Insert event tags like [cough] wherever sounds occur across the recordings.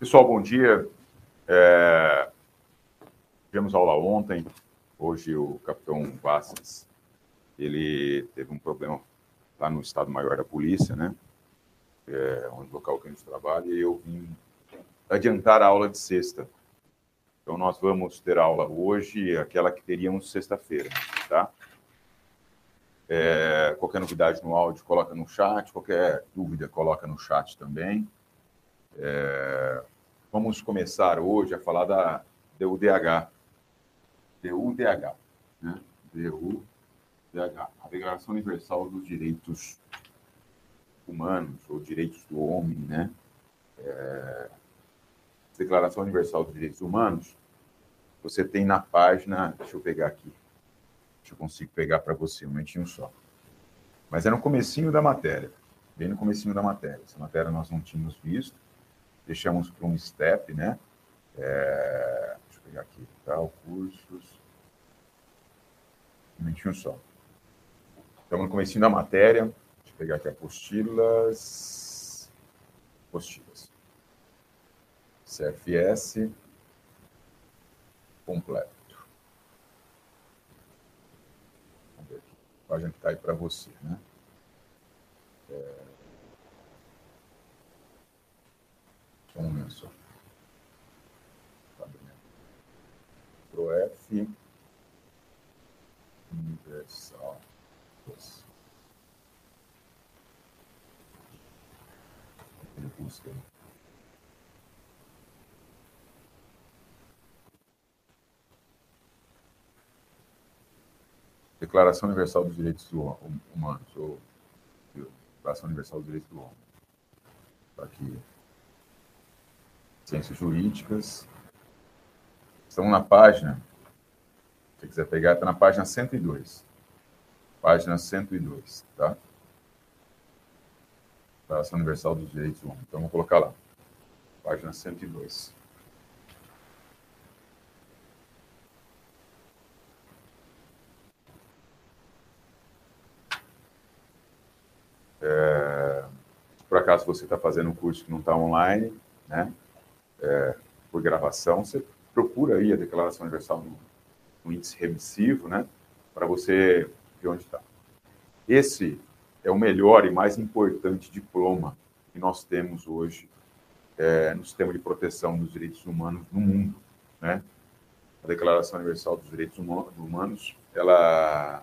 Pessoal, bom dia. É... Tivemos aula ontem. Hoje o capitão Vasses, ele teve um problema lá no Estado-Maior da Polícia, né? É, onde local que a gente trabalha, e eu vim adiantar a aula de sexta. Então, nós vamos ter aula hoje, aquela que teríamos sexta-feira, tá? É, qualquer novidade no áudio, coloca no chat. Qualquer dúvida, coloca no chat também. É, vamos começar hoje a falar da DUDH. DUDH, né? DUDH, a Declaração Universal dos Direitos Humanos, ou Direitos do Homem, né? É, Declaração Universal dos Direitos Humanos, você tem na página, deixa eu pegar aqui, deixa eu consigo pegar para você, um momentinho só. Mas é no comecinho da matéria, bem no comecinho da matéria. Essa matéria nós não tínhamos visto, deixamos para um step, né? É, deixa eu pegar aqui, tá? cursos. Um momentinho só. Estamos no comecinho da matéria. Deixa eu pegar aqui apostilas. Apostilas. CFS completo. Vamos ver aqui. A página que está aí para você, né? É... Só um momento só. Tá ProF Universal. Ele busca aí. Declaração Universal dos Direitos Humanos, ou Declaração Universal dos Direitos do Homem. Está aqui ciências jurídicas. Estamos na página, se quiser pegar, está na página 102. Página 102, tá? Declaração Universal dos Direitos Humanos. Então, vou colocar lá. Página 102. É, por acaso você está fazendo um curso que não está online, né? É, por gravação, você procura aí a Declaração Universal no, no índice remissivo, né, para você ver onde está. Esse é o melhor e mais importante diploma que nós temos hoje é, no sistema de proteção dos direitos humanos no mundo, né? A Declaração Universal dos Direitos Humanos, ela,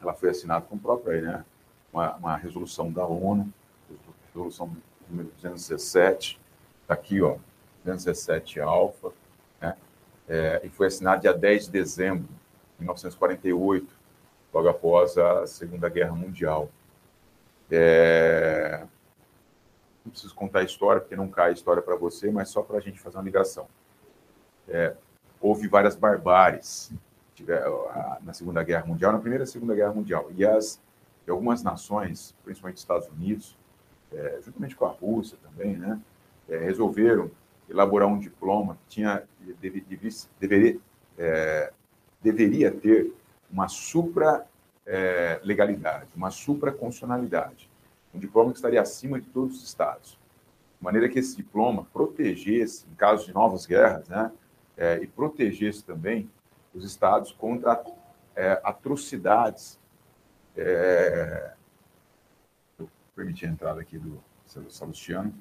ela foi assinada com o próprio aí, né? Uma, uma resolução da ONU, resolução número 217, Está aqui, ó, 217 alfa, né? É, e foi assinado dia 10 de dezembro de 1948, logo após a Segunda Guerra Mundial. É... Não preciso contar a história, porque não cai a história para você, mas só para a gente fazer uma ligação. É, houve várias barbáries na Segunda Guerra Mundial, na Primeira e Segunda Guerra Mundial. E, as, algumas nações, principalmente Estados Unidos, é, juntamente com a Rússia também, né, é, resolveram elaborar um diploma que tinha, deve, deve, deveria, é, deveria ter uma supra-legalidade, é, uma supra-constitucionalidade. Um diploma que estaria acima de todos os estados. De maneira que esse diploma protegesse, em caso de novas guerras, né, é, e protegesse também os estados contra é, atrocidades. É, eu permiti a entrada aqui do Salustiano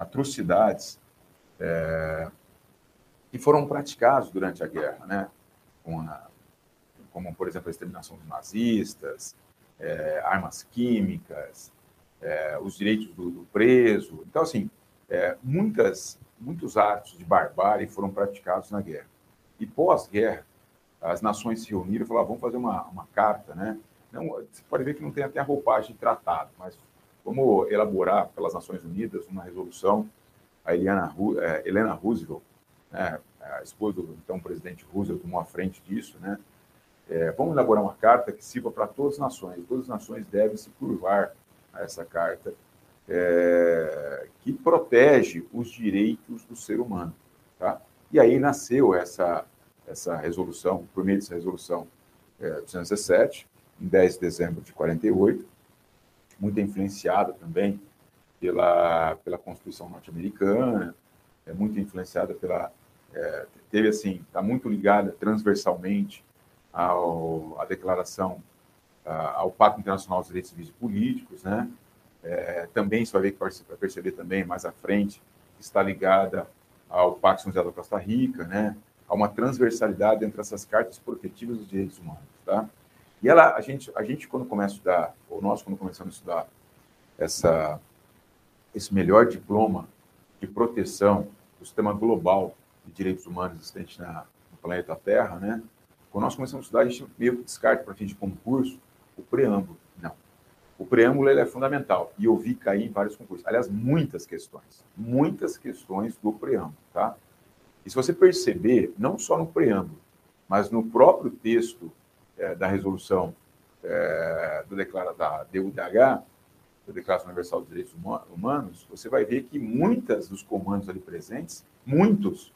atrocidades é, que foram praticados durante a guerra, né? A, como, por exemplo, a exterminação dos nazistas, é, armas químicas, é, os direitos do, do, preso. Então, assim, é, muitas, muitos atos de barbárie foram praticados na guerra. E pós-guerra, as nações se reuniram e falaram, vamos fazer uma, uma carta, né? Não, você pode ver que não tem até a roupagem de tratado, mas Vamos elaborar pelas Nações Unidas uma resolução. A Eliana, é, Helena Roosevelt, né, a esposa do então presidente Roosevelt, tomou a frente disso. Né? É, vamos elaborar uma carta que sirva para todas as nações. Todas as nações devem se curvar a essa carta é, que protege os direitos do ser humano. Tá? E aí nasceu essa, essa resolução, por meio dessa resolução é, 217, em 10 de dezembro de 48, muito influenciada também pela, pela Constituição norte-americana, é muito influenciada pela. É, teve assim, está muito ligada transversalmente ao, à declaração, ao Pacto Internacional dos Direitos Civis e Políticos, né? É, também você vai ver vai perceber também mais à frente está ligada ao Pacto José da Costa Rica, né? Há uma transversalidade entre essas cartas protetivas dos direitos humanos, tá? E ela, a gente, a gente quando começa a estudar, ou nós quando começamos a estudar essa, esse melhor diploma de proteção do sistema global de direitos humanos existente na, no planeta Terra, né? Quando nós começamos a estudar, a gente meio que descarta para fim de concurso o preâmbulo. Não. O preâmbulo ele é fundamental e eu vi cair em vários concursos. Aliás, muitas questões, muitas questões do preâmbulo, tá? E se você perceber, não só no preâmbulo, mas no próprio texto é, da resolução é, do declara, da DUDH, da Declaração Universal dos Direitos Humanos, você vai ver que muitas dos comandos ali presentes, muitos,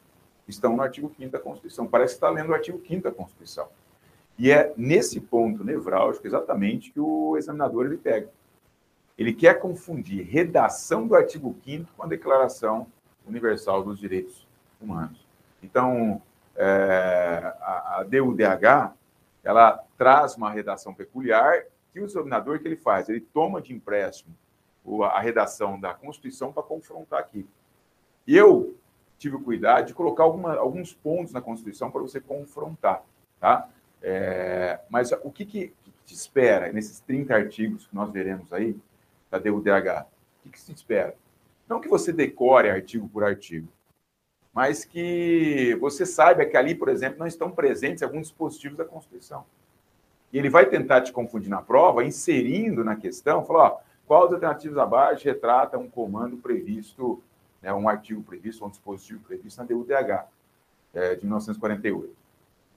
estão no artigo 5 da Constituição. Parece que está lendo o artigo 5 da Constituição. E é nesse ponto nevrálgico exatamente que o examinador ele pega. Ele quer confundir redação do artigo 5 com a Declaração Universal dos Direitos Humanos. Então, é, a, a DUDH, ela traz uma redação peculiar que o examinador que ele faz? Ele toma de empréstimo a redação da Constituição para confrontar aqui. Eu tive o cuidado de colocar alguma, alguns pontos na Constituição para você confrontar, tá? É, mas o que, que, que, te espera nesses 30 artigos que nós veremos aí da DUDH? O que, que se espera? Não que você decore artigo por artigo, mas que você saiba que ali, por exemplo, não estão presentes alguns dispositivos da Constituição. E ele vai tentar te confundir na prova, inserindo na questão, falar, ó, qual dos alternativos abaixo retrata um comando previsto, né, um artigo previsto, um dispositivo previsto na DUDH é, de 1948.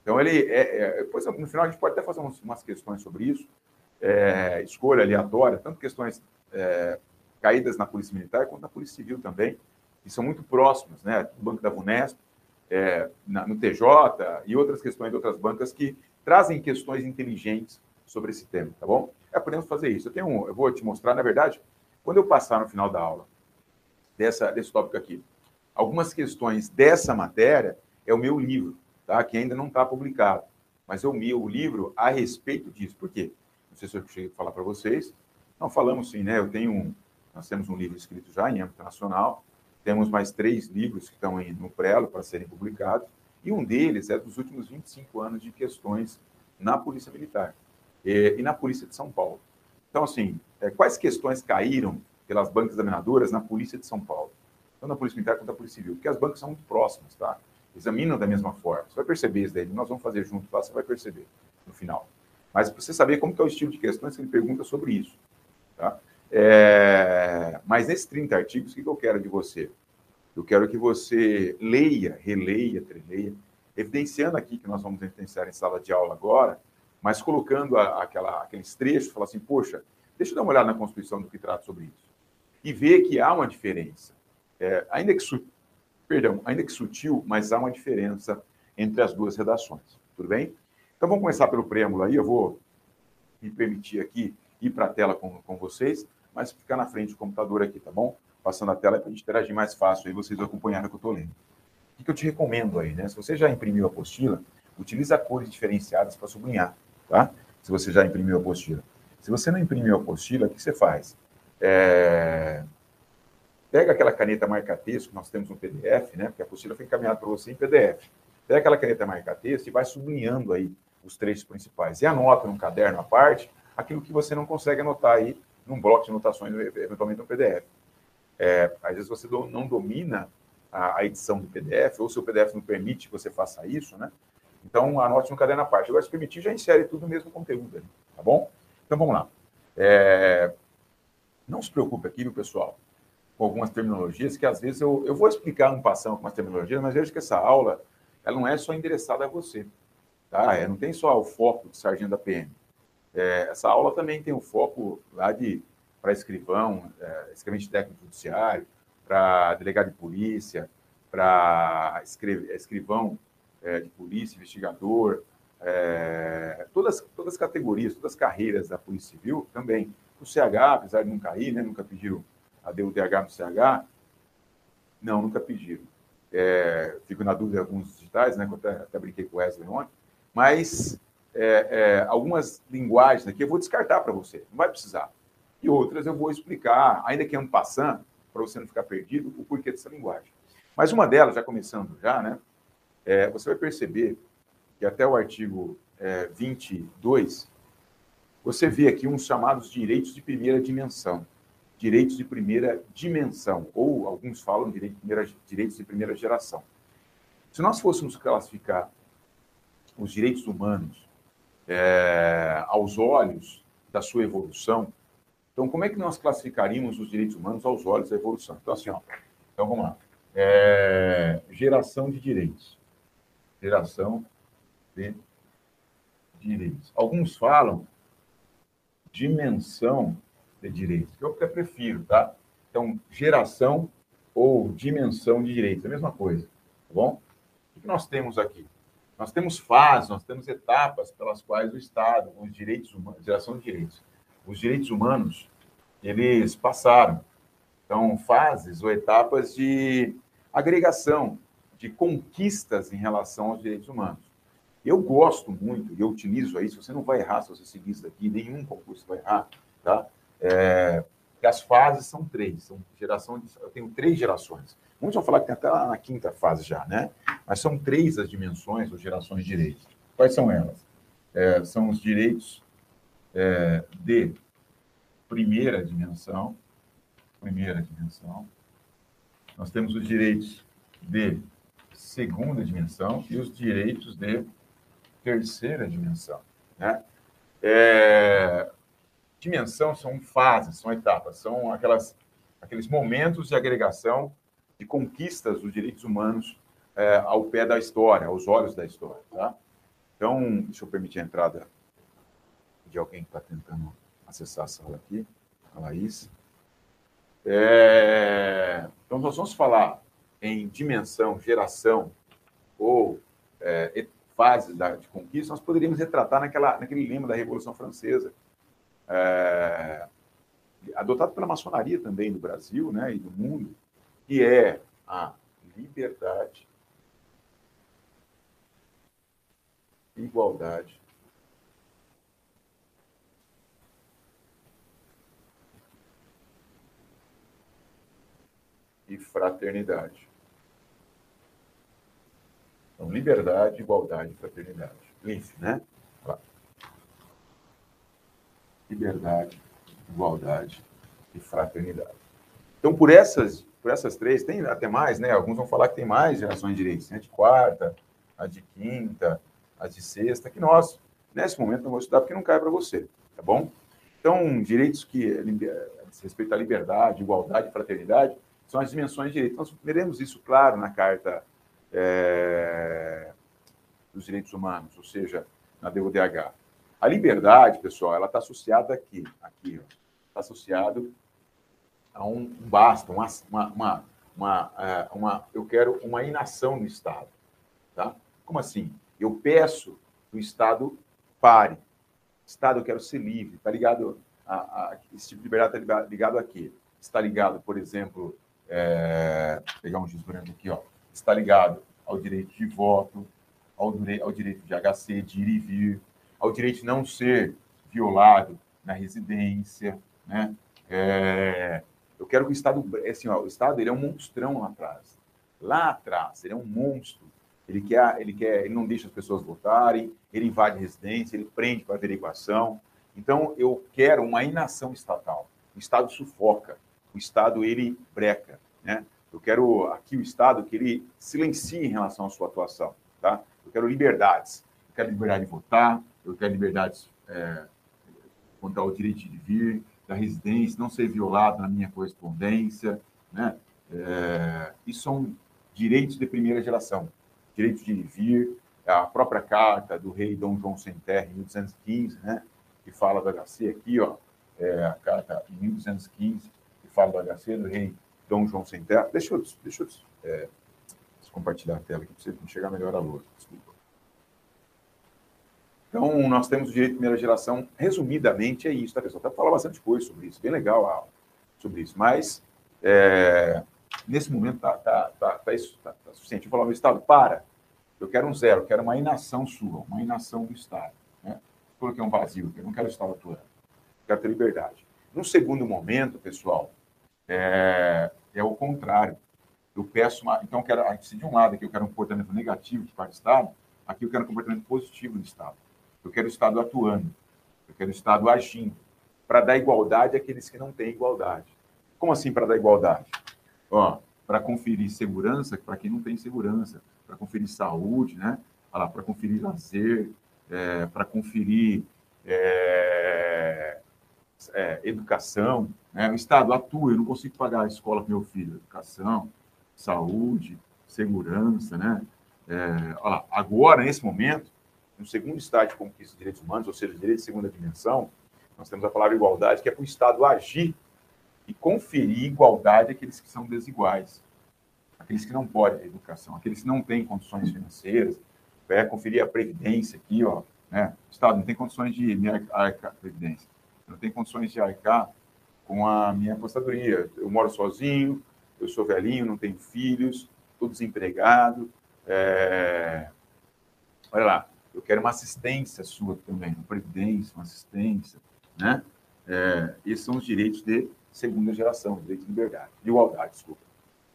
Então, ele, é, é, depois, no final, a gente pode até fazer umas, umas questões sobre isso, é, escolha aleatória, tanto questões é, caídas na Polícia Militar quanto na Polícia Civil também, que são muito próximas, né, no Banco da Vunesp, é, na, no TJ e outras questões de outras bancas que trazem questões inteligentes sobre esse tema, tá bom? É, podemos fazer isso. Eu tenho um, eu vou te mostrar, na verdade, quando eu passar no final da aula dessa, desse tópico aqui, algumas questões dessa matéria é o meu livro, tá? Que ainda não está publicado, mas é o meu livro a respeito disso. Por quê? Não sei se eu cheguei a falar para vocês. Não falamos sim, né? Eu tenho um, nós temos um livro escrito já em âmbito nacional, temos mais três livros que estão aí no prelo para serem publicados. E um deles é dos últimos 25 anos de questões na Polícia Militar e, e na Polícia de São Paulo. Então, assim, é, quais questões caíram pelas bancas examinadoras na Polícia de São Paulo? Tanto na Polícia Militar quanto na Polícia Civil, porque as bancas são muito próximas, tá? Examinam da mesma forma. Você vai perceber isso daí, nós vamos fazer junto, tá? Você vai perceber no final. Mas para você saber como é o estilo de questões que ele pergunta sobre isso, tá? É... Mas nesses 30 artigos, o que eu quero de você? Eu quero que você leia, releia, treleia, evidenciando aqui que nós vamos evidenciar em sala de aula agora, mas colocando a, aquela, aqueles trechos, falar assim, poxa, deixa eu dar uma olhada na Constituição do que trata sobre isso. E ver que há uma diferença. É, ainda, que su... Perdão, ainda que sutil, mas há uma diferença entre as duas redações. Tudo bem? Então vamos começar pelo preâmbulo aí. Eu vou me permitir aqui ir para a tela com, com vocês, mas ficar na frente do computador aqui, tá bom? passando a tela para a gente interagir mais fácil e vocês acompanharem o que eu estou lendo. O que eu te recomendo aí, né? Se você já imprimiu a apostila, utiliza cores diferenciadas para sublinhar, tá? Se você já imprimiu a apostila. Se você não imprimiu a apostila, o que você faz? É... Pega aquela caneta marca-texto nós temos no PDF, né? Porque a apostila foi encaminhada para você em PDF. Pega aquela caneta marca-texto e vai sublinhando aí os trechos principais. E anota num caderno à parte aquilo que você não consegue anotar aí num bloco de anotações, eventualmente no PDF. É, às vezes você não domina a, a, edição do PDF, ou seu PDF não permite que você faça isso, né? Então, anote no caderno à parte. Agora, se permitir, já insere tudo no mesmo conteúdo, ali, tá bom? Então, vamos lá. É, não se preocupe aqui, viu, pessoal, com algumas terminologias que às vezes eu, eu vou explicar um passão com umas terminologias, mas veja que essa aula ela não é só endereçada a você, tá? É, não tem só o foco de sargento da PM. É, essa aula também tem o foco lá de para escrivão, é, escrevente técnico judiciário, para delegado de polícia, para escrivão é, de polícia, investigador, é, todas, todas as categorias, todas as carreiras da Polícia Civil também. O CH, apesar de não cair, né, nunca pediram a DUDH no CH, não, nunca pediram. é, fico na dúvida de alguns digitais, né, até, até brinquei com o Wesley ontem, mas é, é, algumas linguagens aqui eu vou descartar para você, não vai precisar. E outras eu vou explicar, ainda que um passando, para você não ficar perdido, o porquê dessa linguagem. Mas uma delas, já começando já, né, é, você vai perceber que até o artigo é, 22, você vê aqui uns chamados direitos de primeira dimensão. Direitos de primeira dimensão, ou alguns falam direito de primeira, direitos de primeira geração. Se nós fôssemos classificar os direitos humanos é, aos olhos da sua evolução, então como é que nós classificaríamos os direitos humanos aos olhos da evolução? Então, assim, ó, então vamos lá. É, geração de direitos. Geração de direitos. Alguns falam dimensão de direitos, que eu até prefiro, tá? Então, geração ou dimensão de direitos, é a mesma coisa, tá bom? O que nós temos aqui? Nós temos fases, nós temos etapas pelas quais o Estado, os direitos humanos, geração de direitos, os direitos humanos, eles passaram. Então, fases ou etapas de agregação, de conquistas em relação aos direitos humanos. Eu gosto muito, e eu utilizo isso, você não vai errar se você seguir isso daqui, nenhum concurso vai errar, tá? É, que as fases são três, são geração de, eu tenho três gerações. Muitos vão falar que tem até na quinta fase já, né? Mas são três as dimensões ou gerações de direitos. Quais são elas? É, são os direitos é, de primeira dimensão, primeira dimensão. Nós temos os direitos de segunda dimensão e os direitos de terceira dimensão. Né? É, dimensão são fases, são etapas, são aquelas, aqueles momentos de agregação de conquistas dos direitos humanos é, ao pé da história, aos olhos da história. Tá? Então, deixa eu permitir a entrada de alguém que está tentando acessar a sala aqui, a Laís. É, então, nós vamos falar em dimensão, geração ou é, fases da, de conquista, nós poderíamos retratar naquela, naquele lema da Revolução Francesa, é, adotado pela maçonaria também do Brasil né, e do mundo, que é a liberdade, igualdade e fraternidade. Então, liberdade, igualdade e fraternidade. LIF, né? Liberdade, igualdade e fraternidade. Então, por essas, por essas três, tem até mais, né? Alguns vão falar que tem mais gerações de direitos, né? de quarta, a de quinta, a de sexta, que nós, nesse momento, não vamos estudar porque não cai para você, tá bom? Então, direitos que diz respeito à liberdade, igualdade fraternidade são as dimensões de direito. Nós veremos isso claro na Carta é, dos direitos humanos, ou seja, na DODH. A liberdade, pessoal, ela está associada aqui, aqui, está associado a um, basta, uma, uma, uma, uma, eu quero uma inação no Estado, tá? Como assim? Eu peço que o Estado pare. Estado, eu quero ser livre. Está ligado a, a, esse tipo de liberdade está ligado aqui. Está ligado, por exemplo, é, pegar um giz branco aqui, ó está ligado ao direito de voto, ao, ao direito de HC, de ir e vir, ao direito de não ser violado na residência, né? É, eu quero que o Estado, assim, ó, o Estado ele é um monstrão lá atrás. Lá atrás, ele é um monstro. Ele quer, ele quer, ele não deixa as pessoas votarem, ele invade residência, ele prende para averiguação. Então, eu quero uma inação estatal. O Estado sufoca, o Estado ele breca, né? Eu quero aqui o Estado que ele silencie em relação à sua atuação. Tá? Eu quero liberdades. Eu quero liberdade de votar, eu quero liberdades é, quanto ao direito de vir, da residência, não ser violado na minha correspondência. Né? É, isso são direitos de primeira geração. Direito de vir, a própria carta do rei Dom João Sem Terra, em 1815, né? que fala do HC aqui, ó, é, a carta em 1215, que fala do HC, do rei Dom João Sem Terra. Deixa eu, deixa eu é, compartilhar a tela aqui para você enxergar melhor a luz. Desculpa. Então, nós temos o direito de primeira geração, resumidamente, é isso, tá, pessoal? Até falar bastante coisa sobre isso, bem legal a aula sobre isso. Mas, é, nesse momento está tá, tá, tá, tá, tá suficiente. Eu falo ao Estado, para, eu quero um zero, eu quero uma inação sua, uma inação do Estado. Né? Coloquei um vazio, eu não quero o Estado atuando, quero ter liberdade. No segundo momento, pessoal, é, é o contrário. Eu peço uma. Então, eu quero, se de um lado aqui eu quero um comportamento negativo de parte do Estado, aqui eu quero um comportamento positivo do Estado. Eu quero o Estado atuando, eu quero o Estado agindo, para dar igualdade àqueles que não têm igualdade. Como assim para dar igualdade? para conferir segurança para quem não tem segurança, para conferir saúde, né? para conferir lazer, é, para conferir é, é, educação. Né? O Estado atua, eu não consigo pagar a escola para meu filho, educação, saúde, segurança, né? É, agora, nesse momento, no segundo estágio de conquista de direitos humanos, ou seja, direito de segunda dimensão, nós temos a palavra igualdade, que é para o Estado agir e conferir igualdade àqueles que são desiguais, aqueles que não podem a educação, aqueles que não têm condições financeiras, é, conferir a previdência aqui, ó, né? O Estado não tem condições de me arcar previdência, não tem condições de arcar com a minha apostadoria. Eu moro sozinho, eu sou velhinho, não tenho filhos, estou desempregado. É... Olha lá, eu quero uma assistência sua também, uma previdência, uma assistência, né? É, esses são os direitos de segunda geração, direito de liberdade, de igualdade, desculpa.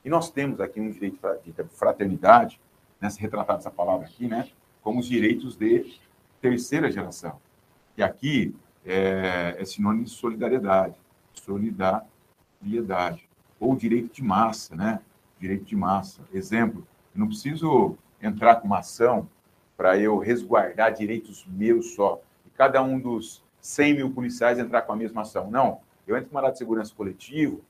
E nós temos aqui um direito de fraternidade, né, se retratar essa palavra aqui, né, como os direitos de terceira geração. E aqui é, é sinônimo de solidariedade, solidariedade, ou direito de massa, né? Direito de massa. Exemplo, eu não preciso entrar com uma ação para eu resguardar direitos meus só, e cada um dos 100 mil policiais entrar com a mesma ação. Não, eu entro com mandado de segurança coletivo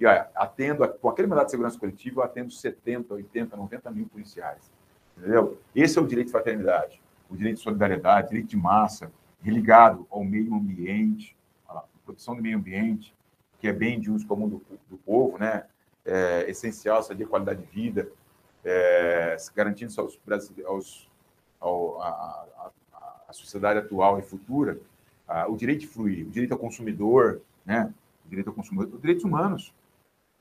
e ó, atendo, com aquele mandado de segurança coletivo, eu atendo 70, 80, 90 mil policiais. Entendeu? Esse é o direito de fraternidade, o direito de solidariedade, direito de massa, ligado ao meio ambiente, à proteção do meio ambiente, que é bem de uso comum do, do povo, né? É essencial saber qualidade de vida, é, garantindo aos, aos ao, a, a, a, sociedade atual e futura a, o direito de fluir, o direito ao consumidor, né? O direito ao consumidor, os direitos humanos,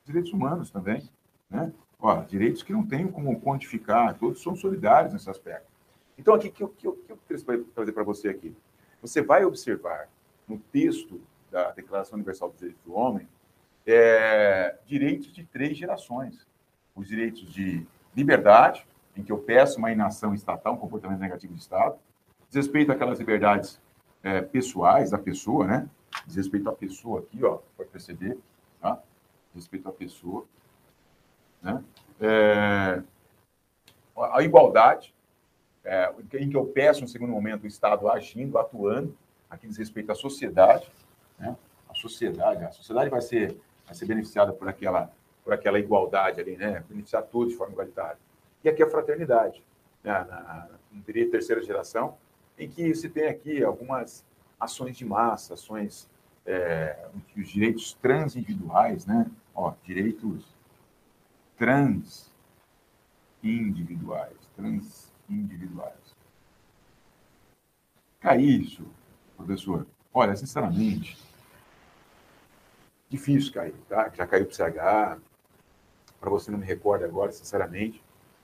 os direitos humanos também, né? Ó, direitos que não tenho como quantificar, todos são solidários nesse aspecto. Então, aqui, que, que, que eu queria trazer para você aqui? Você vai observar no texto da Declaração Universal dos Direitos do Homem é, direitos de três gerações. Os direitos de liberdade, em que eu peço uma inação estatal, um comportamento negativo de Estado, desrespeito àquelas liberdades é, pessoais da pessoa, né? Desrespeito à pessoa aqui, ó, pode perceber, tá? Respeito à pessoa, né? É, a igualdade, é, em que eu peço, no segundo momento, o Estado agindo, atuando, aqui diz respeito à sociedade, né? A sociedade, a sociedade vai ser, vai ser beneficiada por aquela, por aquela igualdade ali, né? Beneficiar todos de forma igualitária. E aqui a fraternidade, né? na, na, direito terceira geração, em que se tem aqui algumas ações de massa, ações é, os direitos transindividuais, né? Ó, direitos trans individuais, trans individuais. Cai isso, professor. Olha, sinceramente, difícil cair, tá? Já caiu para o CH, para você não me recorda agora, sinceramente.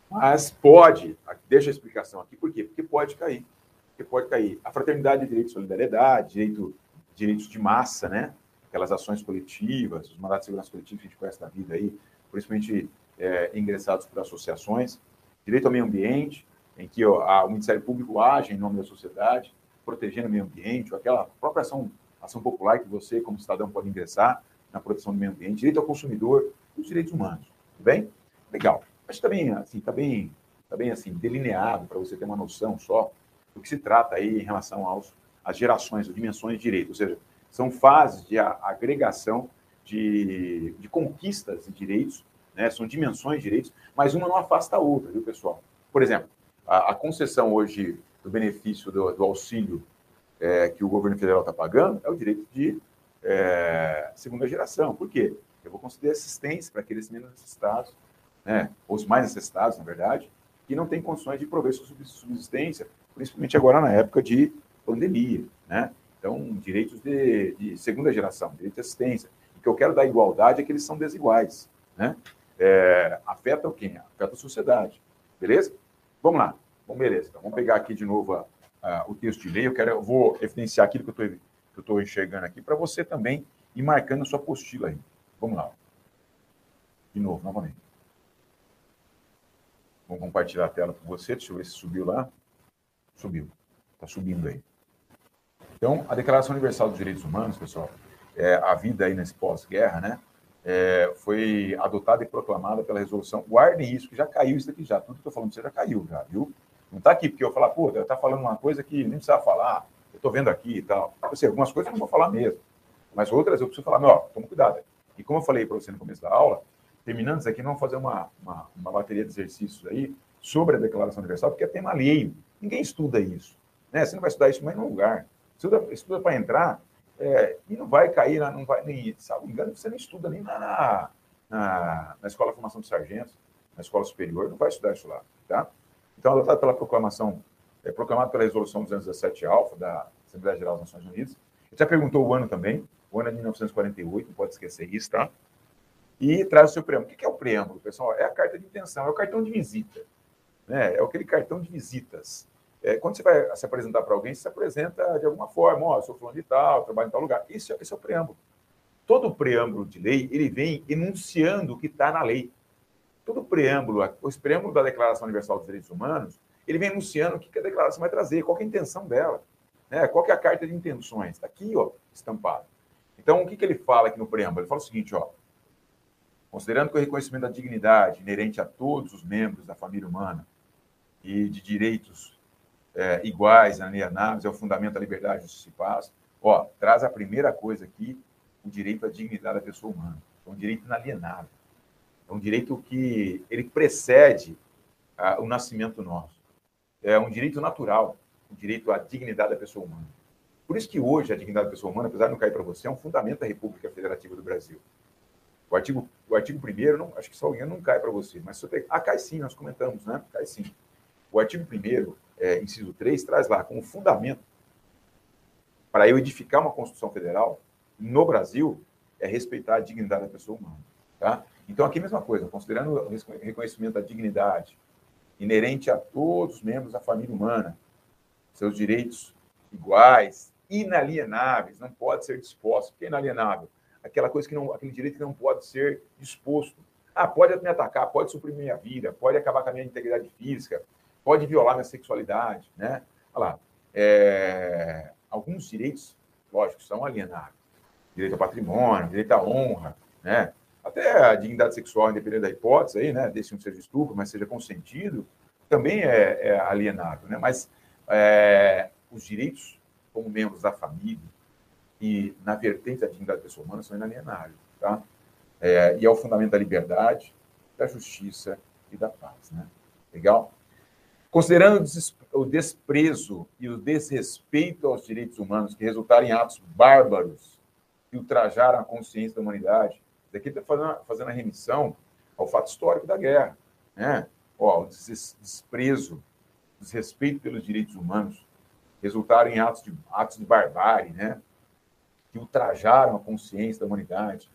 Mas pode, deixa a explicação aqui, por quê? Porque pode cair. Porque pode cair. A fraternidade é direito de solidariedade, direito, direitos de massa, né? Aquelas ações coletivas, os mandatos de segurança coletiva que a gente conhece da vida aí, principalmente é, ingressados por associações. Direito ao meio ambiente, em que ó, a, o Ministério Público age em nome da sociedade, protegendo o meio ambiente, ou aquela própria ação, ação popular que você, como cidadão, pode ingressar na proteção do meio ambiente, direito ao consumidor os direitos humanos. Tudo bem? Legal. Que está bem, assim, tá bem, tá bem assim, delineado para você ter uma noção só do que se trata aí em relação aos, às gerações, às dimensões de direito. Ou seja, são fases de agregação de, de conquistas de direitos, né? são dimensões de direitos, mas uma não afasta a outra, viu, pessoal? Por exemplo, a, a concessão hoje do benefício do, do auxílio é, que o governo federal está pagando é o direito de é, segunda geração. Por quê? Eu vou conceder assistência para aqueles menos necessitados, né, os mais necessitados, na verdade, que não têm condições de prover sua subsistência, principalmente agora na época de pandemia. Né? Então, direitos de, de segunda geração, direito de assistência. O que eu quero dar igualdade é que eles são desiguais. Né? é, afeta quem? Afeta a sociedade. Beleza? Vamos lá. Bom, beleza. Então, vamos pegar aqui de novo a, a, o texto de lei. Eu, quero, eu vou evidenciar aquilo que eu estou enxergando aqui para você também ir marcando a sua apostila aí. Vamos lá. De novo, novamente. Vamos compartilhar a tela com você. Deixa eu ver se subiu lá. Subiu. Está subindo aí. Então, a Declaração Universal dos Direitos Humanos, pessoal, é, a vida aí nesse pós-guerra, né? É, foi adotada e proclamada pela resolução. Guardem isso, que já caiu isso aqui já. Tudo que eu estou falando você já caiu, já, viu? Não está aqui porque eu falar, pô, está falando uma coisa que nem precisa falar, eu estou vendo aqui e tal. Eu sei, algumas coisas eu não vou falar mesmo, mas outras eu preciso falar, ó, toma cuidado. E como eu falei para você no começo da aula, terminando isso aqui, nós vamos fazer uma, uma, uma bateria de exercícios aí sobre a Declaração Universal, porque é tema alheio. Ninguém estuda isso. Né? Você não vai estudar isso em nenhum lugar. Estuda, estuda para entrar é, e não vai cair, não vai nem, sabe, engano, você não estuda nem na, na, na Escola de Formação de Sargentos, na Escola Superior, não vai estudar isso lá, tá? Então, adotado pela proclamação, é, proclamado pela Resolução 217 Alfa da Assembleia Geral das Nações Unidas. Ele já perguntou o ano também, o ano é de 1948, não pode esquecer isso, tá? E traz o seu preâmbulo. O que é o preâmbulo, pessoal? É a carta de intenção, é o cartão de visita. Né? É aquele cartão de visitas. É, quando você vai se apresentar para alguém, você se apresenta de alguma forma, ó, oh, sou fulano de tal, trabalho em tal lugar. Esse, esse é o preâmbulo. Todo preâmbulo de lei, ele vem enunciando o que está na lei. Todo preâmbulo, o preâmbulo da Declaração Universal dos Direitos Humanos, ele vem enunciando o que a declaração vai trazer, qual é a intenção dela, né? qual é a carta de intenções. Está aqui, ó, estampado. Então, o que, que ele fala aqui no preâmbulo? Ele fala o seguinte, ó, considerando que o reconhecimento da dignidade inerente a todos os membros da família humana e de direitos é, iguais, alienáveis, é o fundamento da liberdade, justiça e paz. Ó, traz a primeira coisa aqui, o direito à dignidade da pessoa humana. É um direito inalienável. É um direito que ele precede o nascimento nosso. É um direito natural, o direito à dignidade da pessoa humana. Por isso que hoje a dignidade da pessoa humana, apesar de não cair para você, é um fundamento da República Federativa do Brasil. O artigo, o artigo primeiro, não, acho que só alguém não cai para você, mas tem, ah, cai sim, nós comentamos, né? Cai sim. O artigo primeiro é, inciso 3, traz lá como fundamento para eu edificar uma Constituição Federal no Brasil é respeitar a dignidade da pessoa humana. Tá? Então, aqui a mesma coisa, considerando o reconhecimento da dignidade inerente a todos os membros da família humana, seus direitos iguais, inalienáveis, não pode ser disposto. O que é inalienável? Aquela coisa que não, aquele direito que não pode ser disposto. Ah, pode me atacar, pode suprimir minha vida, pode acabar com a minha integridade física, pode violar minha sexualidade, né? Olha lá, é, alguns direitos, lógico, são alienados. Direito ao patrimônio, direito à honra, né? Até a dignidade sexual, independente da hipótese aí, né? Desse não seja estupro, mas seja consentido, também é, é né? Mas é, os direitos como membros da família e na vertente da dignidade da pessoa humana são inalienáveis, tá? É, e é o fundamento da liberdade, da justiça e da paz, né? Legal? Considerando o desprezo e o desrespeito aos direitos humanos que resultaram em atos bárbaros que ultrajaram a consciência da humanidade, isso aqui está fazendo, fazendo a remissão ao fato histórico da guerra. Né? Ó, o desprezo, desrespeito pelos direitos humanos resultaram em atos de, atos de barbárie, né? Que ultrajaram a consciência da humanidade,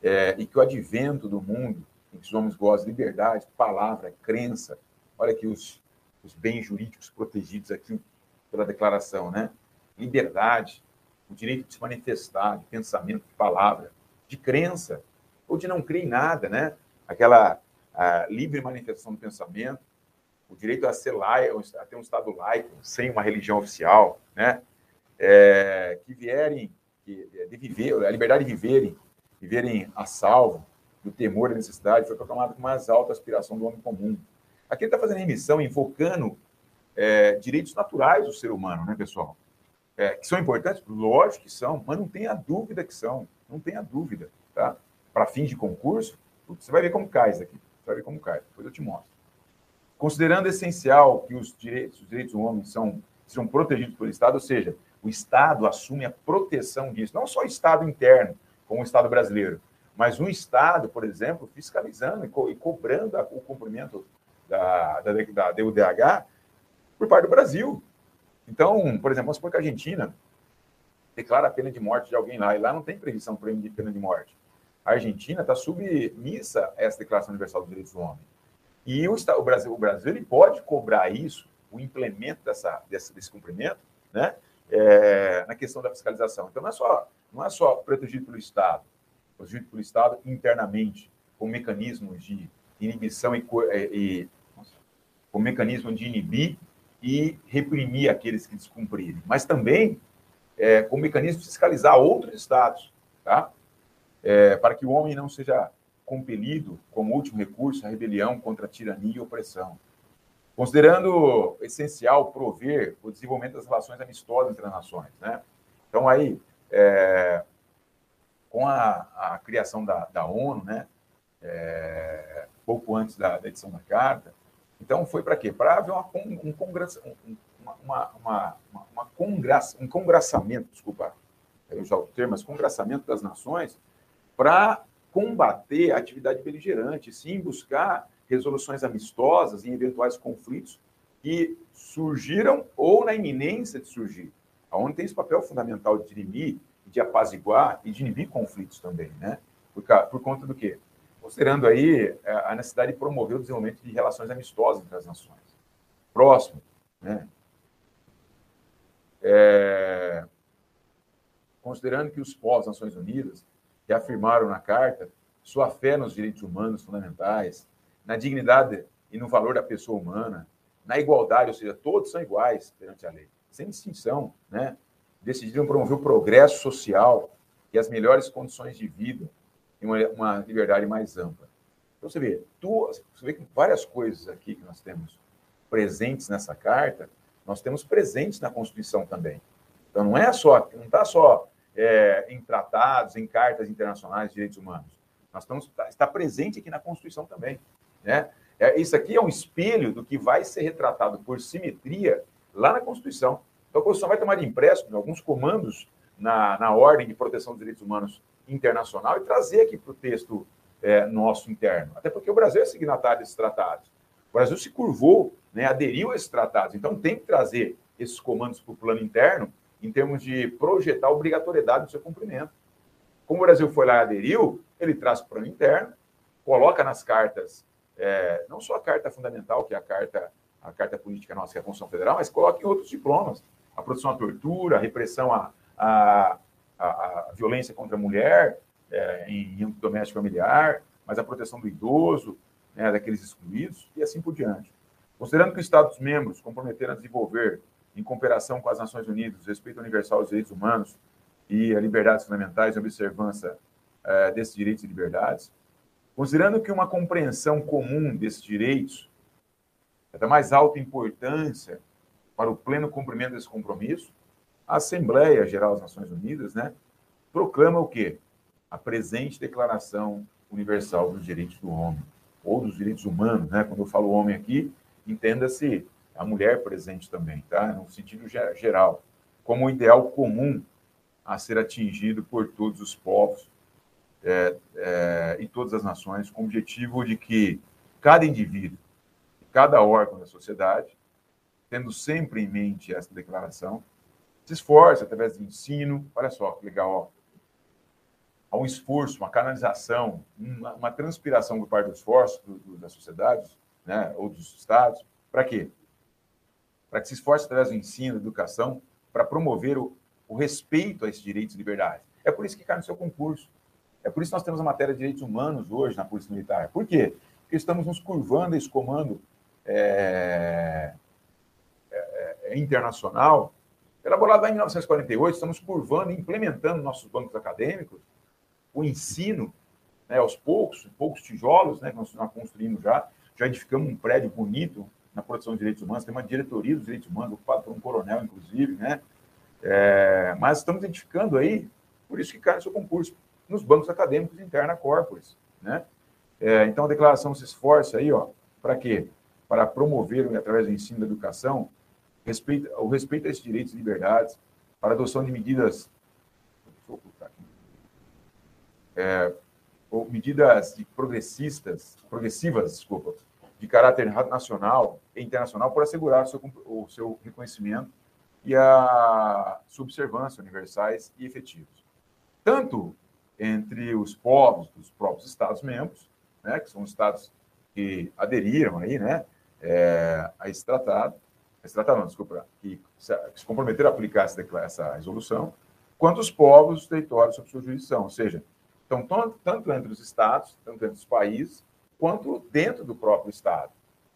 é, e que o advento do mundo em que os homens gozam de liberdade, palavra, crença, olha aqui os os bens jurídicos protegidos aqui pela declaração, né? Liberdade, o direito de se manifestar, de pensamento, de palavra, de crença, ou de não crer em nada, né? Aquela livre manifestação do pensamento, o direito a ser laico, a ter um Estado laico, sem uma religião oficial, né? É, que vierem, de viver, a liberdade de viverem, viverem a salvo do temor da necessidade, foi proclamada como a mais alta aspiração do homem comum. Aqui ele está fazendo emissão, invocando é, direitos naturais do ser humano, né, pessoal? É, que são importantes? Lógico que são, mas não tenha dúvida que são. Não tenha dúvida, tá? Para fins de concurso, você vai ver como cai isso aqui. Você vai ver como cai. Depois eu te mostro. Considerando essencial que os direitos, os direitos do homem são, são protegidos pelo Estado, ou seja, o Estado assume a proteção disso. Não só o Estado interno, como o Estado brasileiro, mas um Estado, por exemplo, fiscalizando e, co e cobrando o cumprimento da, da, da DUDH por parte do Brasil. Então, por exemplo, vamos supor que a Argentina declara a pena de morte de alguém lá, e lá não tem previsão para pena de morte. A Argentina está submissa a essa Declaração Universal dos Direitos do Homem. E o, o, Brasil, o Brasil ele pode cobrar isso, o implemento dessa, desse, desse cumprimento, né, é, na questão da fiscalização. Então, não é só, não é só protegido pelo Estado, protegido pelo Estado internamente, com mecanismos de inibição e, e com mecanismo de inibir e reprimir aqueles que descumprirem, mas também é, com mecanismo de fiscalizar outros estados, tá? É, para que o homem não seja compelido, como último recurso, à rebelião contra a tirania e opressão. Considerando essencial prover o desenvolvimento das relações amistosas entre as nações. Né? Então, aí, é, com a, a, criação da, da ONU, né, é, pouco antes da, da, edição da Carta, então foi para quê? Para haver uma, um, congresso, um, uma, uma, uma, um congraçamento, desculpa, eu o termo, mas congraçamento das nações para combater a atividade beligerante, sim buscar resoluções amistosas em eventuais conflitos que surgiram ou na iminência de surgir. A ONU tem esse papel fundamental de dirimir, de apaziguar e de inibir conflitos também, né? Por, por conta do quê? Considerando aí é, a necessidade de promover o desenvolvimento de relações amistosas entre as nações. Próximo, né? É... Considerando que os povos das Nações Unidas que afirmaram na Carta sua fé nos direitos humanos fundamentais, na dignidade e no valor da pessoa humana, na igualdade, ou seja, todos são iguais perante a lei, sem distinção, né? Decidiram promover o progresso social e as melhores condições de vida e uma, uma liberdade mais ampla. Então você vê, tu, você vê que várias coisas aqui que nós temos presentes nessa carta, nós temos presentes na Constituição também. Então não é só, não está só é, em tratados, em cartas internacionais de direitos humanos. Nós estamos tá, está presente aqui na Constituição também, né? É, isso aqui é um espelho do que vai ser retratado por simetria lá na Constituição. Então a Constituição vai tomar de empréstimo alguns comandos na, na ordem de proteção dos direitos humanos internacional e trazer aqui para o texto é, nosso interno. Até porque o Brasil é signatário desses tratados. O Brasil se curvou, né, aderiu a esses tratados. Então tem que trazer esses comandos para o plano interno em termos de projetar a obrigatoriedade do seu cumprimento. Como o Brasil foi lá e aderiu, ele traz para o plano interno, coloca nas cartas, é, não só a carta fundamental, que é a carta, a carta política nossa, que é a Constituição Federal, mas coloca em outros diplomas. A produção à tortura, a repressão à, à, à, violência contra a mulher é, em âmbito doméstico familiar, mas a proteção do idoso, né, daqueles excluídos, e assim por diante. Considerando que os Estados-membros comprometeram a desenvolver em cooperação com as Nações Unidas, respeito universal aos direitos humanos e as liberdades fundamentais e observância é, desses direitos e liberdades, considerando que uma compreensão comum desses direitos é da mais alta importância para o pleno cumprimento desse compromisso, a Assembleia Geral das Nações Unidas, né, proclama o quê? A presente Declaração Universal dos Direitos do Homem, ou dos direitos humanos, né? Quando eu falo homem aqui, entenda-se a mulher presente também, tá? No sentido geral, como um ideal comum a ser atingido por todos os povos é, é, e todas as nações, com o objetivo de que cada indivíduo, cada órgão da sociedade, tendo sempre em mente essa declaração, se esforce através do ensino, olha só que legal, ó, há um esforço, uma canalização, uma, uma transpiração por parte do esforço do, do, das sociedades, né, ou dos estados, para quê? para que se esforce através do ensino, da educação, para promover o, o, respeito a esses direitos e liberdades. É por isso que cai no seu concurso. É por isso que nós temos a matéria de direitos humanos hoje na Polícia Militar. Por quê? Porque estamos nos curvando a esse comando é, é, é internacional, elaborado lá em 1948, estamos curvando implementando nossos bancos acadêmicos, o ensino, né, aos poucos, poucos tijolos, né, que nós estamos construindo já, já edificamos um prédio bonito, na produção de direitos humanos, tem uma diretoria dos direitos humanos, ocupada por um coronel, inclusive, né? É, mas estamos identificando aí, por isso que cai no seu concurso, nos bancos acadêmicos interna corporis, né? É, então, a declaração se esforça aí, ó, para quê? Para promover, através do ensino da educação, respeito, o respeito a esses direitos e liberdades, para adoção de medidas. Deixa eu aqui. É, ou medidas progressistas, progressivas, desculpa, de caráter nacional e internacional por assegurar o seu, o seu reconhecimento e a subservância universais e efetivos. Tanto entre os povos dos próprios Estados-membros, né, que são os Estados que aderiram aí, né, é, a esse tratado, esse tratado, não, desculpa, que se, que se comprometeram a aplicar essa, essa resolução, quanto os povos dos territórios sob sua jurisdição, ou seja, então, tanto entre os estados, tanto entre os países, quanto dentro do próprio estado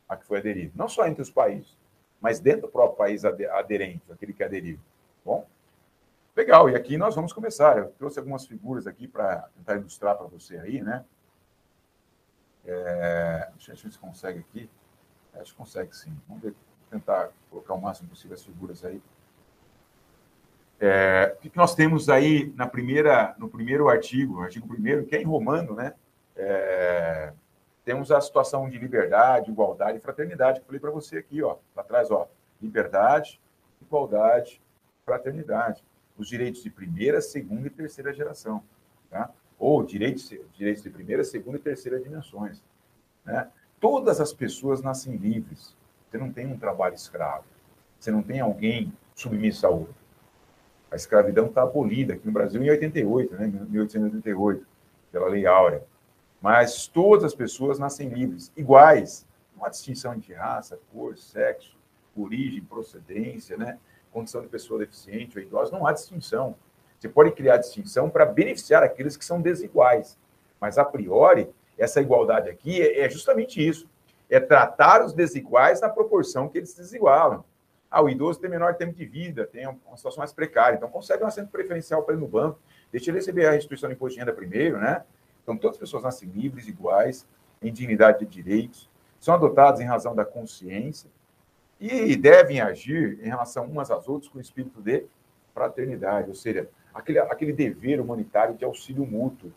a que foi aderido. Não só entre os países, mas dentro do próprio país aderente, aquele que aderiu. Bom, legal. E aqui nós vamos começar. Eu trouxe algumas figuras aqui para tentar ilustrar para você aí, né? É, deixa eu ver se consegue aqui. Acho que consegue sim. Vamos ver, tentar colocar o máximo possível as figuras aí. É, o que nós temos aí na primeira, no primeiro artigo, artigo primeiro, que é em romano, né? É, temos a situação de liberdade, igualdade e fraternidade, que eu falei para você aqui, ó, lá atrás, ó, liberdade, igualdade, fraternidade, os direitos de primeira, segunda e terceira geração, tá? Ou direitos, direitos de primeira, segunda e terceira dimensões, né? Todas as pessoas nascem livres. Você não tem um trabalho escravo. Você não tem alguém submisso a outro. A escravidão está abolida aqui no Brasil em 88, né, 1888, pela Lei Áurea. Mas todas as pessoas nascem livres, iguais. Não há distinção entre raça, cor, sexo, origem, procedência, né? Condição de pessoa deficiente ou idosa, não há distinção. Você pode criar distinção para beneficiar aqueles que são desiguais. Mas, a priori, essa igualdade aqui é, é justamente isso. É tratar os desiguais na proporção que eles desigualam. Ah, o idoso tem menor tempo de vida, tem uma situação mais precária, então consegue um assento preferencial para ele no banco, deixa ele receber a restituição do imposto de renda primeiro, né? Então, todas as pessoas nascem livres, iguais, em dignidade de direitos, são adotadas em razão da consciência e devem agir em relação umas às outras com o espírito de fraternidade, ou seja, aquele, aquele dever humanitário de auxílio mútuo,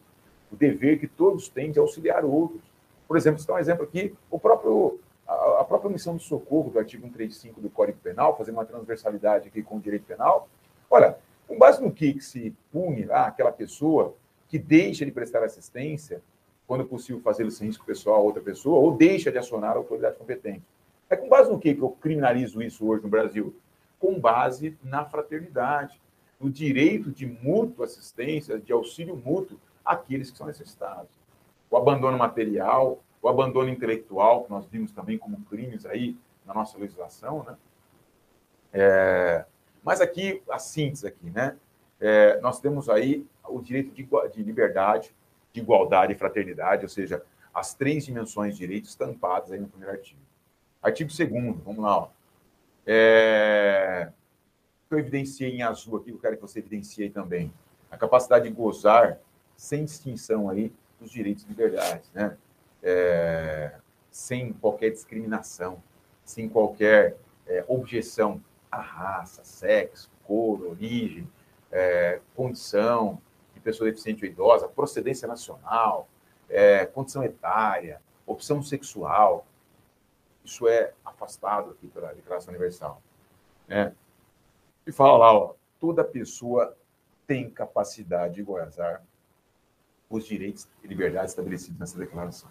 o dever que todos têm de auxiliar outros. Por exemplo, dá um exemplo aqui, o próprio a, própria missão de socorro do artigo 135 do Código Penal, fazendo uma transversalidade aqui com o direito penal. Olha, com base no que, que se pune lá aquela pessoa que deixa de prestar assistência, quando possível fazê-lo sem risco pessoal a outra pessoa, ou deixa de acionar a autoridade competente. É com base no que, eu criminalizo isso hoje no Brasil? Com base na fraternidade, no direito de mútua assistência, de auxílio mútuo àqueles que são necessitados. O abandono material, o abandono intelectual, que nós vimos também como crimes aí na nossa legislação, né? É, mas aqui, a síntese aqui, né? É, nós temos aí o direito de, de, liberdade, de igualdade e fraternidade, ou seja, as três dimensões de direito estampadas aí no primeiro artigo. Artigo 2 vamos lá. Ó. É, eu evidenciei em azul aqui, eu quero que você evidencie também. A capacidade de gozar sem distinção aí dos direitos e liberdades, né? é, sem qualquer discriminação, sem qualquer é, objeção à raça, sexo, cor, origem, é, condição de pessoa deficiente ou idosa, procedência nacional, é, condição etária, opção sexual. Isso é afastado aqui pela Declaração Universal. Né? E fala lá, ó, toda pessoa tem capacidade de gozar os direitos e liberdades estabelecidos nessa declaração.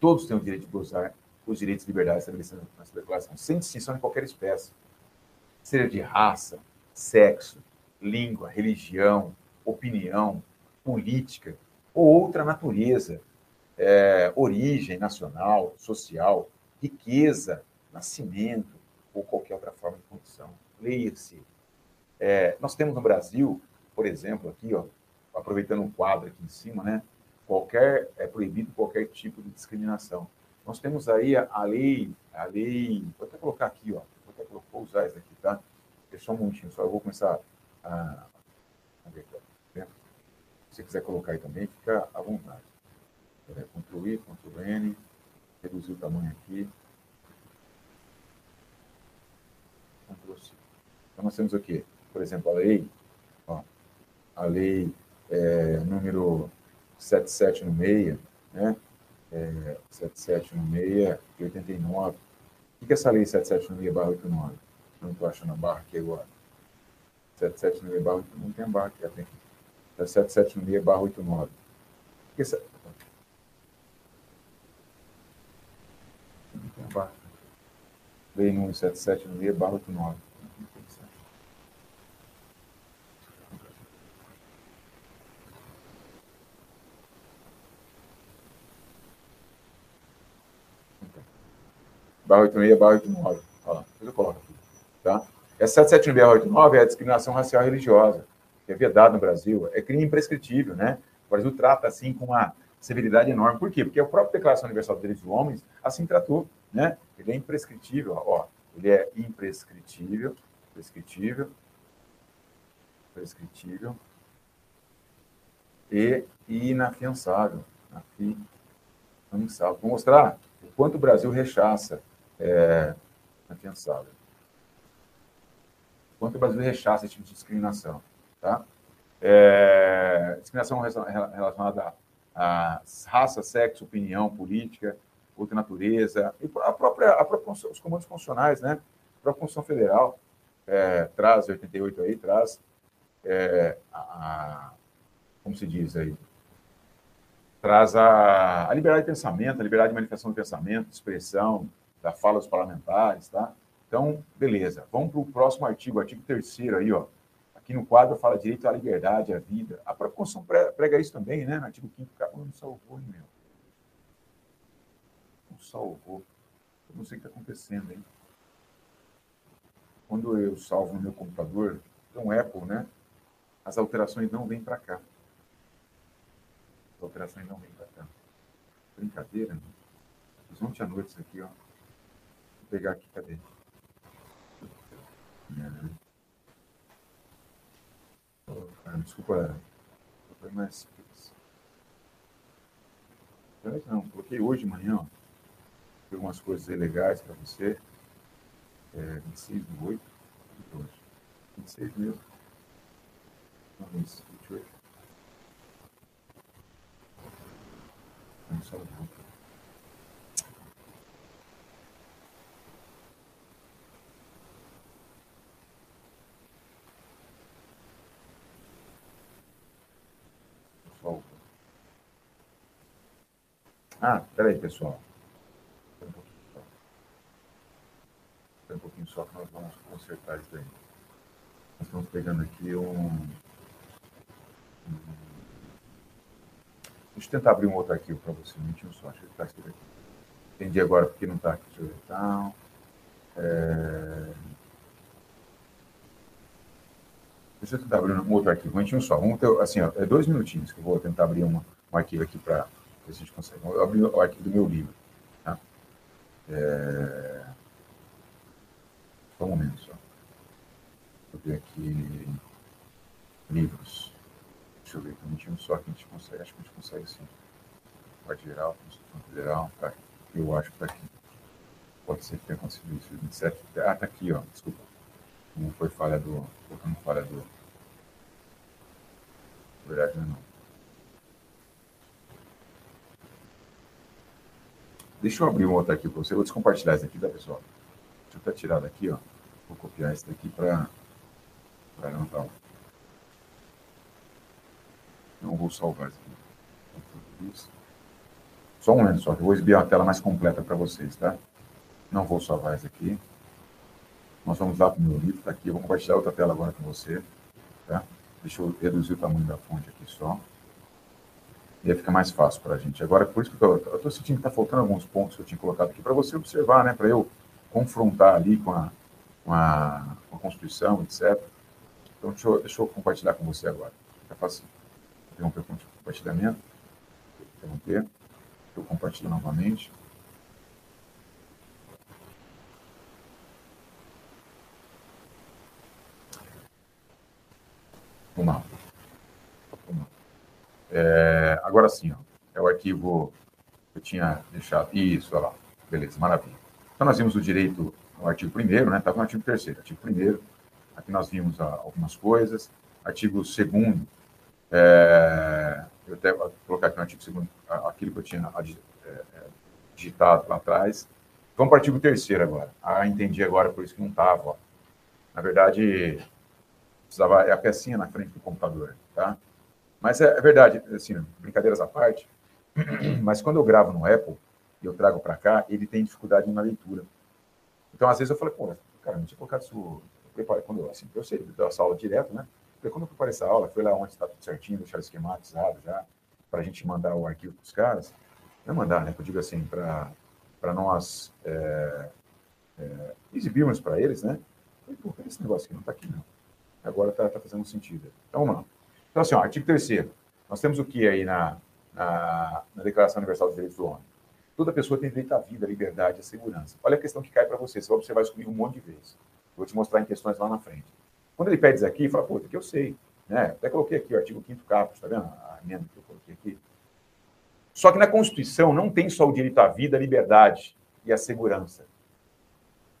Todos têm o direito de gozar os direitos e liberdades estabelecidos nessa declaração, sem distinção de qualquer espécie, seja de raça, sexo, língua, religião, opinião, política ou outra natureza, é, origem nacional, social, riqueza, nascimento ou qualquer outra forma de condição. Leia-se. É, nós temos no Brasil, por exemplo, aqui, ó, aproveitando um quadro aqui em cima, né? qualquer é proibido qualquer tipo de discriminação. Nós temos aí a, a lei, a lei, vou até colocar aqui, ó, vou até vou usar isso aqui, tá? Deixa um minutinho, só eu vou começar a, a ver aqui, né? Se você quiser colocar aí também, fica à vontade. É, Ctrl I, Ctrl N, reduzir o tamanho aqui. Então nós temos aqui, por exemplo, a lei, ó, a lei é, número 77 no meia, né? É, 77 no meia de 89. O que é essa lei 77 no meia barra 89? Não estou achando a barra aqui agora. 77 no meia barra 89. Não tem a barra aqui, tem. 77 no meia barra 89. O que é essa... Lei 1177-B, barra 89. Barra 86, barra 89. Olha lá, depois eu coloco aqui. Tá? É 771 barra 89 é a discriminação racial e religiosa, que é vedada no Brasil. É crime imprescritível, né? O Brasil trata assim com uma severidade enorme. Por quê? Porque a própria Declaração Universal dos Direitos do Homem assim tratou, né? Ele é imprescritível, ó. Ele é imprescritível, prescritível, prescritível e inafiançável. Inafiançável. Vou mostrar o quanto o Brasil rechaça é, inafiançável. O quanto o Brasil rechaça esse tipo de discriminação. Tá? É, discriminação relacionada a raça, sexo, opinião, política, outra natureza, e a própria, a própria os comandos constitucionais, né? A própria Constituição Federal é, traz, 88 aí, traz é, a, como se diz aí, traz a, a, liberdade de pensamento, a liberdade de manifestação de pensamento, de expressão, da fala dos parlamentares, tá? Então, beleza. Vamos para o próximo artigo, artigo 3 aí, ó. Aqui no quadro fala direito à liberdade, à vida. A própria Constituição prega isso também, né? No artigo 5 cara, não salvou, hein, meu? Não salvou. Eu não sei o que está acontecendo, hein? Quando eu salvo no meu computador, então Apple, né? As alterações não vêm para cá. As alterações não vêm para cá. Brincadeira, né? Fiz ontem à noite isso aqui, ó. Vou pegar aqui, cadê? É. Cara, desculpa. Foi mais. Não, coloquei hoje de manhã, ó. Algumas coisas legais para você. É, 26 do 8. 26 mesmo. Não, 28. Vamos só Ah, peraí, pessoal. Espera um pouquinho só que nós vamos consertar isso daí. Nós estamos pegando aqui um. Deixa eu tentar abrir um outro arquivo para você, um só. Deixa eu estar aqui. Entendi agora porque não está aqui. Deixa eu ver. Então, é... Deixa eu tentar abrir um outro arquivo, um minutinho só. Vamos ter, assim, ó, é dois minutinhos que eu vou tentar abrir uma, um arquivo aqui para ver se a gente consegue. Vou abrir o arquivo do meu livro. Tá? É... Só um momento só. Vou ver aqui. Livros. Deixa eu ver, um minutinho só que a gente consegue. Acho que a gente consegue sim. Parte geral, Constituição Federal. Tá. Eu acho que está aqui. Pode ser que tenha acontecido isso. 27. Ah, está aqui, ó. Desculpa. Não foi falha do. Colocando falha do. Verdade, não é não. Deixa eu abrir um outro aqui para você. Vou descompartilhar esse aqui, tá, pessoal? Deixa eu estar tirado aqui, ó. Vou copiar esse daqui para não. Tá não vou salvar isso aqui. Só um momento só, que eu vou exibir a tela mais completa para vocês, tá? Não vou salvar isso aqui. Nós vamos lá para o meu livro, tá aqui. Eu vou compartilhar outra tela agora com você, tá? Deixa eu reduzir o tamanho da fonte aqui só. E aí fica mais fácil para a gente. Agora, por isso que eu estou sentindo que está faltando alguns pontos que eu tinha colocado aqui para você observar, né? Para eu confrontar ali com a, com a, com a Constituição, etc. Então, deixa eu, deixa eu compartilhar com você agora. Fica fácil. Interromper o compartilhamento. Interromper. Eu compartilho novamente. Vamos lá. É, agora sim, ó, é o arquivo que eu tinha deixado. Isso, olha lá. Beleza, maravilha. Então, nós vimos o direito no artigo 1 né? Estava no artigo 3 artigo 1 Aqui nós vimos algumas coisas. Artigo 2 é, eu até vou colocar aqui no artigo 2 aquilo que eu tinha é, é, digitado lá atrás. Vamos para o artigo 3 agora. Ah, entendi agora, por isso que não estava. Na verdade, precisava, é a pecinha na frente do computador, tá? Mas é, é verdade, assim, brincadeiras à parte, [clears throat] mas quando eu gravo no Apple e eu trago para cá, ele tem dificuldade na leitura. Então, às vezes eu falei, pô, cara, não tinha colocado isso. Eu quando eu, assim, eu sei, essa aula direto, né? Porque quando eu preparei essa aula, foi lá onde está tudo certinho, deixar esquematizado já, para a gente mandar o arquivo para os caras. Não mandar, né? Eu digo assim, para nós é, é, exibirmos para eles, né? Pô, esse negócio aqui não está aqui, não. Agora está tá fazendo sentido. Então, vamos lá. Então, assim, ó, artigo 3 nós temos o que aí na, na, na Declaração Universal dos Direitos do Homem? Toda pessoa tem direito à vida, à liberdade, à segurança. Olha a questão que cai para você. Você vai observar isso comigo um monte de vezes. Vou te mostrar em questões lá na frente. Quando ele pede isso aqui, fala, isso aqui eu sei. Né? Até coloquei aqui o artigo 5 caput, está vendo a emenda que eu coloquei aqui? Só que na Constituição não tem só o direito à vida, à liberdade e à segurança.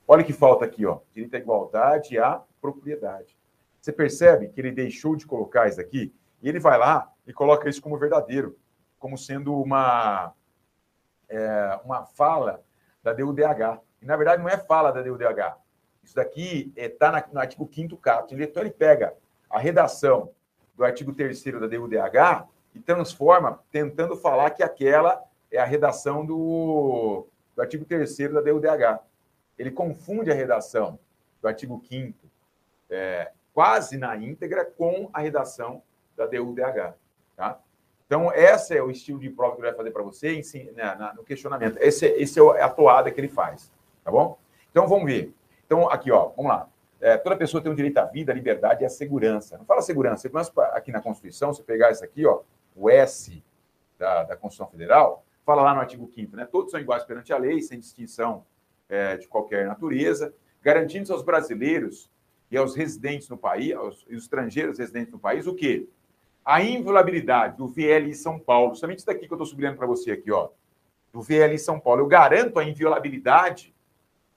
Olha que falta aqui, ó. Direito à igualdade e à propriedade. Você percebe que ele deixou de colocar isso aqui e ele vai lá e coloca isso como verdadeiro, como sendo uma, é, uma fala da DUDH. E, na verdade, não é fala da DUDH. Isso daqui está é, no artigo 5 caput. Então, ele pega a redação do artigo 3 da DUDH e transforma, tentando falar que aquela é a redação do, do artigo 3 da DUDH. Ele confunde a redação do artigo 5 é, quase na íntegra com a redação da DUDH. Tá? Então, esse é o estilo de prova que ele vai fazer para você né, no questionamento. Esse, esse é a toada que ele faz. Tá bom? Então, vamos ver. Então, aqui, ó, vamos lá. É, toda pessoa tem o direito à vida, à liberdade e à segurança. Não fala segurança, segurança aqui na Constituição, você pegar isso aqui, ó, o S da, da Constituição Federal, fala lá no artigo 5 né? Todos são iguais perante a lei, sem distinção é, de qualquer natureza, garantindo aos brasileiros aos residentes no país, aos estrangeiros residentes no país, o quê? A inviolabilidade do VLI São Paulo, justamente isso daqui que eu estou sublinhando para você aqui, ó, do VLI São Paulo. Eu garanto a inviolabilidade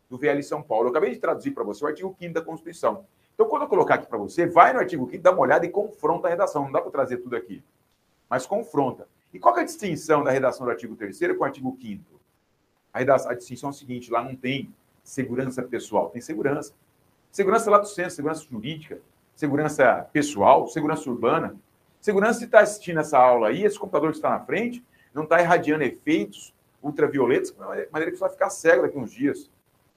do VLI São Paulo. Eu acabei de traduzir para você o artigo 5 da Constituição. Então, quando eu colocar aqui para você, vai no artigo 5 dá uma olhada e confronta a redação. Não dá para trazer tudo aqui, mas confronta. E qual é a distinção da redação do artigo 3 com o artigo 5 a, redação, a distinção é a seguinte, lá não tem segurança pessoal, tem segurança. Segurança lá do centro, segurança jurídica, segurança pessoal, segurança urbana. Segurança se está assistindo essa aula aí, esse computador que está na frente, não está irradiando efeitos ultravioletos, de maneira que você vai ficar cego daqui a uns dias.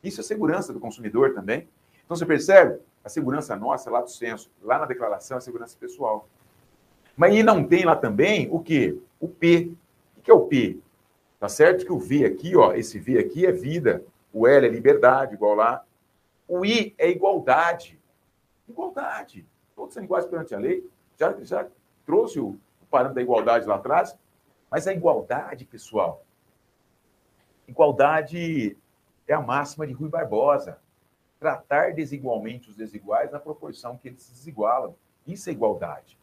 Isso é segurança do consumidor também. Então, você percebe? A segurança nossa é lá do censo, lá na declaração, é segurança pessoal. Mas e não tem lá também o quê? O P. O que é o P? Tá certo que o V aqui, ó, esse V aqui é vida, o L é liberdade, igual lá. O I é igualdade. Igualdade. Todos são iguais perante a lei. Já, já trouxe o, o parâmetro da igualdade lá atrás. Mas a igualdade, pessoal, igualdade é a máxima de Rui Barbosa. Tratar desigualmente os desiguais na proporção que eles se desigualam. Isso é igualdade.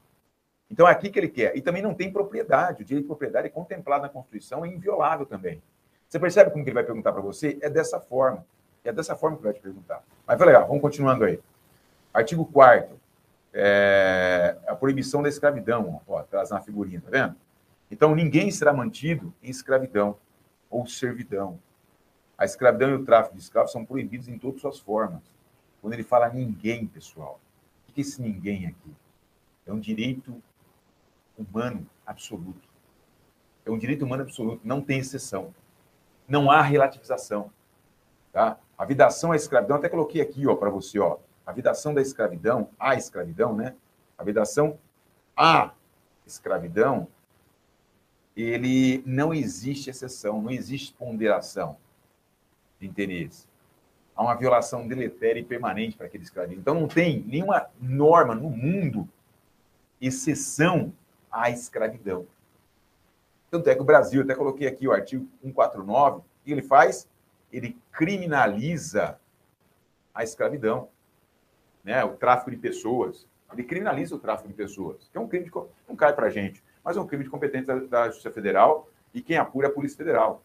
Então é aqui que ele quer. E também não tem propriedade. O direito de propriedade é contemplado na Constituição, é inviolável também. Você percebe como que ele vai perguntar para você? É dessa forma. É dessa forma que vai te perguntar. Mas foi legal, vamos continuando aí. Artigo 4 é a proibição da escravidão. Ó, traz na figurinha, tá vendo? Então, ninguém será mantido em escravidão ou servidão. A escravidão e o tráfico de escravos são proibidos em todas suas formas. Quando ele fala ninguém, pessoal, o que é esse ninguém aqui? É um direito humano absoluto. É um direito humano absoluto, não tem exceção. Não há relativização. Tá? A vidação à escravidão, até coloquei aqui ó, para você, ó, a vidação da escravidão, a escravidão, né? A vidação à escravidão, ele não existe exceção, não existe ponderação de interesse. Há uma violação deletéria e permanente para aquele escravismo. Então, não tem nenhuma norma no mundo exceção à escravidão. Tanto é que o Brasil, até coloquei aqui o artigo 149, o que ele faz? Ele criminaliza a escravidão, né? o tráfico de pessoas. Ele criminaliza o tráfico de pessoas, que é um crime que não cai para a gente, mas é um crime de competência da Justiça Federal e quem apura é a Polícia Federal.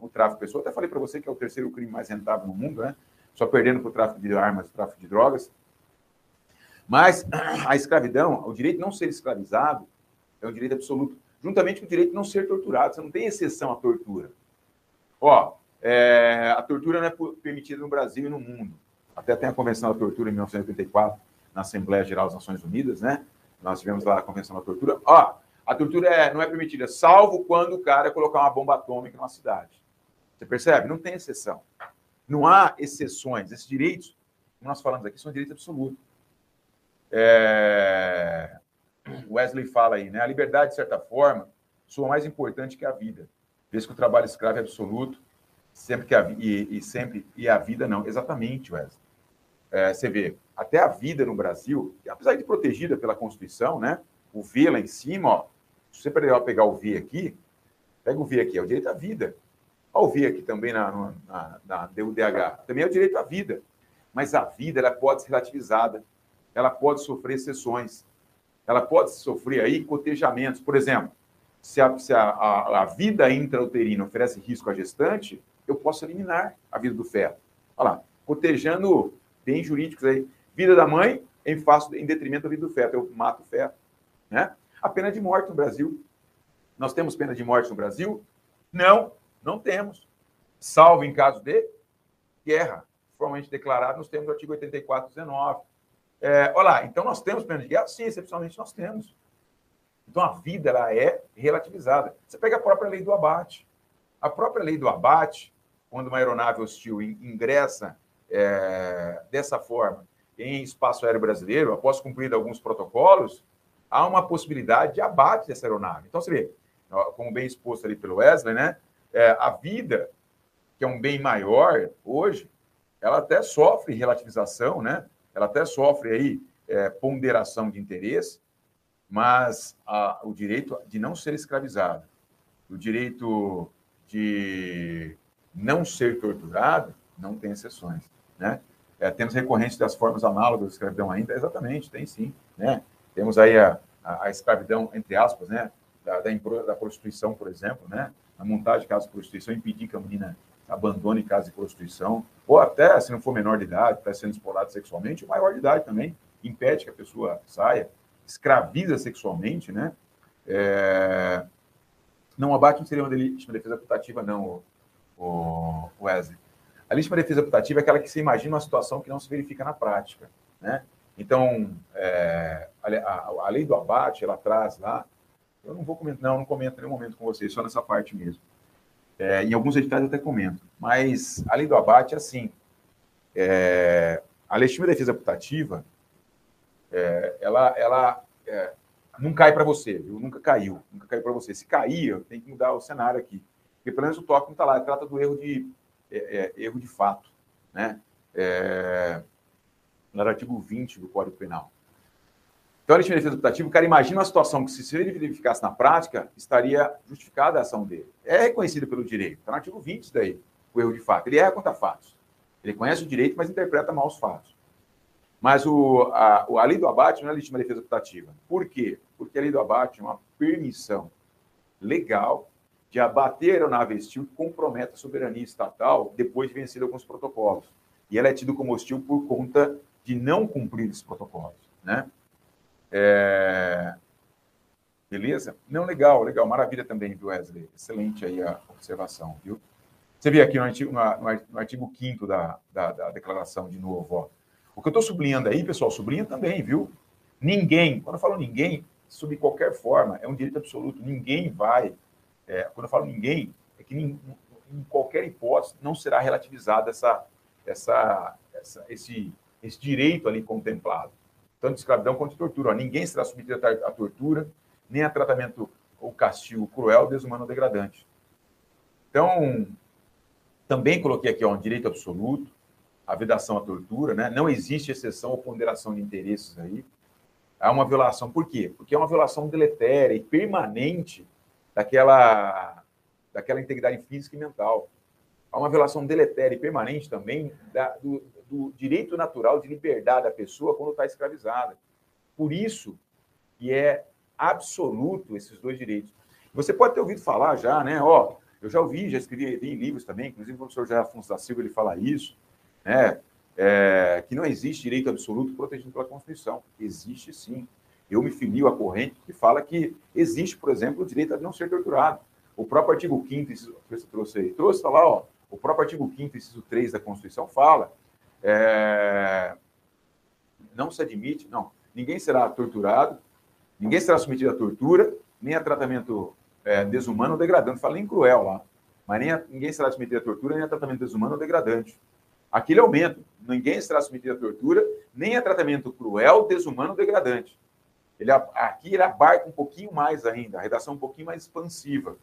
O tráfico de pessoas, até falei para você que é o terceiro crime mais rentável no mundo, né? só perdendo para o tráfico de armas, tráfico de drogas. Mas [clears throat] a escravidão, o direito de não ser escravizado, é um direito absoluto, juntamente com o direito de não ser torturado. Você não tem exceção à tortura. Ó, é, a tortura não é permitida no Brasil e no mundo. Até tem a Convenção da Tortura em 1984, na Assembleia Geral das Nações Unidas, né? Nós tivemos lá a Convenção da Tortura. Ó, a tortura é, não é permitida, salvo quando o cara colocar uma bomba atômica numa cidade. Você percebe? Não tem exceção. Não há exceções. Esses direitos, como nós falamos aqui, são direitos absolutos. É... Wesley fala aí, né? A liberdade, de certa forma, soa mais importante que a vida, desde que o trabalho escravo é absoluto sempre que a, e, e sempre e a vida não. Exatamente, Wesley. É, você vê, até a vida no Brasil, apesar de protegida pela Constituição, né? O V lá em cima, ó, se você pegar o V aqui, pega o V aqui, é o direito à vida. Olha o V aqui também na, na, na DUDH, também é o direito à vida. Mas a vida ela pode ser relativizada, ela pode sofrer exceções, ela pode sofrer aí cotejamentos. Por exemplo, se a, se a, a, a vida intrauterina oferece risco à gestante, eu posso eliminar a vida do feto. Olha lá, cotejando bem jurídicos aí. Vida da mãe em, em detrimento da vida do feto. Eu mato o feto. Né? A pena de morte no Brasil. Nós temos pena de morte no Brasil? Não, não temos. Salvo em caso de guerra. Formalmente declarado, nós temos o artigo 84, 19. É, olha lá, então nós temos pena de guerra? Sim, excepcionalmente nós temos. Então a vida ela é relativizada. Você pega a própria lei do abate. A própria lei do abate, quando uma aeronave hostil ingressa é, dessa forma em espaço aéreo brasileiro, após cumprir alguns protocolos, há uma possibilidade de abate dessa aeronave. Então, você vê, como bem exposto ali pelo Wesley, né? É, a vida, que é um bem maior hoje, ela até sofre relativização, né? Ela até sofre aí é, ponderação de interesse, mas a, o direito de não ser escravizado, o direito de não ser torturado, não tem exceções, né? É, temos recorrentes das formas análogas da escravidão ainda, exatamente, tem sim, né? Temos aí a, a, a escravidão, entre aspas, né? Da, da, da, prostituição, por exemplo, né? A montagem de casos de prostituição, impedir que a menina abandone casa de prostituição, ou até, se não for menor de idade, está sendo explorado sexualmente, maior de idade também, impede que a pessoa saia escraviza sexualmente, né? É... Não, abate não seria uma legítima defesa putativa, não, o, Wesley. A legítima defesa putativa é aquela que se imagina uma situação que não se verifica na prática, né? Então, é, a, a, a, lei do abate, ela traz lá, eu não vou comentar, não, não comento em nenhum momento com vocês, só nessa parte mesmo. É, em alguns editais eu até comento, mas a lei do abate é assim, é, a legítima defesa putativa, é, ela, ela é, não cai para você, viu? Nunca caiu, nunca caiu para você. Se cair, tem que mudar o cenário aqui. Porque pelo menos o não está lá, trata do erro de, é, é, erro de fato, né? É, no artigo 20 do Código Penal. Então, a legítima defesa putativa, o cara imagina uma situação que, se ele verificasse na prática, estaria justificada a ação dele. É reconhecido pelo direito. Está no artigo 20 daí, o erro de fato. Ele erra contra fatos. Ele conhece o direito, mas interpreta mal os fatos. Mas o, a, a lei do abate não é legítima defesa putativa. Por quê? Porque a lei do abate é uma permissão legal de abater a aeronave hostil que compromete a soberania estatal depois de vencido alguns protocolos. E ela é tida como hostil por conta de não cumprir esses protocolos. Né? É... Beleza? Não, legal, legal. Maravilha também, viu, Wesley? Excelente aí a observação, viu? Você vê aqui no artigo, no artigo 5 da, da, da declaração, de novo, ó, o que eu estou sublinhando aí, pessoal, sublinha também, viu? Ninguém, quando eu falo ninguém, sob qualquer forma, é um direito absoluto. Ninguém vai. É, quando eu falo ninguém, é que em, em qualquer hipótese não será relativizado essa, essa, essa, esse, esse direito ali contemplado. Tanto de escravidão quanto de tortura. Ó, ninguém será submetido à tortura, nem a tratamento ou castigo cruel, desumano ou degradante. Então, também coloquei aqui ó, um direito absoluto, a vedação à tortura, né? não existe exceção ou ponderação de interesses aí. Há uma violação. Por quê? Porque é uma violação deletéria e permanente daquela, daquela integridade física e mental. Há uma violação deletéria e permanente também da, do, do direito natural de liberdade da pessoa quando está escravizada. Por isso que é absoluto esses dois direitos. Você pode ter ouvido falar já, né? Ó, eu já ouvi, já escrevi em livros também, inclusive o professor Jair Afonso da Silva ele fala isso, né? É, que não existe direito absoluto protegido pela Constituição. Existe sim. Eu me filio à corrente que fala que existe, por exemplo, o direito a não ser torturado. O próprio artigo 5 que você trouxe aí, trouxe, está lá, ó, o próprio artigo 5 inciso 3 da Constituição fala, é, não se admite, não, ninguém será torturado, ninguém será submetido à tortura, nem a tratamento é, desumano ou degradante, fala nem cruel lá, mas nem a, ninguém será submetido à tortura, nem a tratamento desumano ou degradante. Aqui ele aumenta. Ninguém será submetido à tortura, nem a tratamento cruel, desumano, degradante. Ele, aqui ele abarca um pouquinho mais ainda, a redação um pouquinho mais expansiva.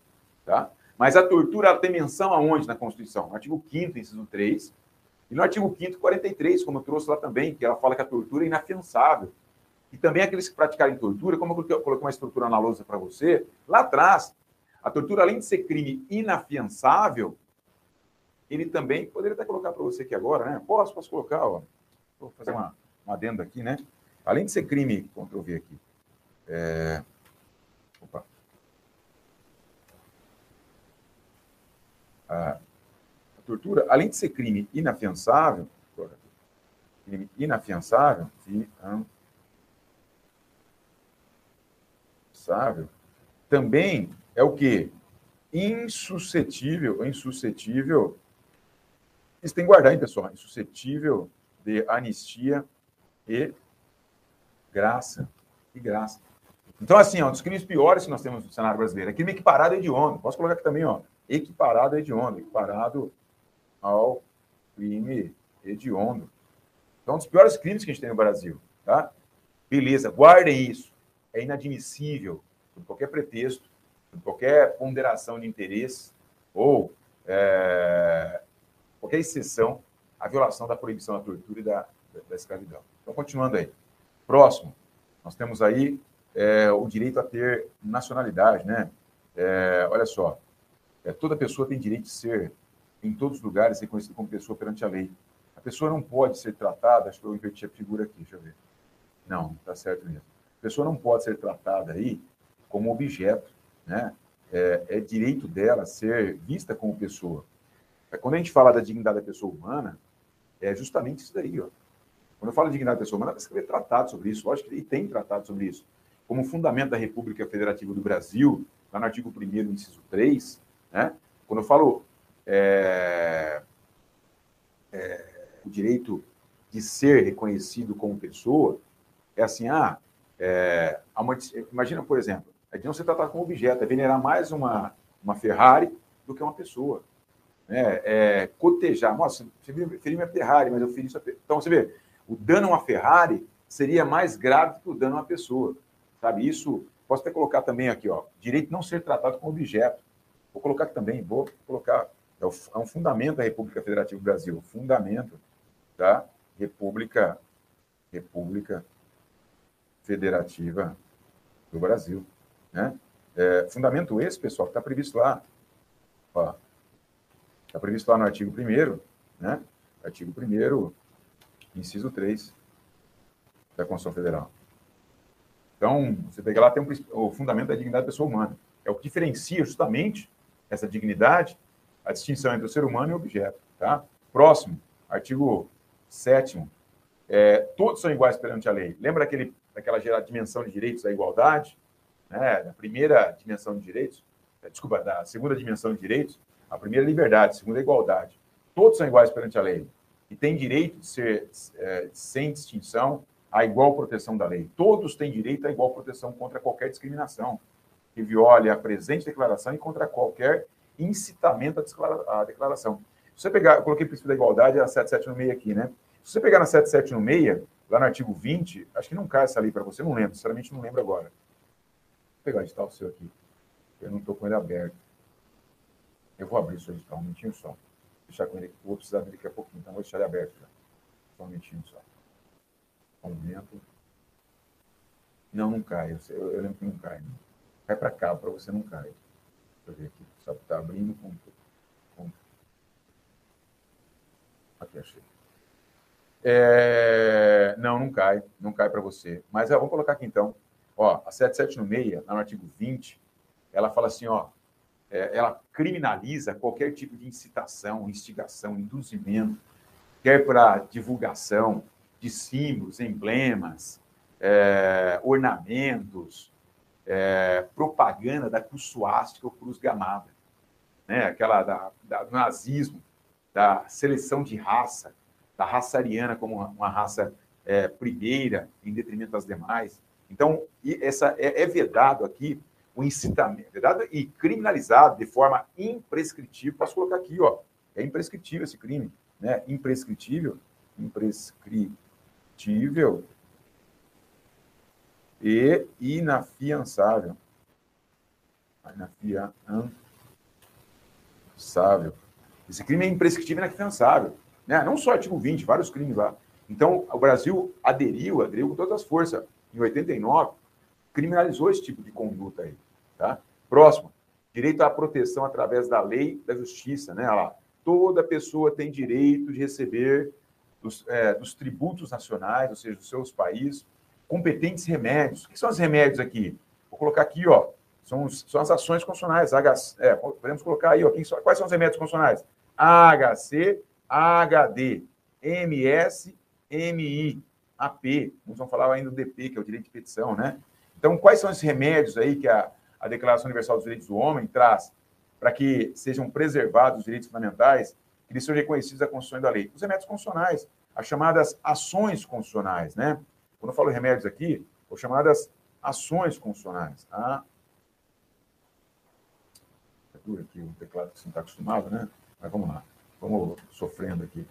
Tá? Mas a tortura tem menção aonde na Constituição? No artigo 5 inciso 3, e no artigo 5 43, como eu trouxe lá também, que ela fala que a tortura é inafiançável. E também aqueles que praticarem tortura, como eu coloquei uma estrutura na lousa para você, lá atrás, a tortura, além de ser crime inafiançável, ele também, poderia até colocar para você aqui agora, né? Posso, posso colocar, ó. Vou fazer uma, uma adenda aqui, né? Além de ser crime, Ctrl V aqui. É... Opa. A, tortura, além de ser crime inafiançável, crime inafiançável, inafiançável, também é o que? Insuscetível, insuscetível isso tem que guardar, hein, pessoal? Insuscetível de anistia e graça. E graça. Então, assim, ó, um dos crimes piores que nós temos no cenário brasileiro é crime equiparado a hediondo. Posso colocar aqui também, ó. Equiparado a hediondo. Equiparado ao crime hediondo. Então, um dos piores crimes que a gente tem no Brasil, tá? Beleza, guardem isso. É inadmissível, por qualquer pretexto, por qualquer ponderação de interesse ou é, qualquer exceção à violação da proibição da tortura e da, da escravidão. Então, continuando aí. Próximo, nós temos aí é, o direito a ter nacionalidade, né? É, olha só, é, toda pessoa tem direito de ser, em todos os lugares, reconhecida como pessoa perante a lei. A pessoa não pode ser tratada, acho que eu inverti a figura aqui, deixa eu ver. Não, está certo mesmo. A pessoa não pode ser tratada aí como objeto, né? É, é direito dela ser vista como pessoa. Quando a gente fala da dignidade da pessoa humana, é justamente isso daí. Ó. Quando eu falo de dignidade da pessoa humana, vai escrever tratado sobre isso. Lógico que ele tem tratado sobre isso. Como fundamento da República Federativa do Brasil, lá no artigo 1 inciso 3, né? quando eu falo é, é, o direito de ser reconhecido como pessoa, é assim, ah, é, uma, imagina, por exemplo, é de não ser tratado como objeto, é venerar mais uma, uma Ferrari do que uma pessoa né, é, cotejar. Nossa, feri minha Ferrari, mas eu feri isso. Então, você vê, o dano a uma Ferrari seria mais grave que o dano a uma pessoa. Sabe? Isso, posso até colocar também aqui, ó, direito não ser tratado como objeto. Vou colocar aqui também, vou colocar, é, é um fundamento da República Federativa do Brasil, fundamento da República, República Federativa do Brasil. Né? É, fundamento esse, pessoal, que está previsto lá. Ó, Está previsto lá no artigo 1 né? Artigo 1 inciso 3 da Constituição Federal. Então, você pega lá, tem um, o fundamento da dignidade da pessoa humana. É o que diferencia justamente essa dignidade, a distinção entre o ser humano e o objeto. Tá? Próximo, artigo 7 é, todos são iguais perante a lei. Lembra aquele, daquela dimensão de direitos da igualdade? Né? Da primeira dimensão de direitos? É, desculpa, da segunda dimensão de direitos? A primeira é liberdade, a segunda é igualdade. Todos são iguais perante a lei e têm direito de ser é, sem distinção à igual proteção da lei. Todos têm direito à igual proteção contra qualquer discriminação que viole a presente declaração e contra qualquer incitamento à declaração. Se você pegar, eu coloquei o princípio da igualdade, a 7796 aqui, né? Se você pegar na 7796, lá no artigo 20, acho que não cai essa lei para você, não lembro, sinceramente não lembro agora. Vou pegar o edital seu aqui. Eu não estou com ele aberto. Eu vou abrir isso edital, um minutinho só. Deixar com ele, vou precisar dele daqui a pouquinho, então vou deixar ele aberto já. Só um minutinho só. Aumento. Não, não cai. Eu, eu, lembro que não cai. Né? Cai para cá, para você não cair. Deixa eu ver aqui. Só está abrindo com, com. Aqui, achei. É... Não, não cai. Não cai para você. Mas ó, vamos colocar aqui então. Ó, a 7796, no artigo 20, ela fala assim, ó, é, ela criminaliza qualquer tipo de incitação, instigação, induzimento, quer para divulgação de símbolos, emblemas, é, ornamentos, é, propaganda da cruz suástica ou cruz gamada, né? aquela da, da, do nazismo, da seleção de raça, da raça ariana como uma, uma raça é, primeira em detrimento das demais. Então, essa é, é vedado aqui o incitamento, verdade? E criminalizado de forma imprescritível. Posso colocar aqui, ó. É imprescritível esse crime, né? Imprescritível, imprescritível e inafiançável. Inafiançável. Esse crime é imprescritível e inafiançável. Né? Não só artigo 20, vários crimes lá. Então, o Brasil aderiu, aderiu com todas as forças. Em 89, criminalizou esse tipo de conduta aí. Tá? Próximo, direito à proteção através da lei da justiça. Né? Lá, toda pessoa tem direito de receber dos, é, dos tributos nacionais, ou seja, dos seus países, competentes remédios. O que são os remédios aqui? Vou colocar aqui, ó, são, são as ações constitucionais. H, é, podemos colocar aí, ó, quais são os remédios constitucionais? HC, HD, MS, MI, AP. Vão falar ainda do DP, que é o direito de petição, né? Então, quais são esses remédios aí que a, a Declaração Universal dos Direitos do Homem traz para que sejam preservados os direitos fundamentais, que eles sejam reconhecidos da Constituição da lei? Os remédios constitucionais, as chamadas ações constitucionais, né? Quando eu falo remédios aqui, são chamadas ações constitucionais, tá? É duro aqui o teclado que você não está acostumado, né? Mas vamos lá, vamos sofrendo aqui.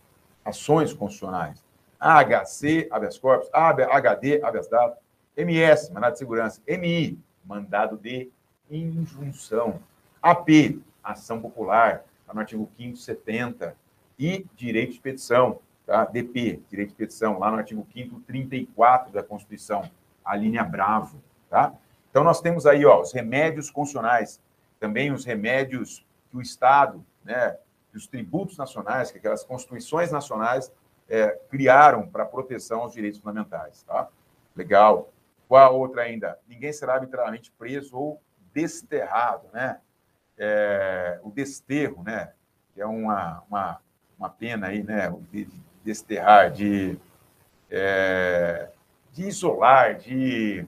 Ações constitucionais. AHC, habeas corpus, HD, habeas dado, MS, mandado de segurança, MI, mandado de injunção, AP, ação popular, está no artigo 570, e direito de petição, tá? DP, direito de petição, lá no artigo 5 34 da Constituição, a linha Bravo, tá? Então, nós temos aí, ó, os remédios constitucionais, também os remédios que o Estado, né, os tributos nacionais, que aquelas constituições nacionais é, criaram para proteção aos direitos fundamentais, tá? Legal. Qual a outra ainda? Ninguém será arbitrariamente preso ou desterrado, né? É, o desterro, né? Que é uma, uma, uma pena aí, né? De desterrar, de, é, de isolar, de,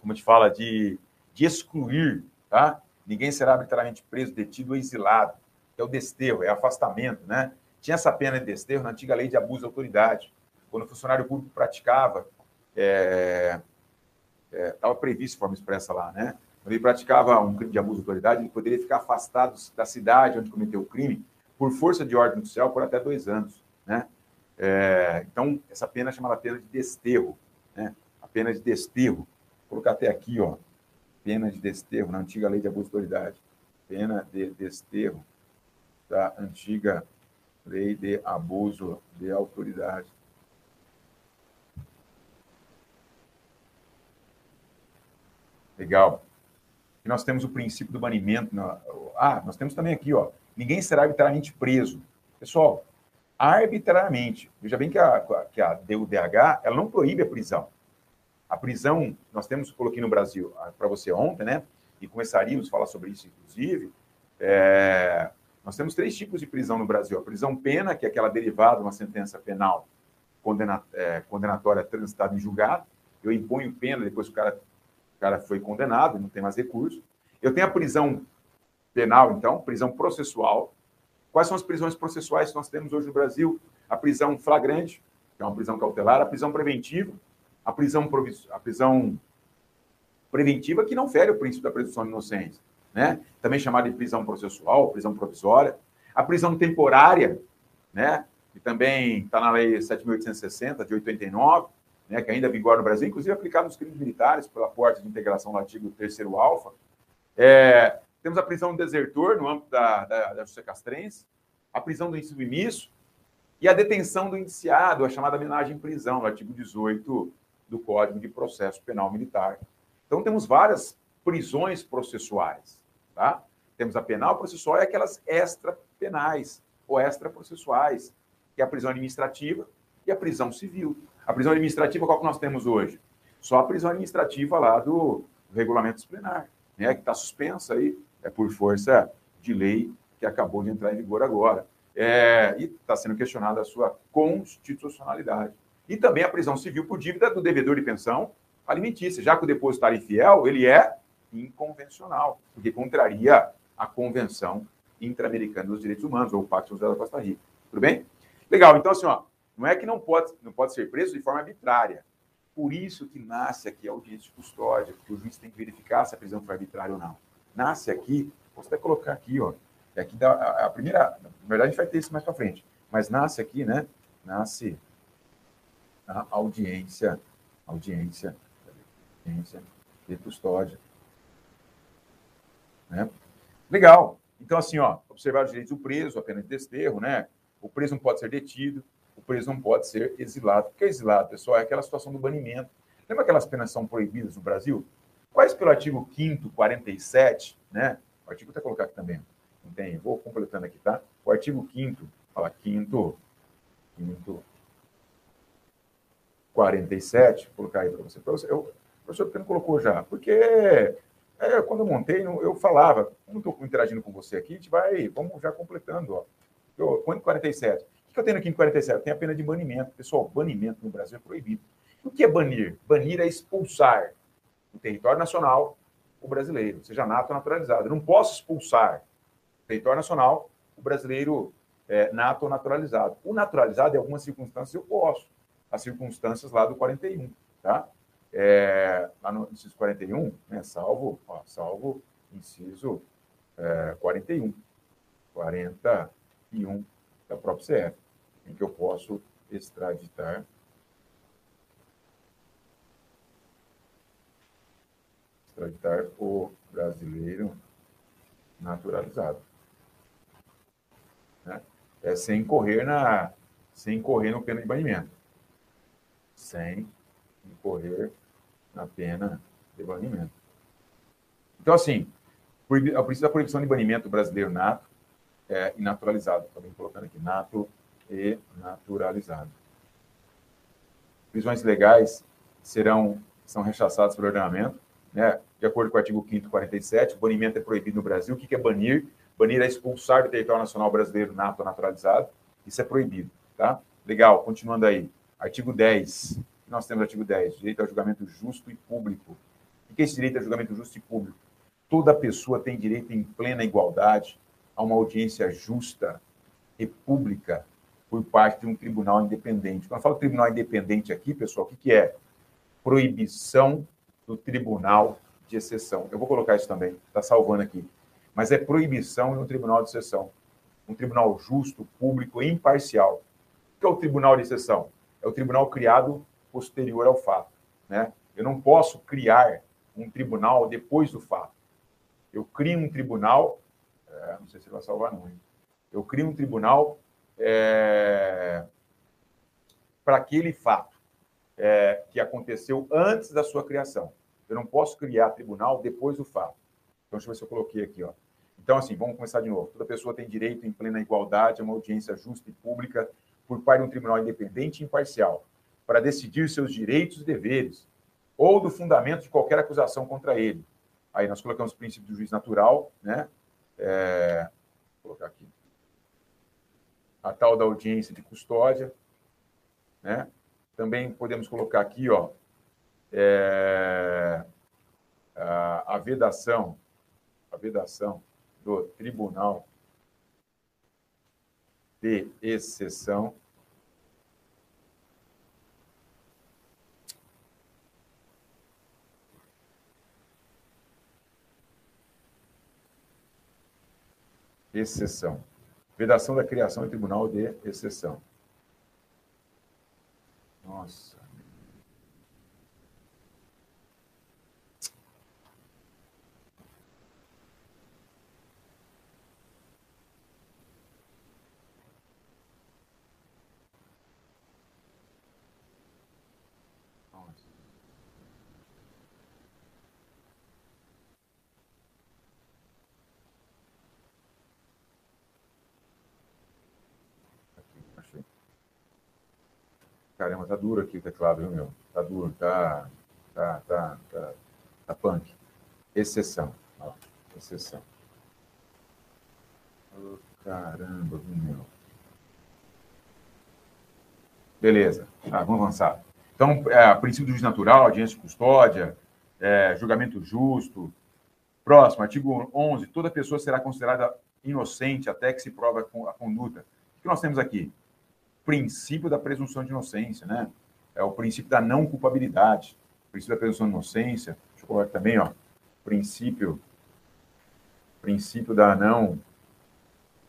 como te fala, de, de excluir, tá? Ninguém será arbitrariamente preso, detido ou exilado. É o desterro, é afastamento, né? Tinha essa pena de desterro na antiga lei de abuso de autoridade. Quando o funcionário público praticava é, estava é, previsto de forma expressa lá, né? Quando ele praticava um crime de abuso de autoridade, ele poderia ficar afastado da cidade onde cometeu o crime por força de ordem judicial por até dois anos, né? É, então, essa pena é chamada pena de desterro, né? A pena de desterro. Vou colocar até aqui, ó. Pena de desterro, na antiga lei de abuso de autoridade. Pena de desterro da antiga lei de abuso de autoridade. Legal. E nós temos o princípio do banimento. Na... Ah, nós temos também aqui, ó. Ninguém será arbitrariamente preso. Pessoal, arbitrariamente. Veja bem que a, que a DUDH, ela não proíbe a prisão. A prisão, nós temos, coloquei no Brasil ah, para você ontem, né? E começaríamos a falar sobre isso, inclusive. É... Nós temos três tipos de prisão no Brasil. A prisão pena, que é aquela derivada de uma sentença penal condena... é, condenatória transitada em julgado. Eu imponho pena depois o cara o cara foi condenado, não tem mais recurso. Eu tenho a prisão penal, então, prisão processual. Quais são as prisões processuais que nós temos hoje no Brasil? A prisão flagrante, que é uma prisão cautelar, a prisão preventiva, a prisão, provis... a prisão preventiva, que não fere o princípio da presunção de inocência, né? também chamada de prisão processual, prisão provisória, a prisão temporária, né? que também está na Lei 7.860, de 89, né, que ainda vigora no Brasil, inclusive aplicado nos crimes militares pela porta de integração do artigo 3 alfa. É, temos a prisão do desertor no âmbito da, da, da justiça castrense, a prisão do insubmisso e a detenção do indiciado, a chamada homenagem em prisão, no artigo 18 do Código de Processo Penal Militar. Então, temos várias prisões processuais. Tá? Temos a penal processual e aquelas extra-penais ou extra-processuais, que é a prisão administrativa e a prisão civil. A prisão administrativa, qual que nós temos hoje? Só a prisão administrativa lá do, regulamento disciplinar, né, que está suspensa aí, é por força de lei que acabou de entrar em vigor agora. É, e está sendo questionada a sua constitucionalidade. E também a prisão civil por dívida do devedor de pensão alimentícia, já que o depositário infiel ele é inconvencional, porque contraria a Convenção Interamericana dos Direitos Humanos, ou o Pacto Social da Costa Rica. Tudo bem? Legal, então assim, ó, não é que não pode, não pode ser preso de forma arbitrária. Por isso que nasce aqui a audiência de custódia, porque o juiz tem que verificar se a prisão foi arbitrária ou não. Nasce aqui, posso até colocar aqui, ó. É aqui da, a, a primeira, na verdade a gente vai ter isso mais para frente, mas nasce aqui, né? Nasce a audiência, audiência, audiência de custódia. Né? Legal. Então, assim, ó, observar os direitos do preso, a pena de desterro, né? O preso não pode ser detido, preso não pode ser exilado. O que é exilado, pessoal? É aquela situação do banimento. Lembra aquelas penas são proibidas no Brasil? Quais pelo artigo 5 47, né? O artigo até colocar aqui também. Não tem, vou completando aqui, tá? O artigo 5 fala 5 5 47, vou colocar aí para você. você. Eu, o professor porque não colocou já? Porque é, quando eu montei, eu falava, como estou interagindo com você aqui, a gente vai, vamos já completando, ó. Eu, 47. Que eu tenho no 547? Tem a pena de banimento. Pessoal, banimento no Brasil é proibido. O que é banir? Banir é expulsar do território nacional o brasileiro, seja nato ou naturalizado. Eu não posso expulsar do território nacional o brasileiro é, nato ou naturalizado. O naturalizado, em algumas circunstâncias, eu posso. As circunstâncias lá do 41, tá? É, lá no inciso 41, né, salvo, ó, salvo inciso é, 41. 41 da própria CF, em que eu posso extraditar extraditar o brasileiro naturalizado. Né? É sem correr na sem correr no pena de banimento. Sem incorrer na pena de banimento. Então, assim, a princípio da proibição de banimento brasileiro nato é, e naturalizado. Também colocando aqui, nato e naturalizado. Prisões legais serão são rechaçadas pelo ordenamento né? De acordo com o artigo 5 47, o banimento é proibido no Brasil. O que é banir? Banir é expulsar do território nacional brasileiro nato ou naturalizado. Isso é proibido, tá? Legal, continuando aí. Artigo 10. Nós temos artigo 10, direito ao julgamento justo e público. O que é esse direito ao julgamento justo e público? Toda pessoa tem direito em plena igualdade a uma audiência justa e pública por parte de um tribunal independente. Quando eu falo tribunal independente aqui, pessoal, o que, que é? Proibição do tribunal de exceção. Eu vou colocar isso também, está salvando aqui. Mas é proibição no tribunal de exceção. Um tribunal justo, público e imparcial. O que é o tribunal de exceção? É o tribunal criado posterior ao fato. Né? Eu não posso criar um tribunal depois do fato. Eu crio um tribunal, é, não sei se vai salvar não, hein? eu crio um tribunal é, para aquele fato é, que aconteceu antes da sua criação. Eu não posso criar tribunal depois do fato. Então, deixa eu ver se eu coloquei aqui. Ó. Então, assim, vamos começar de novo. Toda pessoa tem direito em plena igualdade a uma audiência justa e pública por parte de um tribunal independente e imparcial para decidir seus direitos e deveres ou do fundamento de qualquer acusação contra ele. Aí nós colocamos o princípio do juiz natural, né? É, vou colocar aqui. A tal da audiência de custódia, né? Também podemos colocar aqui, ó, é, a, a vedação, a vedação do Tribunal de Exceção exceção. Vedação da criação do tribunal de exceção. Nossa. Tá duro aqui o teclado, viu, meu? Tá duro, tá. Tá, tá, tá, tá punk. Exceção. Ó, exceção. Oh, caramba, viu, meu? Beleza. Ah, vamos avançar. Então, é, princípio do juiz natural, audiência de custódia, é, julgamento justo. Próximo, artigo 11. Toda pessoa será considerada inocente até que se prova a conduta. O que nós temos aqui? Princípio da presunção de inocência, né? É o princípio da não culpabilidade, princípio da presunção de inocência. Deixa eu colocar também, ó, princípio, princípio da não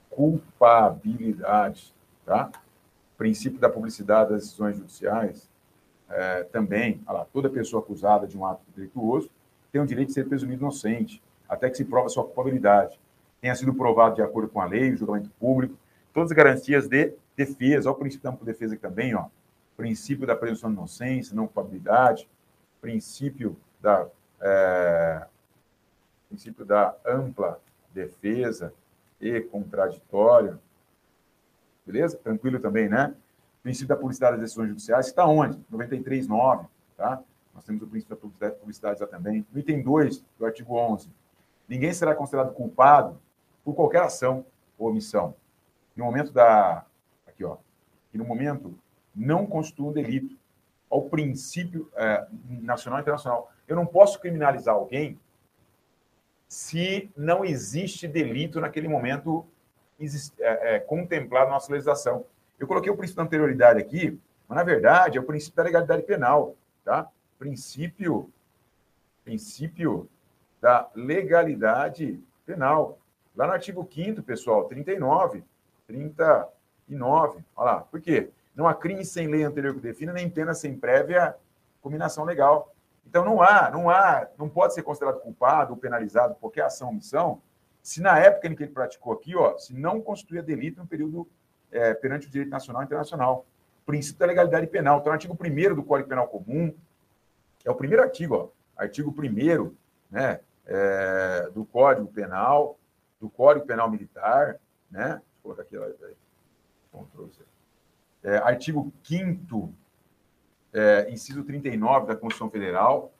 culpabilidade, tá? Princípio da publicidade das decisões judiciais, é, também, lá, toda pessoa acusada de um ato delituoso tem o direito de ser presumido inocente, até que se prova sua culpabilidade. tenha sido provado de acordo com a lei, o julgamento público, todas as garantias de defesa, olha o princípio da ampla defesa aqui também, ó, princípio da presunção de inocência, não culpabilidade, princípio da, é, princípio da ampla defesa e contraditório, beleza? Tranquilo também, né? Princípio da publicidade das decisões judiciais, está onde? 93.9, tá? Nós temos o princípio da publicidade, publicidade já também. No item 2 do artigo 11, ninguém será considerado culpado por qualquer ação ou omissão. No momento da... Aqui, ó. Que no momento não constitui um delito. Ao princípio é, nacional e internacional. Eu não posso criminalizar alguém se não existe delito naquele momento é, é, contemplado na nossa legislação. Eu coloquei o princípio da anterioridade aqui, mas na verdade é o princípio da legalidade penal, tá? Princípio, princípio da legalidade penal. Lá no artigo 5 pessoal, 39, 39, olha lá. Por quê? Não há crime sem lei anterior que defina, nem pena sem prévia combinação legal. Então não há, não há, não pode ser considerado culpado ou penalizado por qualquer ação ou omissão, se na época em que ele praticou aqui, ó, se não constituía delito no período é, perante o direito nacional e internacional. Princípio da legalidade penal. Então, o artigo 1 do Código Penal Comum, é o primeiro artigo, ó, artigo 1 né, é, do Código Penal, do Código Penal Militar, né? Eu colocar aqui, Ctrl C. É, artigo 5 é, inciso 39 da Constituição Federal,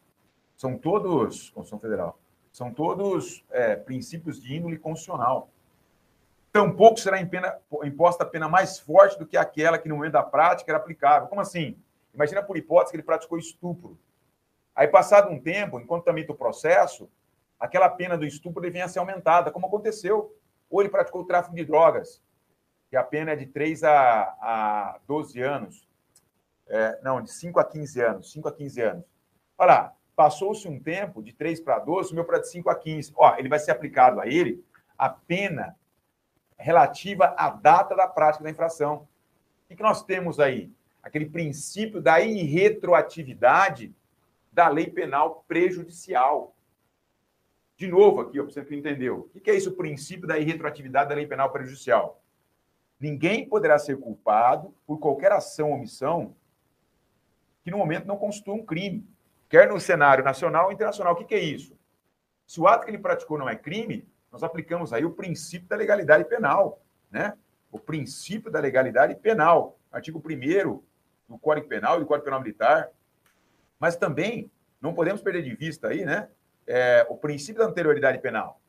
são todos, Constituição Federal, são todos é, princípios de índole constitucional. Tampouco será pena, imposta a pena mais forte do que aquela que no momento da prática era aplicável. Como assim? Imagina por hipótese que ele praticou estupro. Aí, passado um tempo, enquanto tramita o processo, aquela pena do estupro venha a ser aumentada, como aconteceu. Ou ele praticou tráfico de drogas, que a pena é de 3 a, a 12 anos. É, não, de 5 a 15 anos. 5 a 15 anos. Olha lá, passou-se um tempo de 3 para 12, subiu para de 5 a 15. Ó, ele vai ser aplicado a ele a pena relativa à data da prática da infração. O que nós temos aí? Aquele princípio da irretroatividade da lei penal prejudicial. De novo, aqui, para você que entendeu. O que é isso, o princípio da irretroatividade da lei penal prejudicial? Ninguém poderá ser culpado por qualquer ação ou omissão que no momento não constitui um crime, quer no cenário nacional ou internacional. O que é isso? Se o ato que ele praticou não é crime, nós aplicamos aí o princípio da legalidade penal, né? O princípio da legalidade penal, artigo 1 do Código Penal e do Código Penal Militar. Mas também não podemos perder de vista aí, né? É, o princípio da anterioridade penal.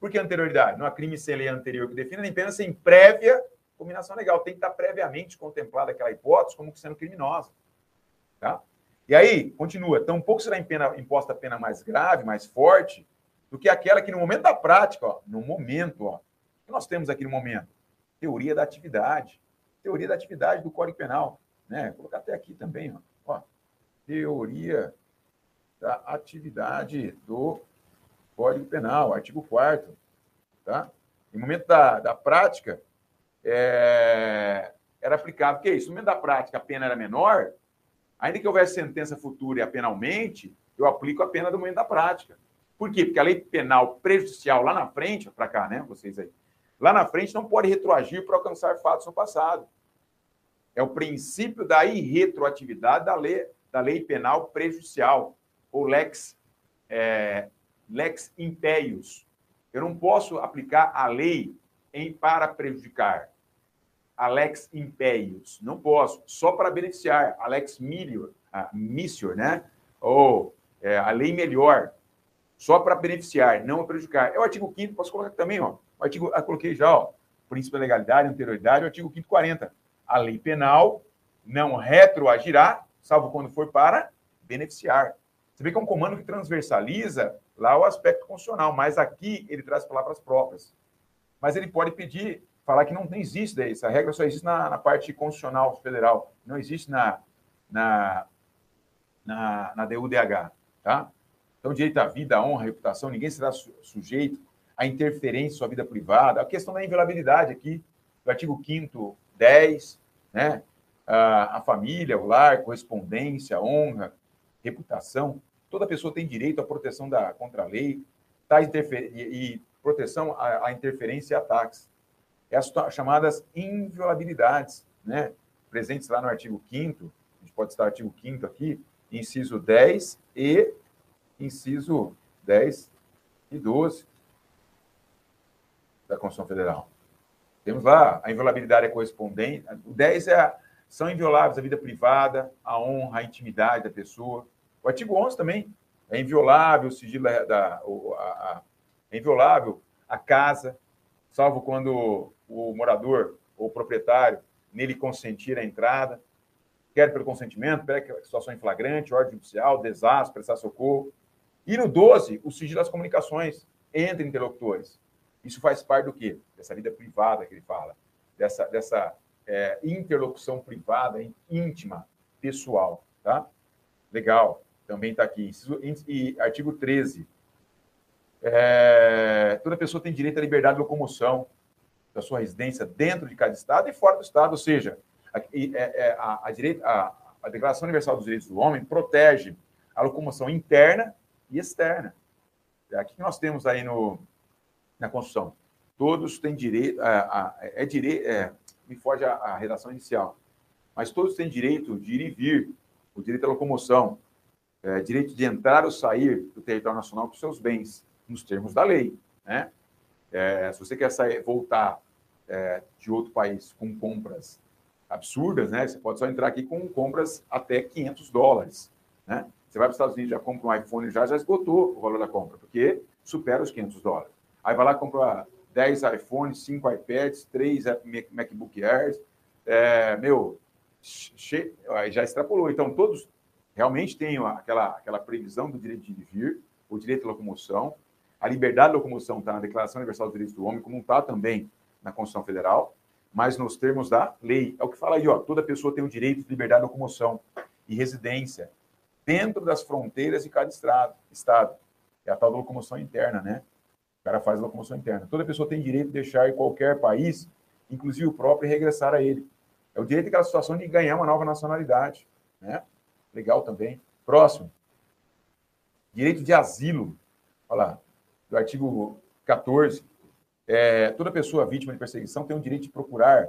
Por que anterioridade? Não há crime sem lei anterior que defina, nem pena sem prévia combinação legal. Tem que estar previamente contemplada aquela hipótese como sendo criminosa. Tá? E aí, continua, tampouco será imposta pena mais grave, mais forte, do que aquela que no momento da prática, ó, no momento, ó, que nós temos aqui no momento? Teoria da atividade. Teoria da atividade do Código Penal. Né? Vou colocar até aqui também. Ó. ó teoria da atividade do Código Penal, artigo 4 tá? No momento da, da prática, é, era aplicado. O que é isso? No momento da prática, a pena era menor, ainda que houvesse sentença futura e a pena aumente, eu aplico a pena do momento da prática. Por quê? Porque a lei penal prejudicial lá na frente, para cá, né, vocês aí, lá na frente não pode retroagir para alcançar fatos no passado. É o princípio da irretroatividade da lei, da lei penal prejudicial, ou lex, é, lex impérios. Eu não posso aplicar a lei em para prejudicar. Alex Impérios. Não posso. Só para beneficiar. Alex Milior, a Missior, né? Ou é, a lei melhor só para beneficiar, não prejudicar. É o artigo 5 posso colocar também, ó. O artigo, eu coloquei já, ó, princípio da legalidade, anterioridade, o artigo 5 40. A lei penal não retroagirá, salvo quando for para beneficiar. Você vê que é um comando que transversaliza lá o aspecto constitucional, mas aqui ele traz palavras próprias. Mas ele pode pedir, falar que não existe daí, essa regra só existe na, na parte constitucional federal, não existe na, na, na, na DUDH, tá? Então, direito à vida, à honra, à reputação, ninguém será sujeito a interferência em sua vida privada. A questão da inviolabilidade aqui, do artigo 5 10, né? A, a família, o lar, correspondência, honra, reputação. Toda pessoa tem direito à proteção da, contra a lei. Tais interfer... e proteção à, à interferência e ataques. Essas chamadas inviolabilidades, né? presentes lá no artigo 5 a gente pode estar artigo 5 aqui, inciso 10 e inciso 10 e 12 da Constituição Federal. Temos lá a inviolabilidade é correspondente. O 10 é são invioláveis a vida privada, a honra, a intimidade da pessoa. O artigo 11 também é inviolável o sigilo da a, a, é inviolável a casa, salvo quando o morador ou o proprietário nele consentir a entrada, quer pelo consentimento, quer situação em flagrante, ordem judicial, desastre, prestar socorro. E no 12, o sigilo das comunicações entre interlocutores. Isso faz parte do quê? Dessa vida privada que ele fala, dessa, dessa é, interlocução privada, íntima, pessoal, tá? Legal, também está aqui. E artigo 13. É, toda pessoa tem direito à liberdade de locomoção da sua residência dentro de cada estado e fora do estado, ou seja, a, é, a, a, direito, a, a Declaração Universal dos Direitos do Homem protege a locomoção interna e externa. É aqui nós temos aí no, na Constituição. Todos têm direito, é direito, é, me foge a, a redação inicial, mas todos têm direito de ir e vir, o direito à locomoção, é, direito de entrar ou sair do território nacional com seus bens, nos termos da lei. Né? É, se você quer sair, voltar é, de outro país com compras absurdas, né? Você pode só entrar aqui com compras até 500 dólares, né? Você vai para os Estados Unidos, já compra um iPhone, já, já esgotou o valor da compra, porque supera os 500 dólares. Aí vai lá compra 10 iPhones, 5 iPads, 3 MacBook Airs, é, meu, che... já extrapolou. Então, todos realmente têm aquela, aquela previsão do direito de ir vir, o direito à locomoção, a liberdade de locomoção está na Declaração Universal dos Direitos do Homem, como está também na Constituição Federal, mas nos termos da lei. É o que fala aí, ó, toda pessoa tem o direito de liberdade de locomoção e residência dentro das fronteiras de cada estrado, estado. É a tal da locomoção interna, né? O cara faz a locomoção interna. Toda pessoa tem direito de deixar em qualquer país, inclusive o próprio, e regressar a ele. É o direito daquela situação de ganhar uma nova nacionalidade, né? Legal também. Próximo. Direito de asilo. Olha lá do artigo 14, é, toda pessoa vítima de perseguição tem o direito de procurar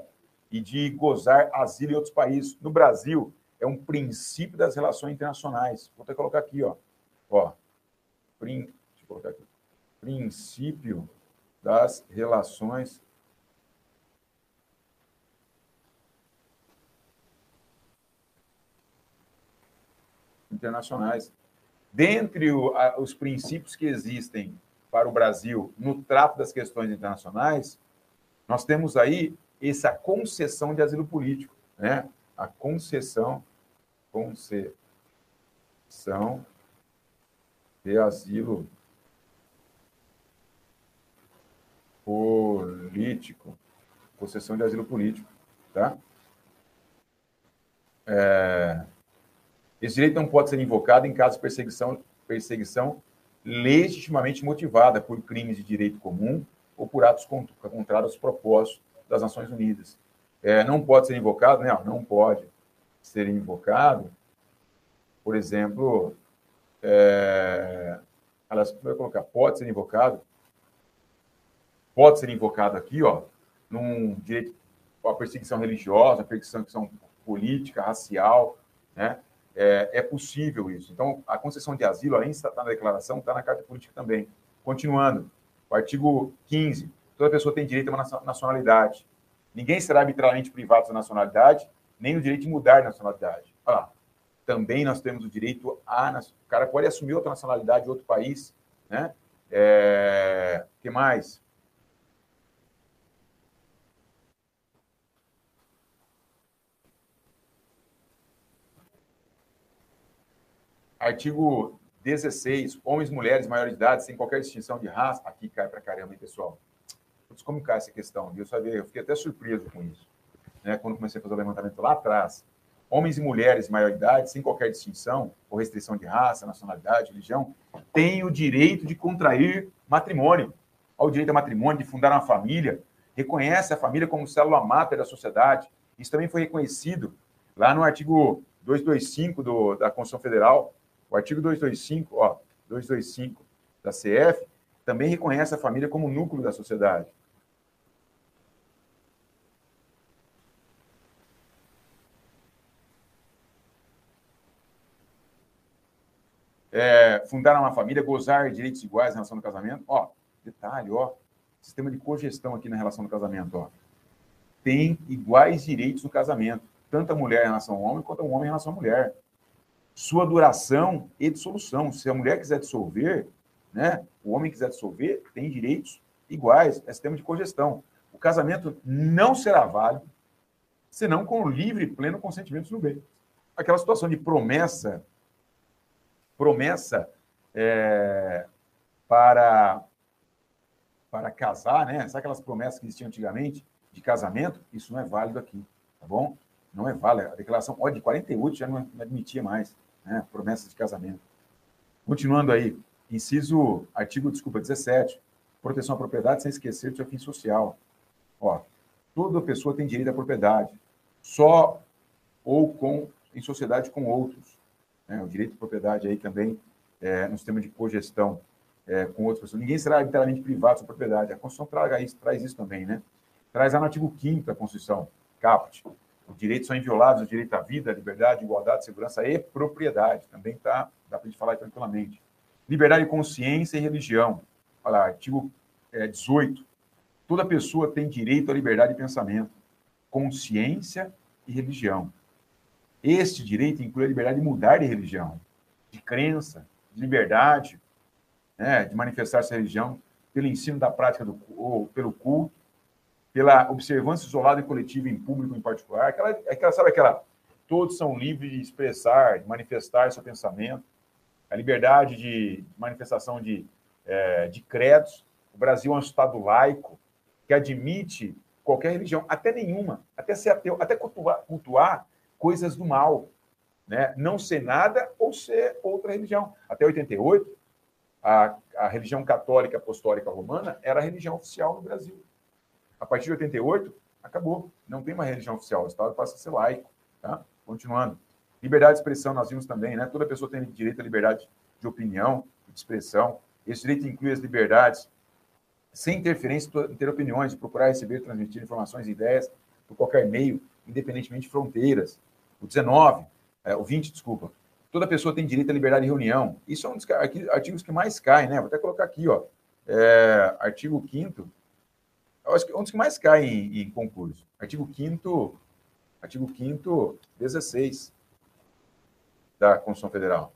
e de gozar asilo em outros países. No Brasil, é um princípio das relações internacionais. Vou até colocar aqui, ó. ó prin, deixa eu colocar aqui. Princípio das relações internacionais. Dentre o, a, os princípios que existem para o Brasil no trato das questões internacionais, nós temos aí essa concessão de asilo político, né? A concessão, concessão de asilo político, concessão de asilo político, tá? É, esse direito não pode ser invocado em caso de perseguição, perseguição legitimamente motivada por crimes de direito comum ou por atos contrários aos propósitos das Nações Unidas. É, não pode ser invocado, não, não pode ser invocado, por exemplo, é, elas vai colocar, pode ser invocado, pode ser invocado aqui, ó, num direito a perseguição religiosa, perseguição política, racial, né? É, é possível isso. Então, a concessão de asilo, além de estar na declaração, está na Carta Política também. Continuando, o artigo 15, toda pessoa tem direito a uma nacionalidade. Ninguém será arbitrariamente privado da nacionalidade, nem o direito de mudar de nacionalidade. Ah, também nós temos o direito a... O cara pode assumir outra nacionalidade de outro país, né? É, que mais? Artigo 16, homens e mulheres maiores de idade, sem qualquer distinção de raça. Aqui cai para caramba, hein, pessoal? Putz, como cai essa questão? Eu, eu fiquei até surpreso com isso. Né? Quando comecei a fazer o levantamento lá atrás. Homens e mulheres de idade, sem qualquer distinção ou restrição de raça, nacionalidade, religião, têm o direito de contrair matrimônio. Ao direito a matrimônio, de fundar uma família, reconhece a família como célula máter da sociedade. Isso também foi reconhecido lá no artigo 225 do, da Constituição Federal, o artigo 225, ó, 225 da CF, também reconhece a família como núcleo da sociedade. É, fundar uma família, gozar direitos iguais em relação ao casamento. Ó, detalhe, ó, sistema de cogestão aqui na relação do casamento, ó. Tem iguais direitos no casamento, tanto a mulher em relação ao homem quanto o homem em relação à mulher. Sua duração e dissolução. Se a mulher quiser dissolver, né, o homem quiser dissolver, tem direitos iguais. É sistema de cogestão. O casamento não será válido senão com livre e pleno consentimento no bem. Aquela situação de promessa, promessa é, para para casar, né? Sabe aquelas promessas que existiam antigamente de casamento? Isso não é válido aqui, tá bom? Não é válido. A declaração ó, de 48 já não admitia mais, né? De casamento. Continuando aí, inciso, artigo, desculpa, 17, proteção à propriedade sem esquecer do seu fim social. Ó, toda pessoa tem direito à propriedade, só ou com em sociedade com outros. Né? O direito à propriedade aí também é, no sistema de cogestão é, com outras pessoas. Ninguém será inteiramente privado da sua propriedade. A Constituição traz isso, traz isso também, né? Traz lá no artigo 5 da Constituição, caput. Os direitos são invioláveis, o direito à vida, à liberdade, igualdade, segurança e propriedade. Também tá, dá para a gente falar tranquilamente. Liberdade de consciência e religião. Olha lá, artigo é, 18. Toda pessoa tem direito à liberdade de pensamento, consciência e religião. Este direito inclui a liberdade de mudar de religião, de crença, de liberdade, né, de manifestar essa religião pelo ensino da prática do, ou pelo culto, pela observância isolada e coletiva em público em particular. Aquela, aquela, sabe aquela? Todos são livres de expressar, de manifestar seu pensamento, a liberdade de manifestação de, é, de credos. O Brasil é um Estado laico que admite qualquer religião, até nenhuma, até ser ateu, até cultuar, cultuar coisas do mal. Né? Não ser nada ou ser outra religião. Até 88, a, a religião católica apostólica romana era a religião oficial no Brasil. A partir de 88, acabou. Não tem uma religião oficial. O Estado passa a ser laico. Tá? Continuando. Liberdade de expressão, nós vimos também, né? Toda pessoa tem direito à liberdade de opinião, de expressão. Esse direito inclui as liberdades sem interferência ter opiniões, procurar receber transmitir informações e ideias por qualquer meio, independentemente de fronteiras. O 19, é, o 20, desculpa, Toda pessoa tem direito à liberdade de reunião. Isso é um dos artigos que mais caem, né? Vou até colocar aqui, ó. É, artigo 5 acho que um dos que mais cai em, em concurso. Artigo 5 artigo 5 16 da Constituição Federal.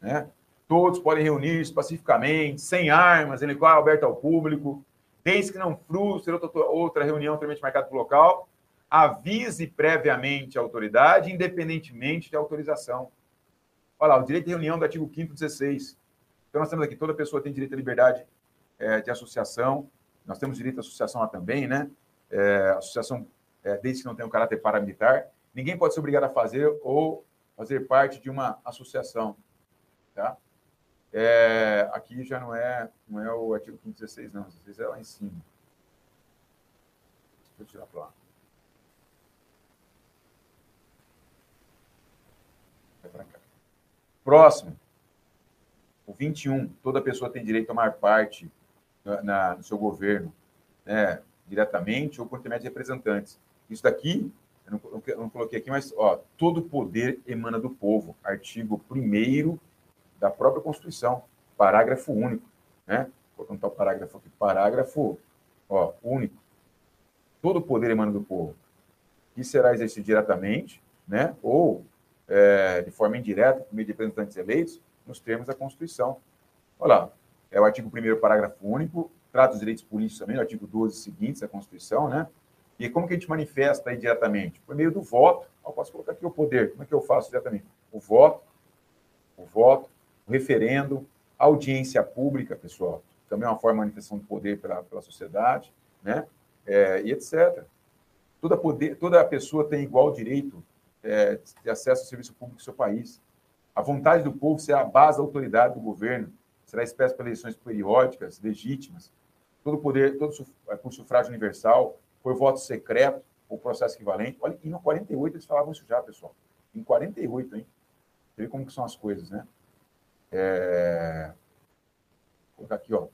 Né? Todos podem reunir-se pacificamente, sem armas, em local aberto ao público, desde que não frustre outra, outra reunião anteriormente marcada pelo local, avise previamente a autoridade, independentemente de autorização. Olha lá, o direito de reunião do artigo 5 16. Então, nós temos aqui, toda pessoa tem direito à liberdade é, de associação. Nós temos direito à associação lá também, né? É, associação, é, desde que não tenha um caráter paramilitar. Ninguém pode ser obrigado a fazer ou fazer parte de uma associação, tá? É, aqui já não é, não é o artigo 516, não. 16 é lá em cima. Deixa eu tirar para lá. Vai para cá. Próximo, o 21, toda pessoa tem direito a tomar parte na, no seu governo, né, diretamente ou por intermédio de representantes. Isso daqui, eu não, eu não coloquei aqui, mas ó, todo poder emana do povo. Artigo 1 da própria Constituição, parágrafo único. Né? Vou contar o parágrafo aqui. Parágrafo ó, único. Todo poder emana do povo. E será exercido diretamente, né? ou é, de forma indireta, por meio de representantes eleitos, nos termos da Constituição. Olha lá, é o artigo 1 parágrafo único, trata os direitos políticos também, o artigo 12 seguintes da Constituição, né? E como que a gente manifesta aí diretamente? Por meio do voto. Eu posso colocar aqui o poder. Como é que eu faço diretamente? O voto, o voto, o referendo, audiência pública, pessoal. Também é uma forma de manifestação de poder pela, pela sociedade, né? É, e etc. Toda, poder, toda pessoa tem igual direito é, de acesso ao serviço público do seu país. A vontade do povo será a base da autoridade do governo, será expressa por eleições periódicas, legítimas, todo poder, todo por sufrágio universal, por voto secreto ou processo equivalente. Olha, e no 48 eles falavam isso já, pessoal. Em 48, hein? Você vê como que são as coisas, né? É... Vou colocar aqui, ó.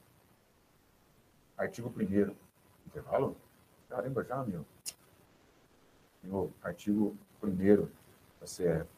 artigo 1 Intervalo? Caramba, já, meu. De artigo 1 da CF.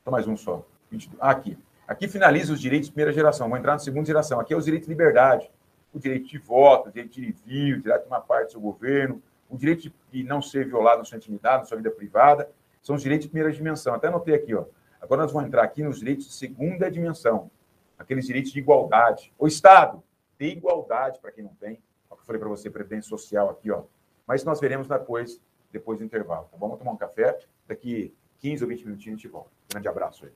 Então, mais um só. 22. Ah, aqui. Aqui finaliza os direitos de primeira geração. Vou entrar na segunda geração. Aqui é os direitos de liberdade. O direito de voto, o direito de envio, o direito de uma parte do seu governo, o direito de não ser violado na sua intimidade, na sua vida privada. São os direitos de primeira dimensão. Até anotei aqui, ó. Agora nós vamos entrar aqui nos direitos de segunda dimensão. Aqueles direitos de igualdade. O Estado tem igualdade para quem não tem. É eu falei para você, previdência social aqui, ó. Mas nós veremos depois, depois do intervalo, tá bom? Vamos tomar um café. Daqui 15 ou 20 minutinhos a gente volta. Grande abraço aí.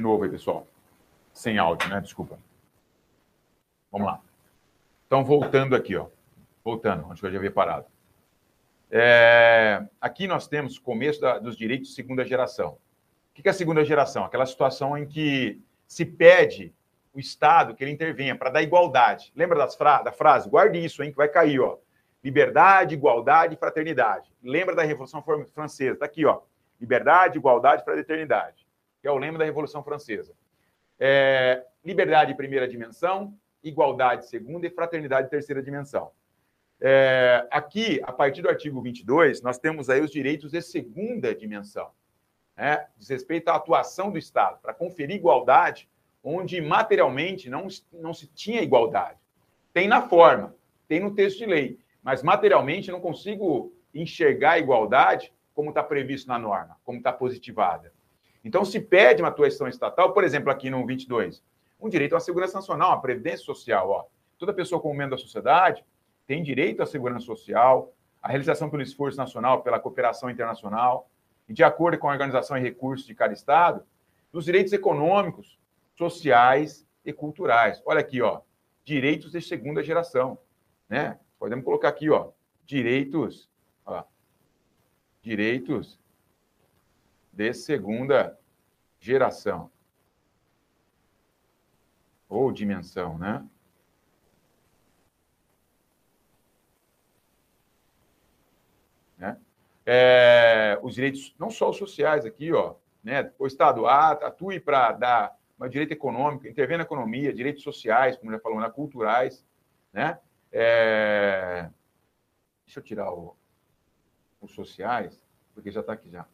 De novo aí, pessoal. Sem áudio, né? Desculpa. Vamos lá. Então, voltando aqui, ó. Voltando, onde eu já havia parado. É, aqui nós temos o começo da, dos direitos de segunda geração. O que é a segunda geração? Aquela situação em que se pede o Estado que ele intervenha para dar igualdade. Lembra fra da frase? Guarde isso, hein, que vai cair, ó. Liberdade, igualdade e fraternidade. Lembra da Revolução Francesa? Está aqui, ó. Liberdade, igualdade e fraternidade. Que é o lema da Revolução Francesa. É, liberdade primeira dimensão, igualdade segunda e fraternidade terceira dimensão. É, aqui, a partir do artigo 22, nós temos aí os direitos de segunda dimensão. Né? Diz respeito à atuação do Estado, para conferir igualdade onde materialmente não, não se tinha igualdade. Tem na forma, tem no texto de lei, mas materialmente não consigo enxergar a igualdade como está previsto na norma, como está positivada. Então, se pede uma atuação estatal, por exemplo, aqui no 22, um direito à segurança nacional, à previdência social. Ó. Toda pessoa como membro da sociedade tem direito à segurança social, à realização pelo esforço nacional, pela cooperação internacional, e de acordo com a organização e recursos de cada Estado, dos direitos econômicos, sociais e culturais. Olha aqui, ó, direitos de segunda geração, né? Podemos colocar aqui, ó, direitos, ó, direitos de segunda geração ou dimensão, né? né? É, os direitos, não só os sociais aqui, ó, né? O Estado atue para dar um direito econômico, intervém na economia, direitos sociais, como já falou, na culturais, né? É, deixa eu tirar o, os sociais, porque já está aqui já.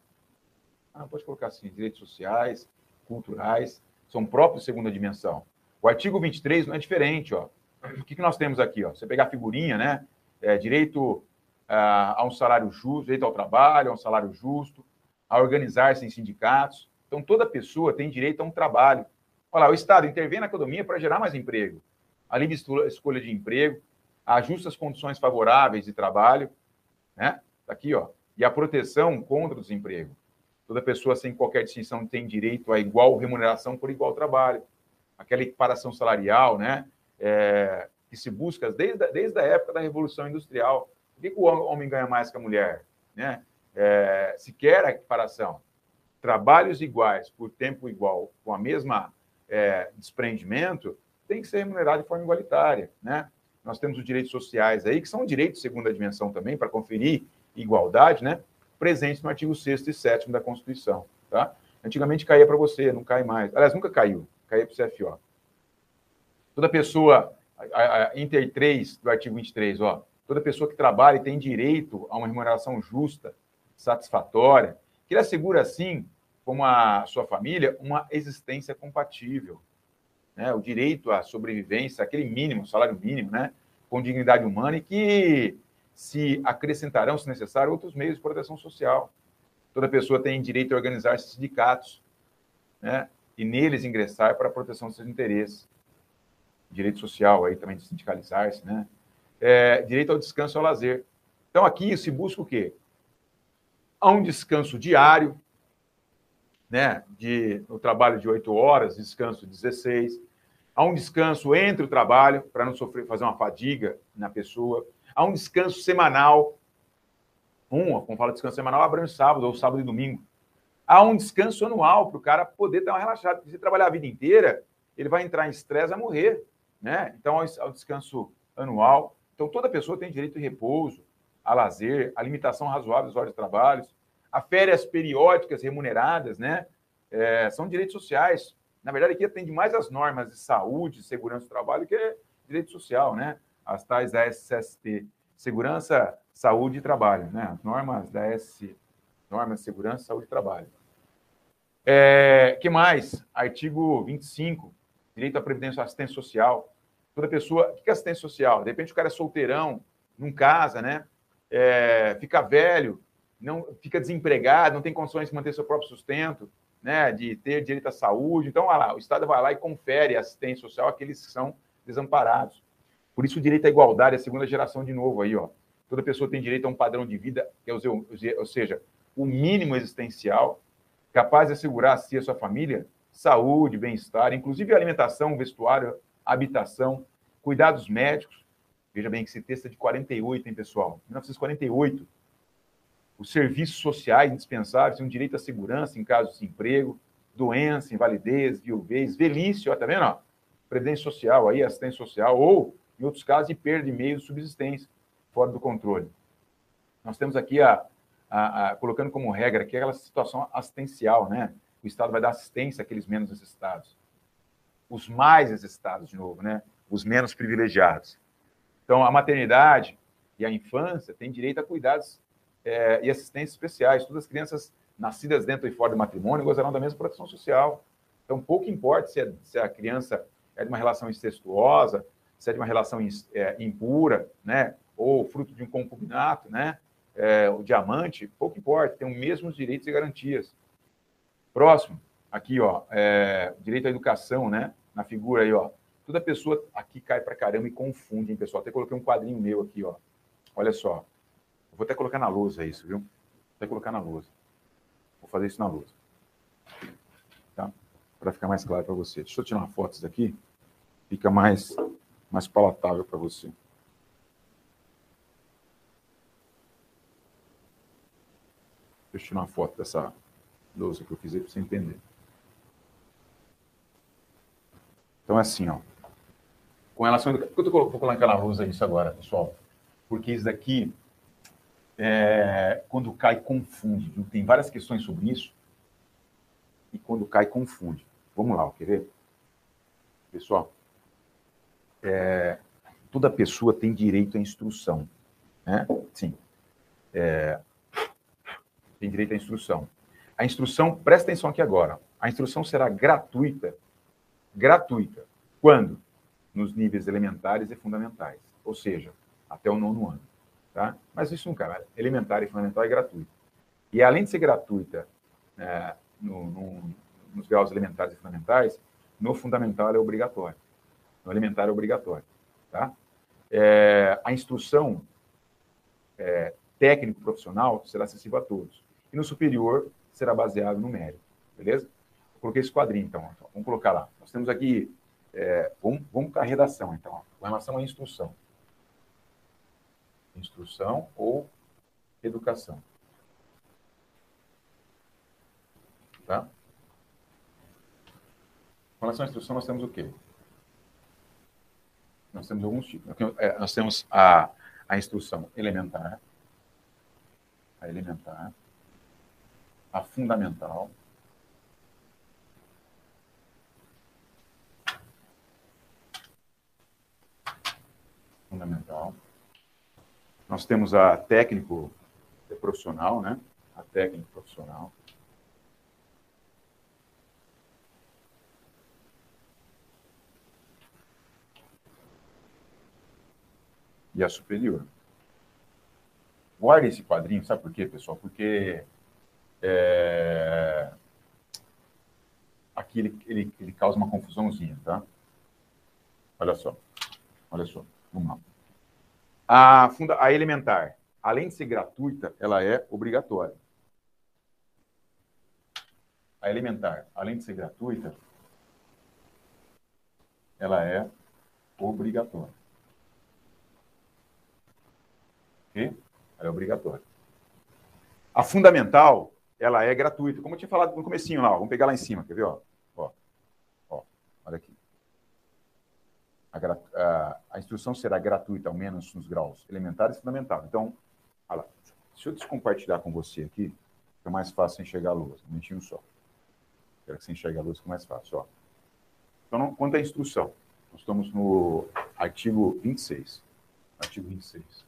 Ah, pode colocar assim, direitos sociais, culturais, são próprios segunda dimensão. O artigo 23 não é diferente, ó. O que, que nós temos aqui, ó? Você pegar a figurinha, né? É, direito a um salário justo, direito ao trabalho, a um salário justo, a organizar-se em sindicatos. Então, toda pessoa tem direito a um trabalho. Olha lá, o Estado intervém na economia para gerar mais emprego, a livre escolha de emprego, a justas condições favoráveis de trabalho, né? Tá aqui, ó. E a proteção contra o desemprego. Toda pessoa, sem qualquer distinção, tem direito a igual remuneração por igual trabalho. Aquela equiparação salarial, né? É, que se busca desde a, desde a época da Revolução Industrial. Por que, que o homem ganha mais que a mulher? Né? É, se quer a equiparação, trabalhos iguais por tempo igual, com a mesma é, desprendimento, tem que ser remunerado de forma igualitária. Né? Nós temos os direitos sociais aí, que são direitos de segunda dimensão também, para conferir igualdade, né? Presentes no artigo 6 e 7 da Constituição. Tá? Antigamente caía para você, não cai mais. Aliás, nunca caiu, caía para o CFO. Toda pessoa, a, a, Inter 3 do artigo 23, ó, toda pessoa que trabalha tem direito a uma remuneração justa, satisfatória, que ele assegura, assim, como a sua família, uma existência compatível. Né? O direito à sobrevivência, aquele mínimo, salário mínimo, né? com dignidade humana e que se acrescentarão, se necessário, outros meios de proteção social. Toda pessoa tem direito a organizar sindicatos né? e neles ingressar para a proteção dos seus interesses. Direito social aí também de sindicalizar-se, né? é, direito ao descanso e ao lazer. Então, aqui se busca o quê? Há um descanso diário, né, de, no trabalho de oito horas, descanso de 16. Há um descanso entre o trabalho, para não sofrer, fazer uma fadiga na pessoa. Há um descanso semanal. Um, como fala descanso semanal, abrange sábado ou sábado e domingo. Há um descanso anual para o cara poder dar uma relaxada. Porque se trabalhar a vida inteira, ele vai entrar em estresse a morrer. Né? Então, há o descanso anual. Então, toda pessoa tem direito de repouso, a lazer, a limitação razoável dos horas de trabalho, a férias periódicas remuneradas, né? É, são direitos sociais. Na verdade, aqui atende mais as normas de saúde, segurança do trabalho, que é direito social, né? As tais SST, Segurança, Saúde e Trabalho, né? As normas da S, normas de Segurança, Saúde e Trabalho. É, que mais? Artigo 25, direito à previdência assistência social toda pessoa. O que é assistência social? De repente o cara é solteirão, não casa, né? É, fica velho, não fica desempregado, não tem condições de manter seu próprio sustento, né? De ter direito à saúde. Então, olha lá, o Estado vai lá e confere assistência social àqueles que são desamparados. Por isso, o direito à igualdade a segunda geração de novo aí, ó. Toda pessoa tem direito a um padrão de vida, ou seja, o mínimo existencial, capaz de assegurar a si e a sua família saúde, bem-estar, inclusive alimentação, vestuário, habitação, cuidados médicos. Veja bem que esse texto é de 48, hein, pessoal? 1948. Os serviços sociais indispensáveis, um direito à segurança em caso de desemprego, doença, invalidez, viuvez, velhice, ó, tá vendo? Ó? Previdência social, aí, assistência social, ou, em outros casos, de perda de meios de subsistência, fora do controle. Nós temos aqui, a, a, a, colocando como regra, aqui aquela situação assistencial, né? O Estado vai dar assistência àqueles menos necessitados. Os mais necessitados, de novo, né? Os menos privilegiados. Então, a maternidade e a infância têm direito a cuidados é, e assistências especiais. Todas as crianças nascidas dentro e fora do matrimônio gozarão da mesma proteção social. Então, pouco importa se, é, se a criança é de uma relação incestuosa, se é de uma relação é, impura, né? ou fruto de um concubinato, né? É, o diamante, pouco importa, tem os mesmos direitos e garantias. Próximo, aqui, ó, é, direito à educação, né? Na figura aí, ó. Toda pessoa aqui cai para caramba e confunde, hein, pessoal? Até coloquei um quadrinho meu aqui, ó. Olha só. vou até colocar na lousa isso, viu? Vou até colocar na lousa. Vou fazer isso na lousa. Tá? Para ficar mais claro para você. Deixa eu tirar uma foto daqui. Fica mais, mais palatável para você. Deixa eu tirar uma foto dessa lousa que eu fiz aí para você entender. Então é assim, ó. Com relação. Por que eu vou colocar na lousa isso agora, pessoal? Porque isso daqui, é, quando cai, confunde. Tem várias questões sobre isso. E quando cai, confunde. Vamos lá, quer ver? Pessoal, é, toda pessoa tem direito à instrução. Né? Sim. É, tem direito à instrução. A instrução, presta atenção aqui agora, a instrução será gratuita, gratuita. Quando? Nos níveis elementares e fundamentais, ou seja, até o nono ano. Tá? Mas isso nunca, é elementar e fundamental é gratuito. E além de ser gratuita é, no, no, nos graus elementares e fundamentais, no fundamental é obrigatório. No elementar é obrigatório. Tá? É, a instrução é, técnico-profissional será acessível a todos e no superior será baseado no mérito, beleza? Eu coloquei esse quadrinho, então, vamos colocar lá. Nós temos aqui, é, vamos, vamos para a redação, então, com relação à instrução. Instrução ou educação. Tá? Com relação à instrução, nós temos o quê? Nós temos alguns tipos. É, nós temos a, a instrução elementar, a elementar, a fundamental. Fundamental. Nós temos a técnico profissional, né? A técnico profissional. E a superior. Guarde esse quadrinho, sabe por quê, pessoal? Porque é... Aqui ele, ele, ele causa uma confusãozinha, tá? Olha só. Olha só. Vamos lá. A, funda, a elementar, além de ser gratuita, ela é obrigatória. A elementar, além de ser gratuita, ela é obrigatória. Ela é obrigatória. A fundamental, ela é gratuita. Como eu tinha falado no comecinho lá, ó, vamos pegar lá em cima, quer ver? Ó, ó, ó olha aqui. A, a, a, instrução será gratuita, ao menos nos graus elementares e fundamentais. Então, olha lá. Deixa eu descompartilhar com você aqui, fica mais fácil enxergar a luz. Um momentinho só. Quero que você enxergue a luz, fica mais fácil. Ó. Então, quanto à instrução, nós estamos no artigo 26. Artigo 26.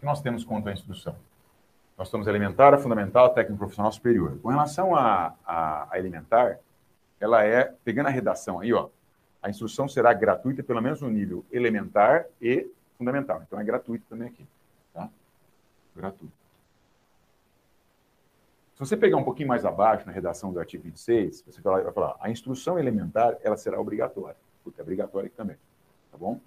Que nós temos quanto à instrução? Nós temos elementar, fundamental, técnico profissional superior. Com relação a, a, a, elementar, ela é, pegando a redação aí, ó, a instrução será gratuita, pelo menos no nível elementar e fundamental. Então é gratuito também aqui. Tá? Gratuito. Se você pegar um pouquinho mais abaixo, na redação do artigo 26, você vai falar, a instrução elementar, ela será obrigatória, porque é obrigatória também. Tá bom?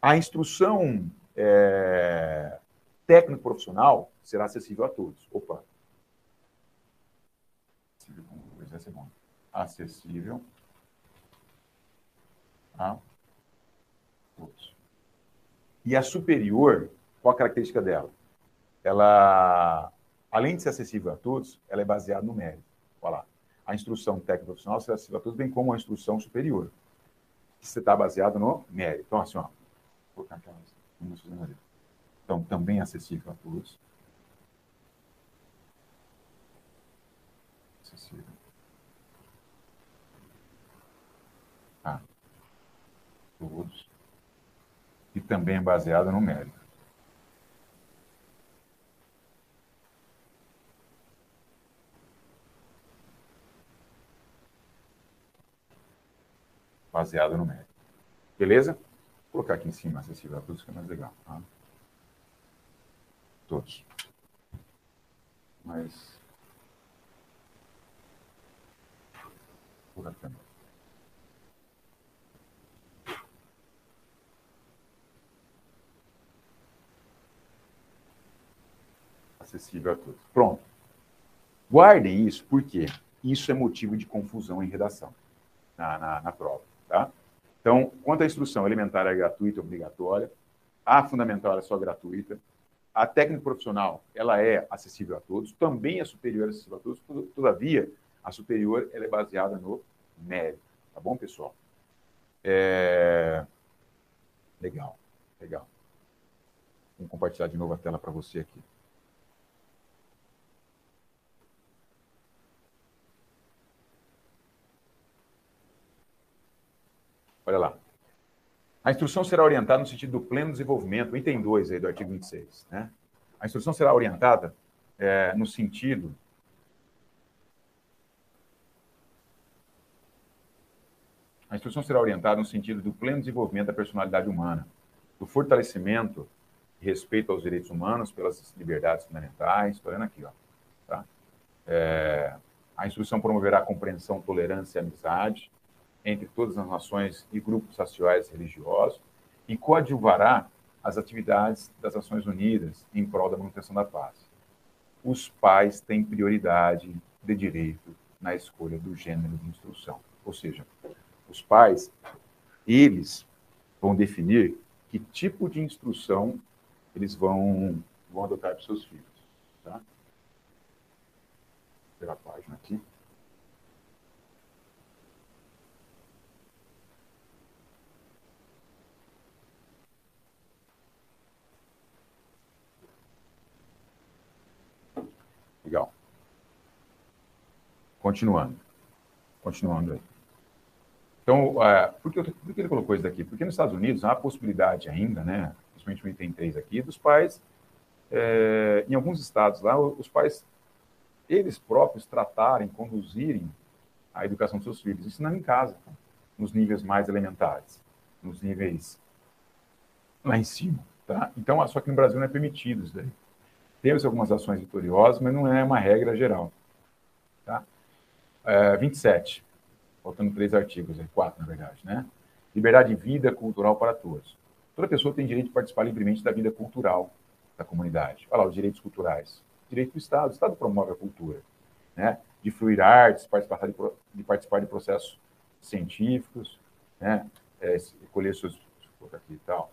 A instrução é, técnico profissional será acessível a todos. Opa. Acessível a todos. E a superior, qual a característica dela? Ela, além de ser acessível a todos, ela é baseada no mérito. Olha lá. A instrução técnico profissional será acessível a todos, bem como a instrução superior, que está baseada no mérito. Então, assim, ó, vou colocar aquelas. Então, também acessível a todos. Acessível. A todos. E também é baseado no mérito. Baseado no mérito. Beleza? Vou colocar aqui em cima, acessível a todos, que é mais legal. Tá? todos. Mas. Por aqui. Acessível a todos. Pronto. Guardem isso, porque isso é motivo de confusão em redação, na, na, na prova. Tá? Então, quanto à instrução elementar é gratuita, obrigatória, a fundamental é só gratuita, a técnica profissional, ela é acessível a todos, também é superior acessível a todos, todavia, a superior ela é baseada no mérito. Tá bom, pessoal? É... Legal, legal. Vou compartilhar de novo a tela para você aqui. Olha lá. A instrução será orientada no sentido do pleno desenvolvimento, item 2 aí do artigo 26. Né? A instrução será orientada é, no sentido A instrução será orientada no sentido do pleno desenvolvimento da personalidade humana, do fortalecimento e respeito aos direitos humanos pelas liberdades fundamentais. Estou vendo aqui, ó. Tá? É, a instrução promoverá a compreensão, tolerância e amizade, entre todas as nações e grupos sociais e religiosos e coadjuvará as atividades das Nações Unidas em prol da manutenção da paz. Os pais têm prioridade de direito na escolha do gênero de instrução. Ou seja, os pais, eles vão definir que tipo de instrução eles vão, vão adotar para seus filhos. Tá? Vou pegar a página aqui. Legal. Continuando. Continuando aí. Então, uh, por, que, por que ele colocou isso daqui? Porque nos Estados Unidos há a possibilidade ainda, né, principalmente no item 3 aqui, dos pais, é, em alguns estados lá, os pais, eles próprios tratarem, conduzirem a educação dos seus filhos, ensinando em casa, nos níveis mais elementares, nos níveis lá em cima. Tá? Então, só que no Brasil não é permitido isso daí. Temos algumas ações vitoriosas, mas não é uma regra geral. É, 27. Faltando três artigos, é quatro, na verdade. Né? Liberdade de vida cultural para todos. Toda pessoa tem direito de participar livremente da vida cultural da comunidade. Olha lá, os direitos culturais. Direito do Estado. O Estado promove a cultura. Né? De fluir artes, participar de, de, participar de processos científicos, né? É, colher seus, aqui e tal,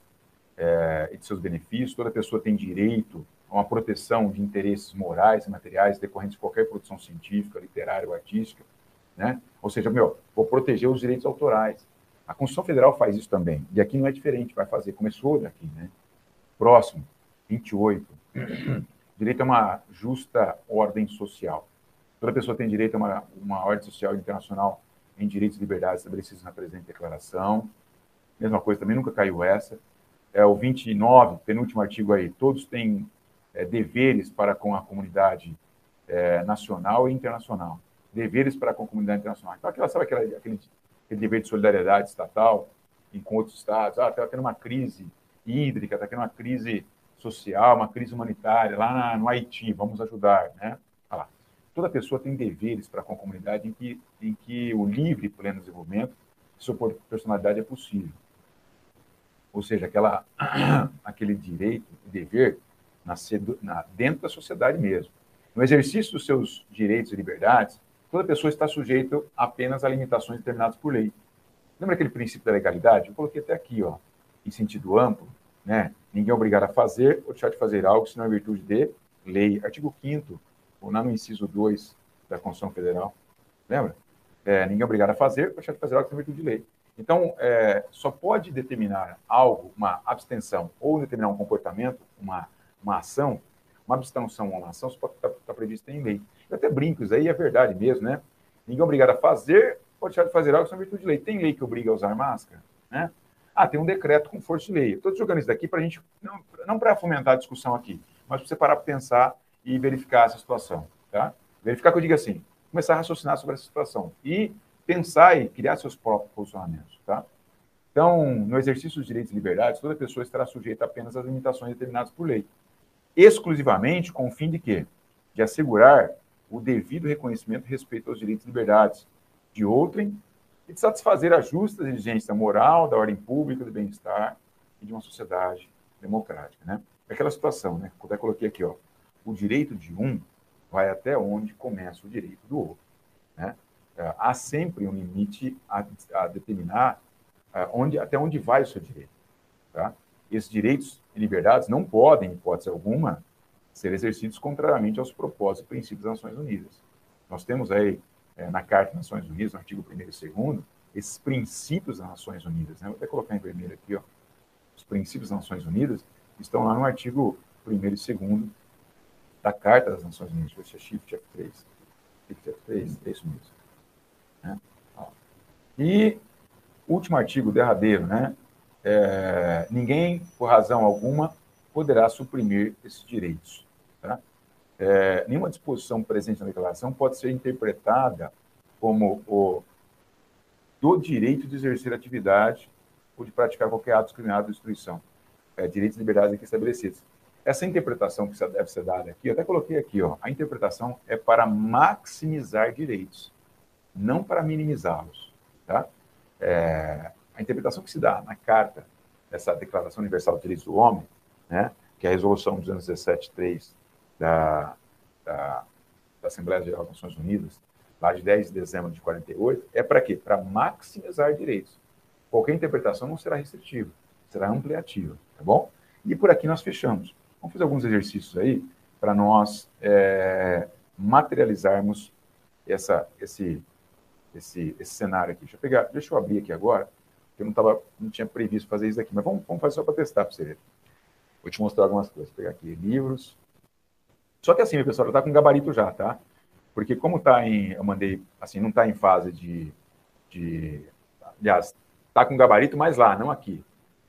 é, e de seus benefícios. Toda pessoa tem direito uma proteção de interesses morais e materiais decorrentes de qualquer produção científica, literária ou artística, né? Ou seja, meu, vou proteger os direitos autorais. A Constituição Federal faz isso também, e aqui não é diferente, vai fazer, começou daqui, né? Próximo, 28. [clears throat] direito a uma justa ordem social. Toda pessoa tem direito a uma, uma ordem social internacional em direitos e liberdades estabelecidos na presente declaração. Mesma coisa, também nunca caiu essa. É o 29, penúltimo artigo aí, todos têm é, deveres para com a comunidade é, nacional e internacional. Deveres para com a comunidade internacional. Então, aquela, sabe aquela, aquele, aquele dever de solidariedade estatal em, com outros estados? Ah, está tendo uma crise hídrica, está tendo uma crise social, uma crise humanitária lá na, no Haiti, vamos ajudar, né? lá. Toda pessoa tem deveres para com a comunidade em que, em que o livre pleno desenvolvimento de sua personalidade é possível. Ou seja, aquela, [clears throat] aquele direito e dever na, na, dentro da sociedade mesmo. No exercício dos seus direitos e liberdades, toda pessoa está sujeita apenas a limitações determinadas por lei. Lembra aquele princípio da legalidade? Eu coloquei até aqui, ó, em sentido amplo, né? Ninguém é obrigado a fazer ou deixar de fazer algo se não é virtude de lei. Artigo 5 ou lá no inciso 2 da Constituição Federal. Lembra? É, ninguém é obrigado a fazer ou deixar de fazer algo se não é virtude de lei. Então, é, só pode determinar algo, uma abstenção, ou determinar um comportamento, uma, uma ação, uma abstenção ou uma ação, pode estar, estar prevista em lei. Eu até brinco, isso aí é verdade mesmo, né? Ninguém é obrigado a fazer ou deixar de fazer algo sem virtude de lei. Tem lei que obriga a usar máscara, né? Ah, tem um decreto com força de lei. Estou jogando isso daqui para a gente, não, não para fomentar a discussão aqui, mas para você parar para pensar e verificar essa situação, tá? Verificar que eu diga assim, começar a raciocinar sobre essa situação e pensar e criar seus próprios posicionamentos, tá? Então, no exercício dos direitos e liberdades, toda pessoa estará sujeita apenas às limitações determinadas por lei, exclusivamente com o fim de quê? De assegurar o devido reconhecimento e respeito aos direitos e liberdades de outrem e de satisfazer a justa exigência moral da ordem pública, do bem-estar e de uma sociedade democrática, né? É aquela situação, né? Eu até coloquei aqui, ó, o direito de um vai até onde começa o direito do outro, né? É, há sempre um limite a, a determinar é, onde, até onde vai o seu direito. Tá? Esses direitos e liberdades não podem, em hipótese alguma, ser exercidos contrariamente aos propósitos e princípios das Nações Unidas. Nós temos aí, é, na Carta das Nações Unidas, no artigo 1 e 2, esses princípios das Nações Unidas. Né? Vou até colocar em vermelho aqui, ó. os princípios das Nações Unidas estão lá no artigo 1 e 2 da Carta das Nações Unidas. Deixa eu Shift F3. Shift F3, é isso mesmo. Né? E último artigo, derradeiro, né? É, ninguém, por razão alguma, poderá suprimir esses direitos. Tá? É, nenhuma disposição presente na declaração pode ser interpretada como o do direito de exercer atividade ou de praticar qualquer ato discriminado de destruição. É, direitos e liberdades aqui estabelecidos. Essa interpretação que deve ser dada aqui, eu até coloquei aqui, ó, a interpretação é para maximizar direitos não para minimizá-los. Tá? É, a interpretação que se dá na carta dessa Declaração Universal dos Direitos do Homem, né, que é a Resolução 217.3 da, da, da Assembleia Geral das Nações Unidas, lá de 10 de dezembro de 48, é para quê? Para maximizar direitos. Qualquer interpretação não será restritiva, será ampliativa, tá bom? E por aqui nós fechamos. Vamos fazer alguns exercícios aí para nós é, materializarmos essa, esse, esse, esse cenário aqui. Deixa eu pegar, deixa eu abrir aqui agora, que eu não, tava, não tinha previsto fazer isso aqui, mas vamos, vamos fazer só para testar para você ver. Vou te mostrar algumas coisas. Vou pegar aqui livros. Só que assim, meu pessoal, está com gabarito já, tá? Porque como está em, eu mandei, assim, não está em fase de, de, aliás, está com gabarito, mas lá, não aqui.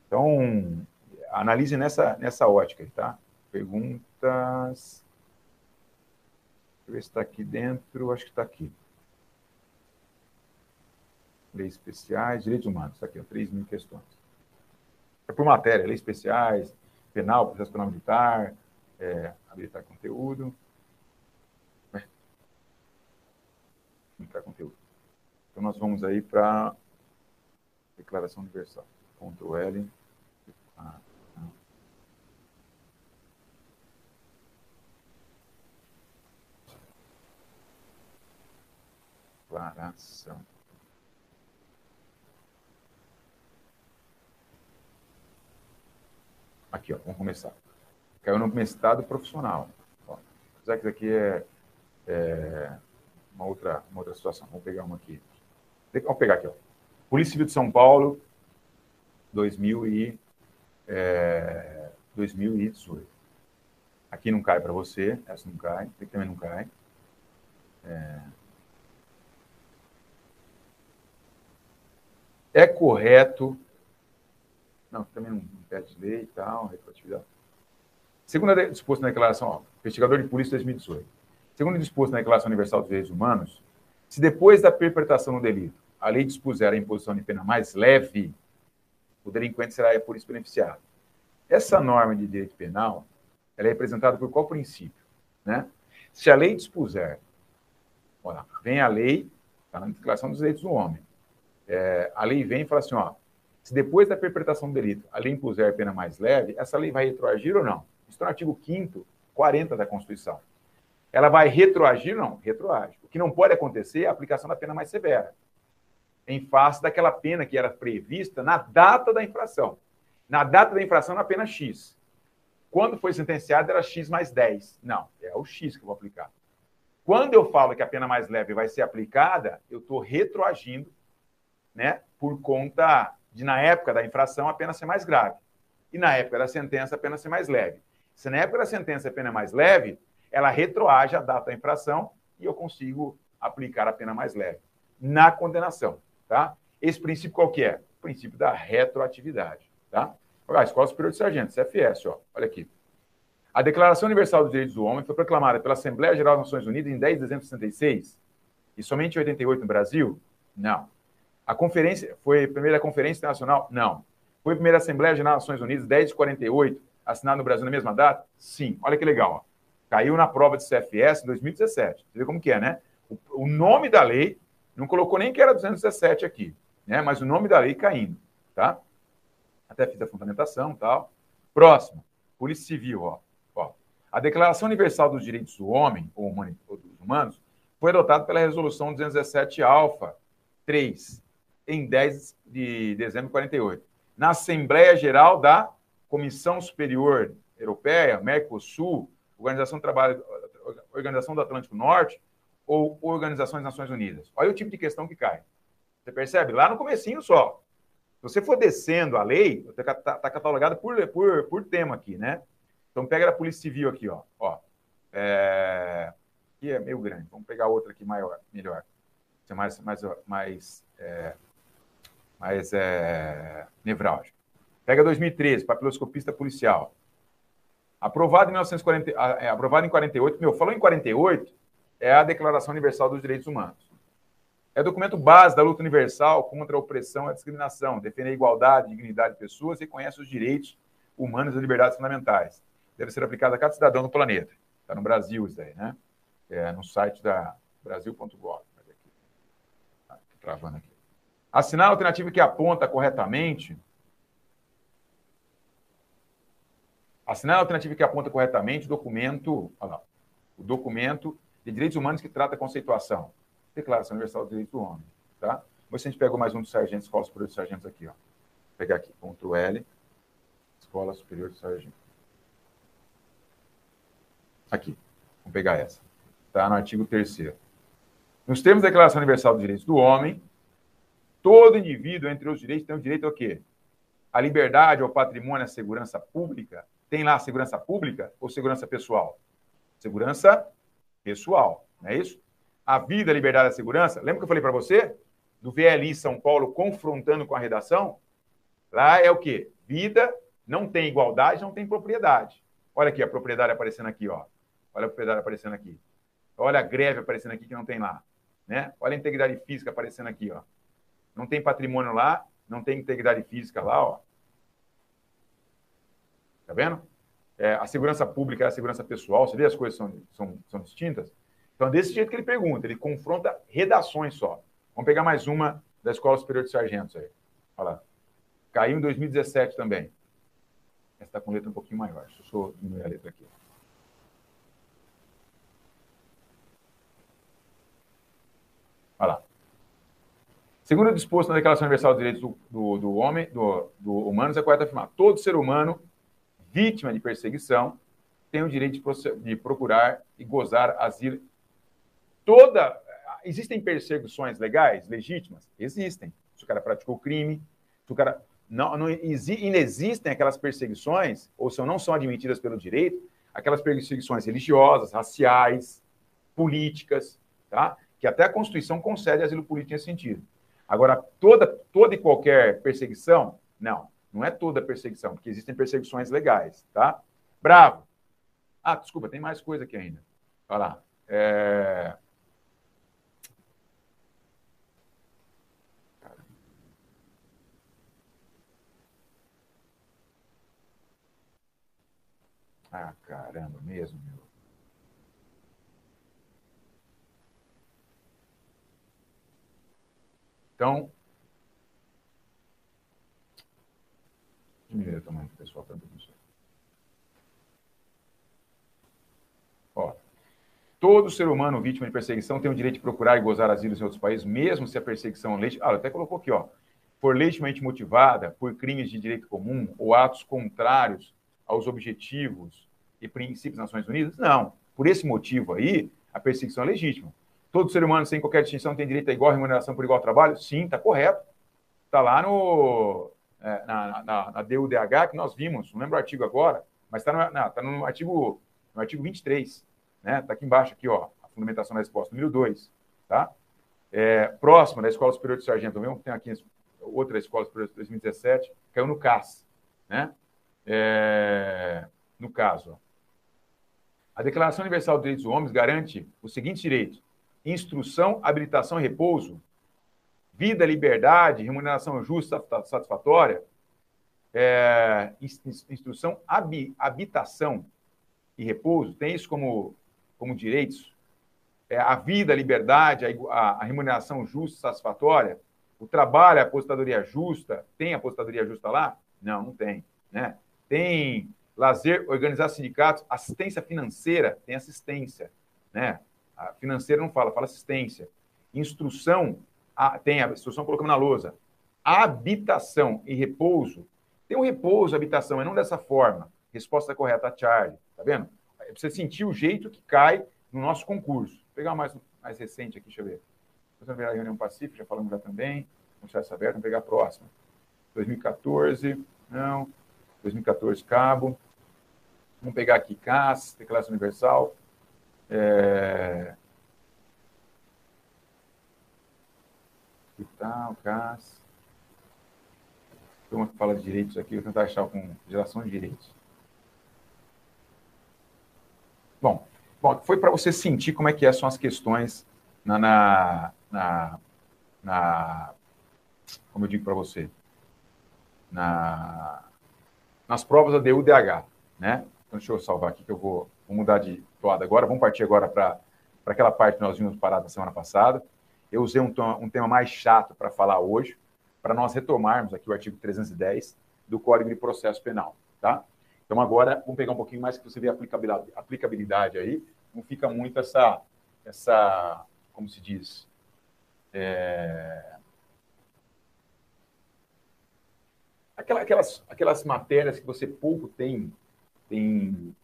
Então, analise nessa, nessa ótica, tá? Perguntas. Deixa eu ver se está aqui dentro, acho que está aqui leis especiais, direitos humanos. Está aqui, ó, 3 mil questões. É por matéria, leis especiais, penal, processo penal militar, é, habilitar conteúdo. É. Habilitar conteúdo. Então, nós vamos aí para Declaração Universal. Ctrl L. Ah, Declaração. Aqui, ó, vamos começar. Caiu no mestrado profissional. Ó, apesar que isso aqui é, é, uma, outra, uma outra situação. Vamos pegar uma aqui. Vamos pegar aqui, ó. Polícia Civil de São Paulo, 2000 e, é, 2018. Aqui não cai para você, essa não cai, aqui também não cai. É, é correto não, também não pede lei e tal, retroatividade. Segundo disposto na declaração, ó, investigador de polícia 2018. Segundo disposto na Declaração Universal dos Direitos Humanos, se depois da perpetração do delito a lei dispuser a imposição de pena mais leve, o delinquente será por isso beneficiado. Essa norma de direito penal, ela é representada por qual princípio? Né? Se a lei dispuser, olha, vem a lei, está na Declaração dos Direitos do Homem, é, a lei vem e fala assim, ó, se depois da perpetração do delito a lei impuser pena mais leve, essa lei vai retroagir ou não? Isso está no artigo 5 40 da Constituição. Ela vai retroagir? Não, retroage. O que não pode acontecer é a aplicação da pena mais severa, em face daquela pena que era prevista na data da infração. Na data da infração, na pena X. Quando foi sentenciado, era X mais 10. Não, é o X que eu vou aplicar. Quando eu falo que a pena mais leve vai ser aplicada, eu estou retroagindo, né, por conta de, na época da infração, a pena ser mais grave. E na época da sentença, a pena ser mais leve. Se na época da sentença a pena é mais leve, ela retroage a data da infração e eu consigo aplicar a pena mais leve na condenação, tá? Esse princípio qual que é? O princípio da retroatividade, tá? Olha, Escola Superior de Sargentos, CFS, ó, olha aqui. A Declaração Universal dos Direitos do Homem foi proclamada pela Assembleia Geral das Nações Unidas em 10 de dezembro de 66 e somente em 88 no Brasil? Não. A conferência foi a primeira conferência internacional? Não. Foi a primeira Assembleia Geral das Nações Unidas 10 de 48, assinada no Brasil na mesma data? Sim. Olha que legal, ó. Caiu na prova de CFS em 2017. Você vê como que é, né? O, o nome da lei não colocou nem que era 217 aqui, né? Mas o nome da lei caindo, tá? Até fiz a fundamentação, tal. Próximo. Polícia Civil, ó. A Declaração Universal dos Direitos do Homem, ou, dos Humanos, foi adotada pela Resolução 217-Alfa 3, em 10 de dezembro de 48, na Assembleia Geral da Comissão Superior Europeia, Mercosul, Organização do Trabalho, Organização do Atlântico Norte ou Organização das Nações Unidas. Olha o tipo de questão que cai. Você percebe? Lá no comecinho só. Se você for descendo a lei, está tá catalogado por, por, por tema aqui, né? Então, pega a Polícia Civil aqui, ó. ó é... Aqui é meio grande. Vamos pegar outra aqui maior, melhor. Ser mais, mais, mais, é... mais é... nevrálgico. Pega 2013, papiloscopista policial. Aprovado em 1940, é, aprovado em 48. Meu, falou em 48, é a Declaração Universal dos Direitos Humanos. É documento base da luta universal contra a opressão e a discriminação, defende a igualdade, a dignidade de pessoas e reconhece os direitos humanos e liberdades fundamentais deve ser aplicada a cada cidadão do planeta. Está no Brasil isso aí, né? É no site da brasil.gov. Tá travando aqui. Assinar a alternativa que aponta corretamente. Assinar a alternativa que aponta corretamente o documento, lá, o documento de direitos humanos que trata a conceituação. Declaração Universal dos Direitos do Homem. Tá? Mas a gente pegou mais um dos sargentos, Escola Superior de Sargentos aqui. Ó. Vou pegar aqui, Ctrl L, Escola Superior de Sargentos. Aqui, vamos pegar essa. Está no artigo 3 Nos termos da Declaração Universal dos Direitos do Homem, todo indivíduo, entre os direitos, tem o direito ao quê? A liberdade, ao patrimônio, à segurança pública. Tem lá segurança pública ou segurança pessoal? Segurança pessoal, não é isso? A vida, a liberdade, a segurança. Lembra que eu falei para você? Do VLI São Paulo confrontando com a redação? Lá é o quê? Vida, não tem igualdade, não tem propriedade. Olha aqui a propriedade aparecendo aqui, ó. Olha a propriedade aparecendo aqui. Olha a greve aparecendo aqui que não tem lá. Né? Olha a integridade física aparecendo aqui. Ó. Não tem patrimônio lá, não tem integridade física lá. Ó. Tá vendo? É, a segurança pública é a segurança pessoal. Você vê as coisas são, são, são distintas? Então, desse jeito que ele pergunta. Ele confronta redações só. Vamos pegar mais uma da Escola Superior de Sargentos aí. Olha lá. Caiu em 2017 também. Essa está com letra um pouquinho maior. Deixa eu diminuir a letra aqui. Olha lá. Segundo o disposto na Declaração Universal dos Direitos do, do, do Homem, do, do Humanos, é correto afirmar: todo ser humano vítima de perseguição tem o direito de, de procurar e gozar asilo. Toda. Existem perseguições legais, legítimas? Existem. Se o cara praticou crime, se o cara. Não, não inexistem aquelas perseguições, ou se não são admitidas pelo direito, aquelas perseguições religiosas, raciais, políticas, tá? que até a Constituição concede asilo político nesse sentido. Agora, toda, toda e qualquer perseguição, não, não é toda perseguição, porque existem perseguições legais, tá? Bravo. Ah, desculpa, tem mais coisa aqui ainda. Olha lá. É... Ah, caramba, mesmo, Então. Diminuir ver tamanho o pessoal tá para isso. Ó. Todo ser humano vítima de perseguição tem o direito de procurar e gozar asilo em outros países, mesmo se a perseguição leite. Ah, até colocou aqui, ó. For legitimamente motivada por crimes de direito comum ou atos contrários aos objetivos e princípios das Nações Unidas? Não. Por esse motivo aí, a perseguição é legítima. Todo ser humano, sem qualquer distinção, tem direito a igual remuneração por igual trabalho? Sim, está correto. Está lá no, é, na, na, na, DUDH, que nós vimos, não lembro o artigo agora, mas está no, tá no, artigo, no artigo 23. Está né? Tá aqui embaixo, aqui, ó, a fundamentação da resposta, número 2. Tá? É, próximo da Escola Superior de Sargento, mesmo, tem aqui outra Escola Superior de 2017, caiu no CAS. Né? É, no caso, ó. a Declaração Universal dos Direitos dos Homens garante os seguintes direitos: instrução, habilitação e repouso, vida, liberdade, remuneração justa, satisfatória, é, instrução, habitação e repouso, tem isso como, como direitos? É, a vida, a liberdade, a, a, remuneração justa, satisfatória, o trabalho, a aposentadoria justa, tem aposentadoria justa lá? Não, não tem. Né? Tem lazer, organizar sindicatos, assistência financeira, tem assistência. Né? A financeira não fala, fala assistência. Instrução, a, tem a instrução colocamos na lousa. Habitação e repouso. Tem o um repouso, habitação, mas não dessa forma. Resposta correta, Charlie. Tá vendo? É pra você sentir o jeito que cai no nosso concurso. Vou pegar mais, mais recente aqui, deixa eu ver. Vamos ver a reunião pacífica, já falamos já também. Processo aberto, vamos pegar a próxima. 2014, não. 2014, cabo. Vamos pegar aqui CAS, Declaração Universal. É... Hospital, CAS. Turma que fala de direitos aqui, vou tentar achar com geração de direitos. Bom, bom foi para você sentir como é que são as questões na, na, na, na como eu digo para você, na, nas provas da DUDH, né? Então, deixa eu salvar aqui que eu vou, vou mudar de agora. Vamos partir agora para aquela parte que nós vimos parada na semana passada. Eu usei um, um tema mais chato para falar hoje, para nós retomarmos aqui o artigo 310 do Código de Processo Penal, tá? Então, agora, vamos pegar um pouquinho mais que você vê a aplicabilidade, aplicabilidade aí. Não fica muito essa, essa como se diz, é... aquelas, aquelas matérias que você pouco tem tem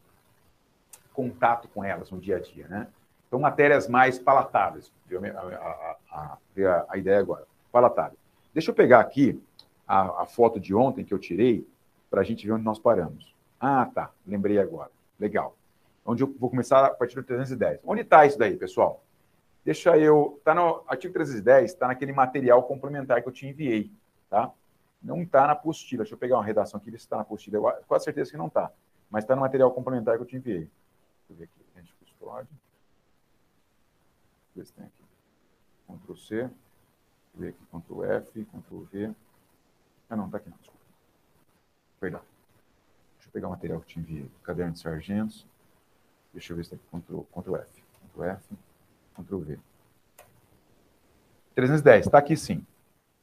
contato com elas no dia a dia, né? Então, matérias mais palatáveis, a, a, a, a ideia agora, palatável. Deixa eu pegar aqui a, a foto de ontem que eu tirei para a gente ver onde nós paramos. Ah, tá, lembrei agora. Legal. Onde eu vou começar a partir do 310. Onde está isso daí, pessoal? Deixa eu. Está no artigo 310, está naquele material complementar que eu te enviei, tá? Não está na apostila. Deixa eu pegar uma redação aqui, ver se está na apostila. Eu, quase certeza que não está. Mas está no material complementar que eu te enviei. Deixa eu ver aqui. A gente custódia. Ver se tem aqui. Ctrl C. Ver aqui. Ctrl F, Ctrl V. Ah, não, está aqui não, desculpa. Perdão. Deixa eu pegar o material que te enviei. Caderno de sargentos. Deixa eu ver se está aqui. Ctrl, Ctrl F. Ctrl F, Ctrl V. 310, está aqui sim.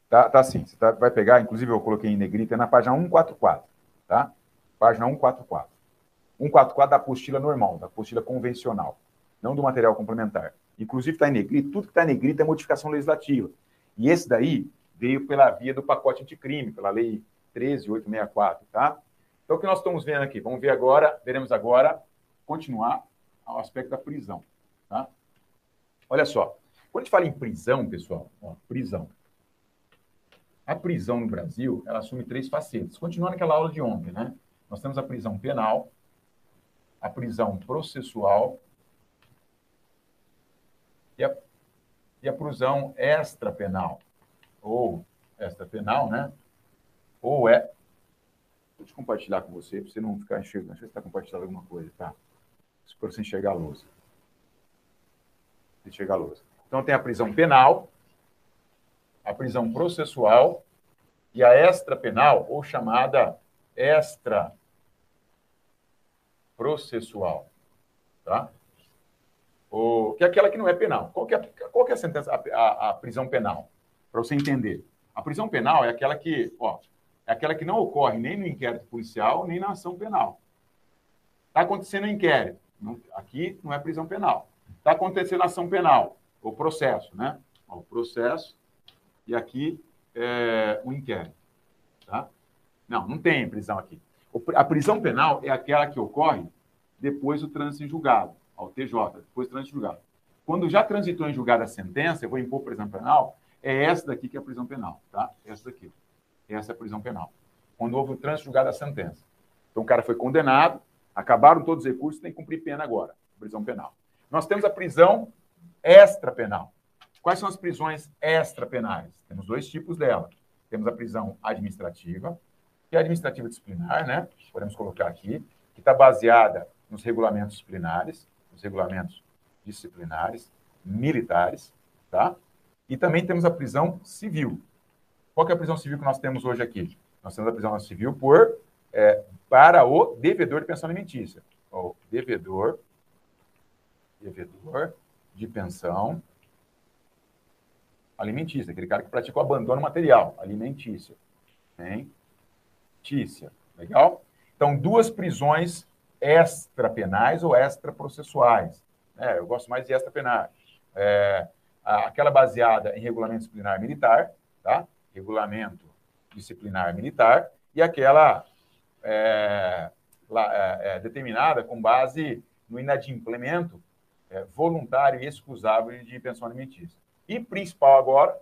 Tá, tá sim. Você tá, vai pegar, inclusive eu coloquei em negrita, é na página 144, tá? Página 144. 144 da apostila normal, da apostila convencional, não do material complementar. Inclusive está em negrito, tudo que está em negrito é modificação legislativa. E esse daí veio pela via do pacote anticrime, pela lei 13864, tá? Então, o que nós estamos vendo aqui? Vamos ver agora, veremos agora, continuar ao aspecto da prisão, tá? Olha só, quando a gente fala em prisão, pessoal, ó, prisão. A prisão no Brasil, ela assume três facetas. Continuando aquela aula de ontem, né? Nós temos a prisão penal, a prisão processual e a, e a prisão extrapenal, ou extrapenal, né? Ou é. Vou te compartilhar com você, para você não ficar enxergando. Deixa eu se está compartilhando alguma coisa, tá? Para você enxergar a luz. Enxergar a luz. Então, tem a prisão penal, a prisão processual e a extrapenal, ou chamada extra processual, tá? O, que é aquela que não é penal. Qual que é, qual que é a sentença, a, a, a prisão penal? Para você entender. A prisão penal é aquela que, ó, é aquela que não ocorre nem no inquérito policial, nem na ação penal. Está acontecendo o um inquérito. Não, aqui não é prisão penal. está acontecendo a ação penal, o processo, né? o processo, e aqui é, o inquérito. Tá? Não, não tem prisão aqui. A prisão penal é aquela que ocorre depois do trânsito em julgado, ao TJ, depois do trânsito em julgado. Quando já transitou em julgado a sentença, eu vou impor prisão penal, é essa daqui que é a prisão penal, tá? Essa daqui. Essa é a prisão penal. Quando houve o trânsito julgado a sentença. Então o cara foi condenado, acabaram todos os recursos, tem que cumprir pena agora, prisão penal. Nós temos a prisão extrapenal. Quais são as prisões extrapenais? Temos dois tipos dela. Temos a prisão administrativa, é administrativa disciplinar, né? Podemos colocar aqui, que está baseada nos regulamentos disciplinares, nos regulamentos disciplinares militares, tá? E também temos a prisão civil. Qual é a prisão civil que nós temos hoje aqui? Nós temos a prisão civil por é, para o devedor de pensão alimentícia. O devedor, devedor de pensão alimentícia, aquele cara que pratica o abandono material, alimentícia. Legal? Então, duas prisões extrapenais ou extraprocessuais. É, eu gosto mais de extrapenais. É, aquela baseada em regulamento disciplinar militar, tá? Regulamento disciplinar militar, e aquela é, é, é, determinada com base no inadimplemento é, voluntário e excusável de pensão alimentícia. E principal agora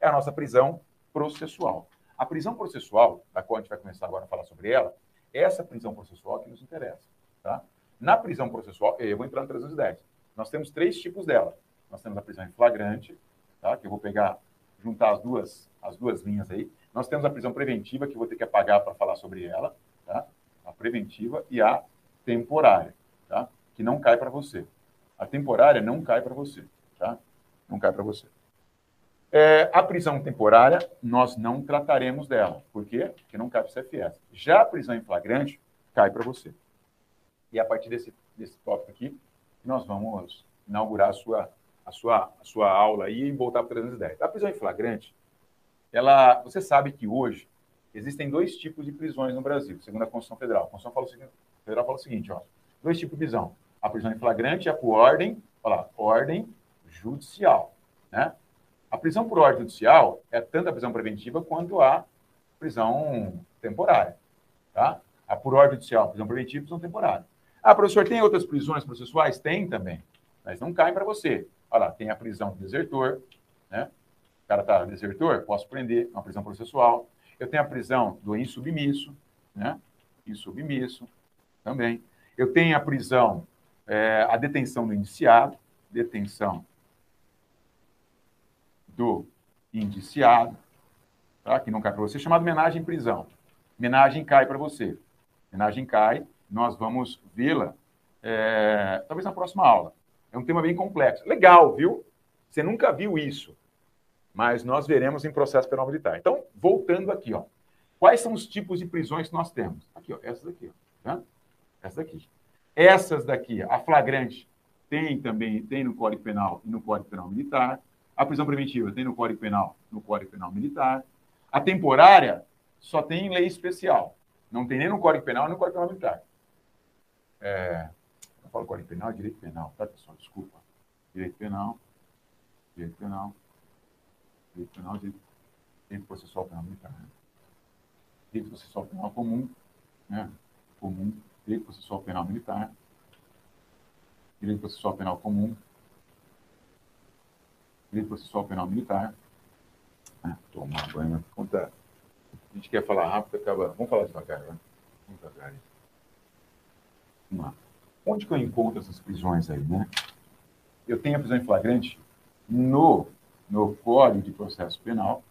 é a nossa prisão processual. A prisão processual, da qual a gente vai começar agora a falar sobre ela, é essa prisão processual que nos interessa. Tá? Na prisão processual, eu vou entrar no 310. Nós temos três tipos dela. Nós temos a prisão em flagrante, tá? que eu vou pegar, juntar as duas, as duas linhas aí. Nós temos a prisão preventiva, que eu vou ter que apagar para falar sobre ela, tá? a preventiva, e a temporária, tá? que não cai para você. A temporária não cai para você. Tá? não cai para você. É, a prisão temporária, nós não trataremos dela. Por quê? Porque não o CFS. Já a prisão em flagrante, cai para você. E a partir desse, desse tópico aqui, nós vamos inaugurar a sua, a sua, a sua aula aí e voltar para 310. A prisão em flagrante, ela, você sabe que hoje existem dois tipos de prisões no Brasil, segundo a Constituição Federal. A Constituição fala o seguinte, Federal fala o seguinte, ó, dois tipos de prisão. A prisão em flagrante é por ordem, olha lá, ordem judicial. Né? A prisão por ordem judicial é tanto a prisão preventiva quanto a prisão temporária. Tá? A por ordem judicial, prisão preventiva e prisão temporária. Ah, professor, tem outras prisões processuais? Tem também, mas não caem para você. Olha lá, tem a prisão do desertor, né? O cara está desertor, posso prender, é uma prisão processual. Eu tenho a prisão do insubmisso, né? Insubmisso também. Eu tenho a prisão, é, a detenção do indiciado, detenção do indiciado, tá? que não cai para você, chamado menagem prisão. Menagem cai para você. Menagem cai, nós vamos vê-la é, talvez na próxima aula. É um tema bem complexo. Legal, viu? Você nunca viu isso, mas nós veremos em processo penal militar. Então, voltando aqui, ó. Quais são os tipos de prisões que nós temos? Aqui, ó, essas daqui, ó, tá? Essas daqui. Essas daqui, a flagrante, tem também, tem no Código Penal e no Código Penal Militar. A prisão preventiva tem no Código Penal, no Código Penal Militar. A temporária só tem em lei especial. Não tem nem no Código Penal nem no Código Penal Militar. É, eu falo Código Penal, Direito Penal, tá, pessoal? Desculpa. Direito Penal, Direito Penal, Direito Penal, Direito, direito Processual Penal Militar. Né? Direito Processual Penal Comum, né? Comum, Direito Processual Penal Militar, Direito Processual Penal Comum, Direito Processual Penal Militar. Ah, tomar banho, mas conta. A gente quer falar rápido, acaba. Vamos falar devagar, né? Devagar. Vamos lá. Onde que eu encontro essas prisões aí, né? Eu tenho a prisão em flagrante no, no Código de Processo Penal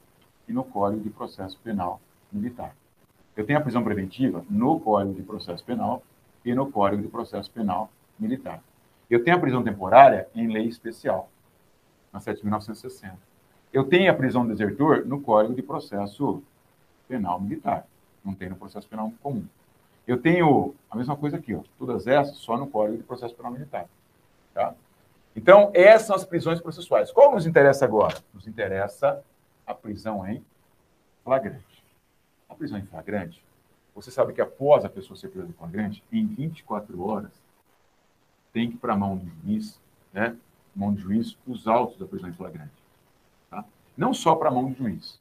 e no Código de Processo Penal Militar. Eu tenho a prisão preventiva no Código de Processo Penal e no Código de Processo Penal Militar. Eu tenho a prisão temporária em lei especial na 7.960. Eu tenho a prisão do desertor no Código de Processo Penal Militar, não tem no processo penal comum. Eu tenho a mesma coisa aqui, ó, todas essas só no Código de Processo Penal Militar. Tá? Então, essas são as prisões processuais. Qual nos interessa agora? Nos interessa a prisão em flagrante. A prisão em flagrante, você sabe que após a pessoa ser presa em flagrante, em 24 horas, tem que ir para a mão do juiz, né? Mão de juiz, os autos da prisão em flagrante. Tá? Não só para a mão de juiz.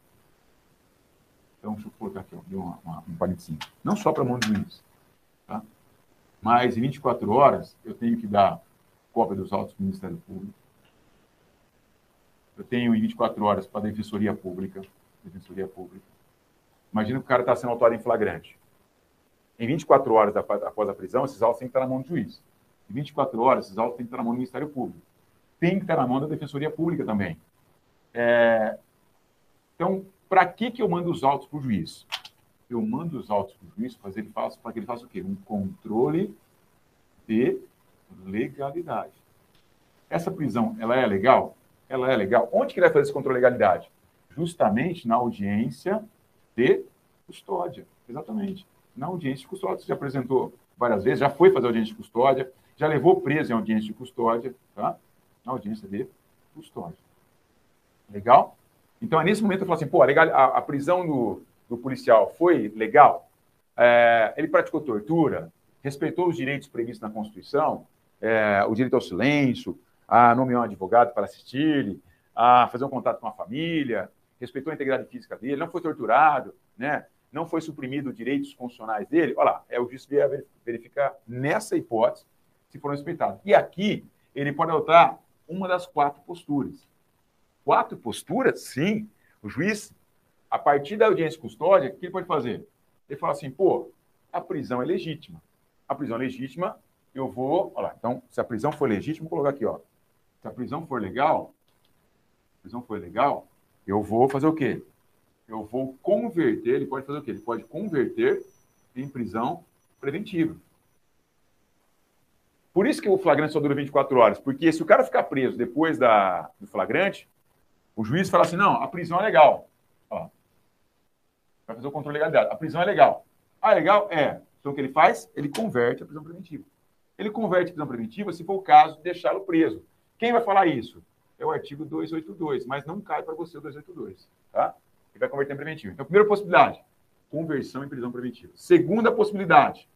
Então, deixa eu colocar aqui uma, uma, um parentezinho. Não só para a mão de juiz. Tá? Mas em 24 horas, eu tenho que dar cópia dos autos para o Ministério Público. Eu tenho em 24 horas para a Defensoria Pública. Defensoria Pública. Imagina que o cara está sendo autuado em flagrante. Em 24 horas após a prisão, esses autos têm que estar na mão do juiz. Em 24 horas, esses autos têm que estar na mão do Ministério Público. Tem que estar na mão da Defensoria Pública também. É... Então, para que, que eu mando os autos para o juiz? Eu mando os autos para o juiz para ele faça, para que ele faça o quê? Um controle de legalidade. Essa prisão, ela é legal? Ela é legal. Onde que ele vai fazer esse controle de legalidade? Justamente na audiência de custódia. Exatamente. Na audiência de custódia. Você já apresentou várias vezes, já foi fazer audiência de custódia, já levou preso em audiência de custódia, tá? Na audiência de custódia. Legal? Então, é nesse momento eu falo assim, pô, a, a, prisão do, do, policial foi legal? É, ele praticou tortura? Respeitou os direitos previstos na Constituição? É, o direito ao silêncio, a nomear um advogado para assistir, a fazer um contato com a família, respeitou a integridade física dele, não foi torturado, né? não foi suprimido direitos constitucionais dele, olha lá, é o juiz verificar nessa hipótese se foram respeitados. E aqui ele pode adotar uma das quatro posturas. Quatro posturas? Sim. O juiz, a partir da audiência custódia, o que ele pode fazer? Ele fala assim, pô, a prisão é legítima. A prisão é legítima, eu vou. Olha lá, então, se a prisão for legítima, vou colocar aqui, ó. Se a prisão for legal, a prisão for legal, eu vou fazer o quê? Eu vou converter, ele pode fazer o quê? Ele pode converter em prisão preventiva. Por isso que o flagrante só dura 24 horas, porque se o cara ficar preso depois da, do flagrante, o juiz fala assim: não, a prisão é legal. Ó, vai fazer o controle de legalidade. A prisão é legal. Ah, legal? É. Então o que ele faz? Ele converte a prisão preventiva. Ele converte a prisão preventiva se for o caso de deixá-lo preso. Quem vai falar isso? É o artigo 282, mas não cai para você o 282, tá? Ele vai converter em preventivo. Então, primeira possibilidade, conversão em prisão preventiva. Segunda possibilidade,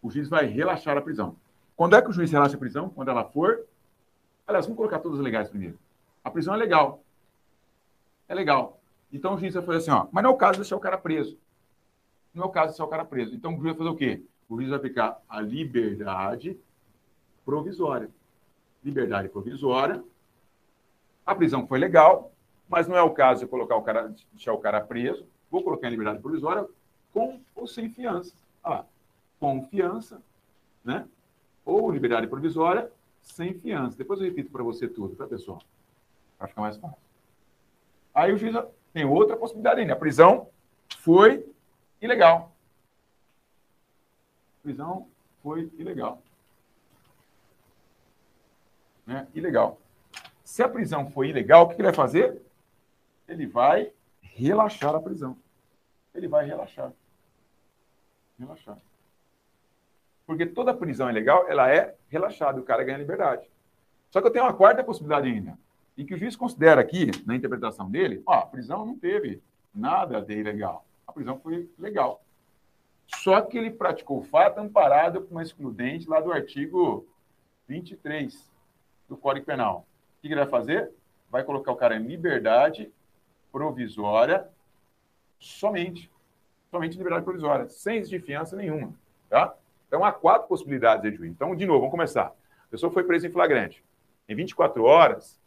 o juiz vai relaxar a prisão. Quando é que o juiz relaxa a prisão? Quando ela for. Aliás, vamos colocar todas as legais primeiro. A prisão é legal. É legal. Então o juiz vai fazer assim, ó, mas não é o caso de deixar o cara preso. Não é o caso de deixar o cara preso. Então o juiz vai fazer o quê? O juiz vai aplicar a liberdade provisória. Liberdade provisória. A prisão foi legal, mas não é o caso de colocar o cara, deixar o cara preso. Vou colocar em liberdade provisória com ou sem fiança. Ah, com fiança, né? Ou liberdade provisória sem fiança. Depois eu repito para você tudo, tá, pessoal? Para ficar mais fácil. Aí o juiz tem outra possibilidade ainda. A prisão foi ilegal. A prisão foi ilegal. Né? Ilegal. Se a prisão foi ilegal, o que ele vai fazer? Ele vai relaxar a prisão. Ele vai relaxar. Relaxar. Porque toda prisão é legal, ela é relaxada, o cara ganha liberdade. Só que eu tenho uma quarta possibilidade ainda e que o juiz considera aqui, na interpretação dele, ó, a prisão não teve nada de ilegal. A prisão foi legal. Só que ele praticou fato amparado por uma excludente lá do artigo 23 do Código Penal. O que ele vai fazer? Vai colocar o cara em liberdade provisória somente. Somente liberdade provisória, sem fiança nenhuma. Tá? Então, há quatro possibilidades de juiz. Então, de novo, vamos começar. A pessoa foi presa em flagrante. Em 24 horas,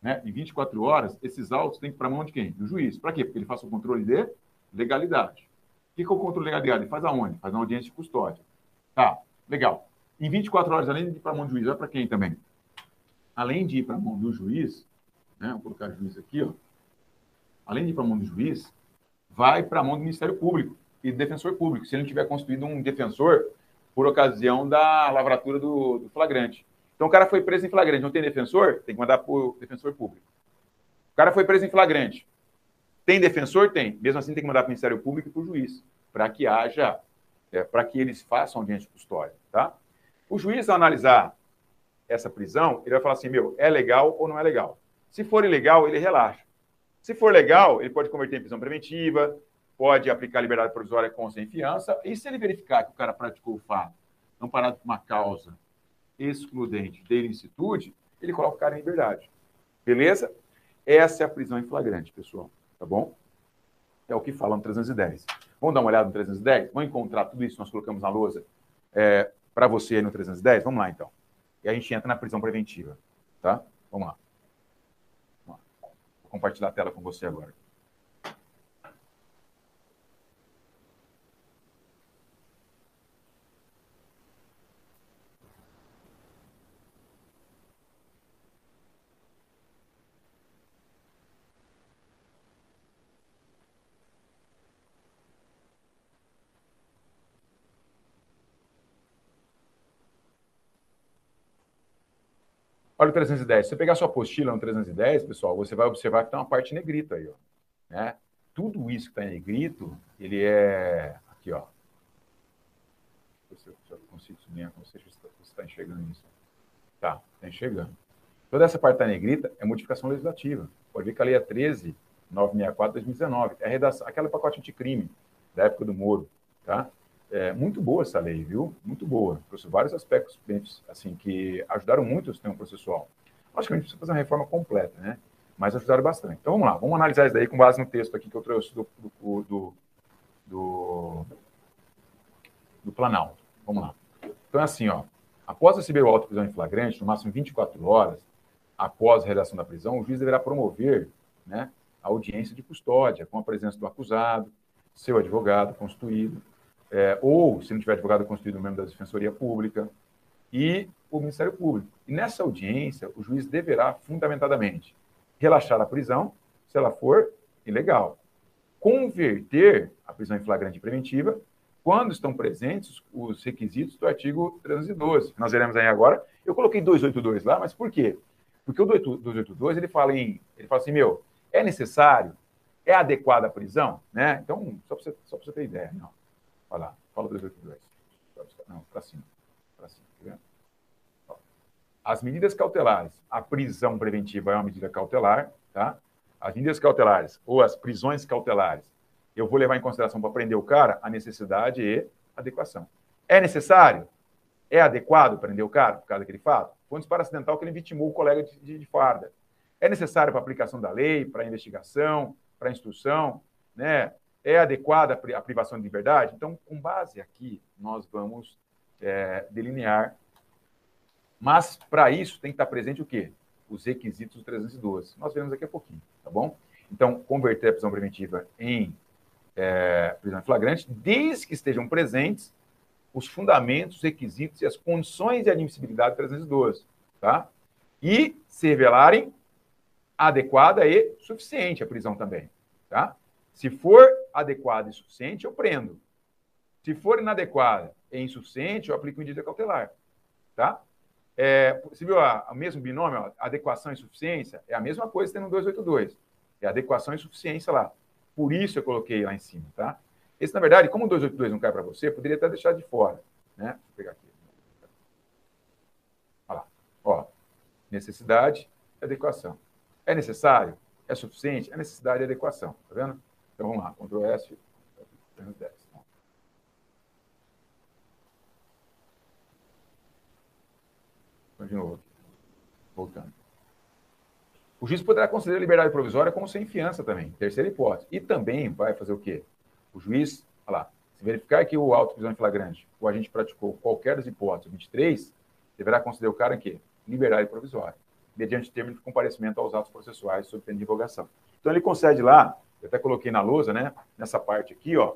né, em 24 horas, esses autos têm que ir para a mão de quem? Do juiz. Para quê? Porque ele faça o controle de legalidade. O que é o controle de legalidade? Ele faz aonde? Faz na audiência de custódia. Tá, legal. Em 24 horas, além de ir para a mão do juiz, vai para quem também? Além de ir para a mão do juiz, né, vou colocar o juiz aqui, ó. além de ir para a mão do juiz, vai para a mão do Ministério Público e do defensor público, se ele não tiver constituído um defensor por ocasião da lavratura do, do flagrante. Então o cara foi preso em flagrante, não tem defensor? Tem que mandar para o defensor público. O cara foi preso em flagrante. Tem defensor? Tem. Mesmo assim, tem que mandar para o Ministério Público e para o juiz, para que haja, é, para que eles façam audiência de custódia. Tá? O juiz, ao analisar essa prisão, ele vai falar assim: meu, é legal ou não é legal? Se for ilegal, ele relaxa. Se for legal, ele pode converter em prisão preventiva, pode aplicar liberdade provisória com sem fiança, e se ele verificar que o cara praticou o fato, não parado por uma causa excludente de ilicitude, ele coloca o cara em liberdade. Beleza? Essa é a prisão em flagrante, pessoal. Tá bom? É o que fala no 310. Vamos dar uma olhada no 310? Vamos encontrar tudo isso que nós colocamos na lousa é, para você aí no 310? Vamos lá, então. E a gente entra na prisão preventiva. Tá? Vamos lá. Vamos lá. Vou compartilhar a tela com você agora. Olha o 310. Se você pegar sua apostila no 310, pessoal, você vai observar que tem uma parte negrita aí, ó. Né? Tudo isso que está em negrito, ele é. Aqui, ó. Se eu consigo sublinhar com você, você está enxergando isso. Tá, está enxergando. Toda essa parte da negrita é modificação legislativa. Pode ver que a lei é 13, 964 2019. É redação, aquela pacote anticrime da época do Moro. Tá? É muito boa essa lei, viu? Muito boa. Trouxe vários aspectos assim, que ajudaram muito o sistema processual. Logicamente, precisa fazer uma reforma completa, né? Mas ajudaram bastante. Então, vamos lá. Vamos analisar isso daí com base no texto aqui que eu trouxe do, do, do, do, do Planalto. Vamos lá. Então, é assim, ó. Após receber o auto de prisão em flagrante, no máximo 24 horas após a redação da prisão, o juiz deverá promover né, a audiência de custódia, com a presença do acusado, seu advogado constituído, é, ou, se não tiver advogado constituído, membro da Defensoria Pública, e o Ministério Público. E nessa audiência, o juiz deverá, fundamentadamente, relaxar a prisão, se ela for ilegal, converter a prisão em flagrante preventiva quando estão presentes os requisitos do artigo 312. Nós veremos aí agora. Eu coloquei 282 lá, mas por quê? Porque o 282 ele fala em, ele fala assim, meu, é necessário, é adequada a prisão, né? Então, só para você, você ter ideia, não. Olha lá, fala 282. Não, para cima. Para cima, tá vendo? As medidas cautelares, a prisão preventiva é uma medida cautelar, tá? As medidas cautelares ou as prisões cautelares, eu vou levar em consideração para prender o cara a necessidade e adequação. É necessário? É adequado prender o cara por causa daquele fato? Foi um disparo acidental que ele vitimou o colega de, de, de farda. É necessário para aplicação da lei, para investigação, para instrução, né? É adequada a privação de liberdade? Então, com base aqui, nós vamos é, delinear. Mas, para isso, tem que estar presente o quê? Os requisitos do 312. Nós veremos daqui a pouquinho, tá bom? Então, converter a prisão preventiva em é, prisão flagrante, desde que estejam presentes os fundamentos, requisitos e as condições de admissibilidade do 312, tá? E se revelarem adequada e suficiente a prisão também, tá? Se for adequada e suficiente, eu prendo. Se for inadequada e insuficiente, eu aplico medida cautelar. Tá? É, você viu o mesmo binômio, ó, adequação e suficiência? É a mesma coisa tendo 282. É adequação e suficiência lá. Por isso eu coloquei lá em cima, tá? Esse, na verdade, como o 282 não cai para você, poderia até deixar de fora. Né? Deixa eu pegar aqui. Olha lá. Ó, necessidade e adequação. É necessário? É suficiente? É necessidade e adequação. Tá vendo? Então vamos lá, Ctrl S, 310. Então, de novo, voltando. O juiz poderá conceder liberdade provisória como sem fiança também, terceira hipótese. E também vai fazer o quê? O juiz, olha lá, se verificar que o auto prisão em flagrante, o agente praticou qualquer das hipóteses 23, deverá conceder o cara em quê? Liberdade provisória, mediante termo de comparecimento aos atos processuais sob pena de divulgação. Então ele concede lá eu até coloquei na lousa, né? Nessa parte aqui, ó.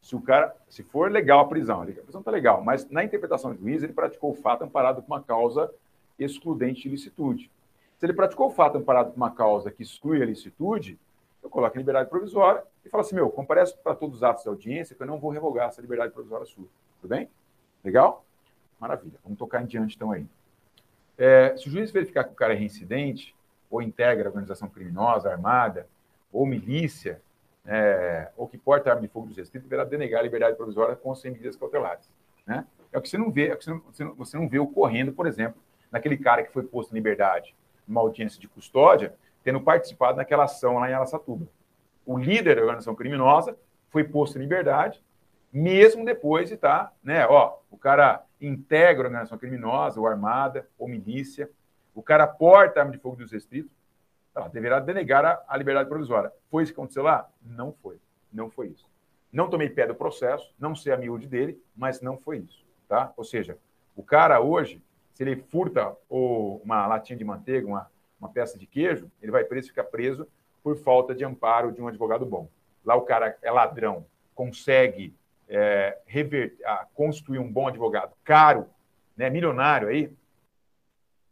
Se o cara, se for legal a prisão, a prisão tá legal, mas na interpretação do juiz, ele praticou o fato amparado por uma causa excludente de licitude. Se ele praticou o fato amparado por uma causa que exclui a licitude, eu coloco a liberdade provisória e falo assim: meu, comparece para todos os atos da audiência que eu não vou revogar essa liberdade provisória sua. Tudo bem? Legal? Maravilha. Vamos tocar em diante então aí. É, se o juiz verificar que o cara é reincidente ou integra a organização criminosa, armada, ou milícia, é, ou que porta arma de fogo dos restritos, deverá denegar a liberdade provisória com sem medidas cautelares. Né? É o que você não vê, é você não, você não vê ocorrendo, por exemplo, naquele cara que foi posto em liberdade numa audiência de custódia, tendo participado naquela ação lá em Alassatuba. O líder da organização criminosa foi posto em liberdade, mesmo depois de estar, tá, né, ó, o cara integra a organização criminosa, ou armada, ou milícia, o cara porta arma de fogo dos restritos, ela deverá denegar a, a liberdade provisória. Foi isso que aconteceu lá? Não foi. Não foi isso. Não tomei pé do processo, não sei a miúde dele, mas não foi isso. Tá? Ou seja, o cara hoje, se ele furta uma latinha de manteiga, uma, uma peça de queijo, ele vai preso, fica preso por falta de amparo de um advogado bom. Lá o cara é ladrão, consegue é, reverter, construir um bom advogado caro, né, milionário aí,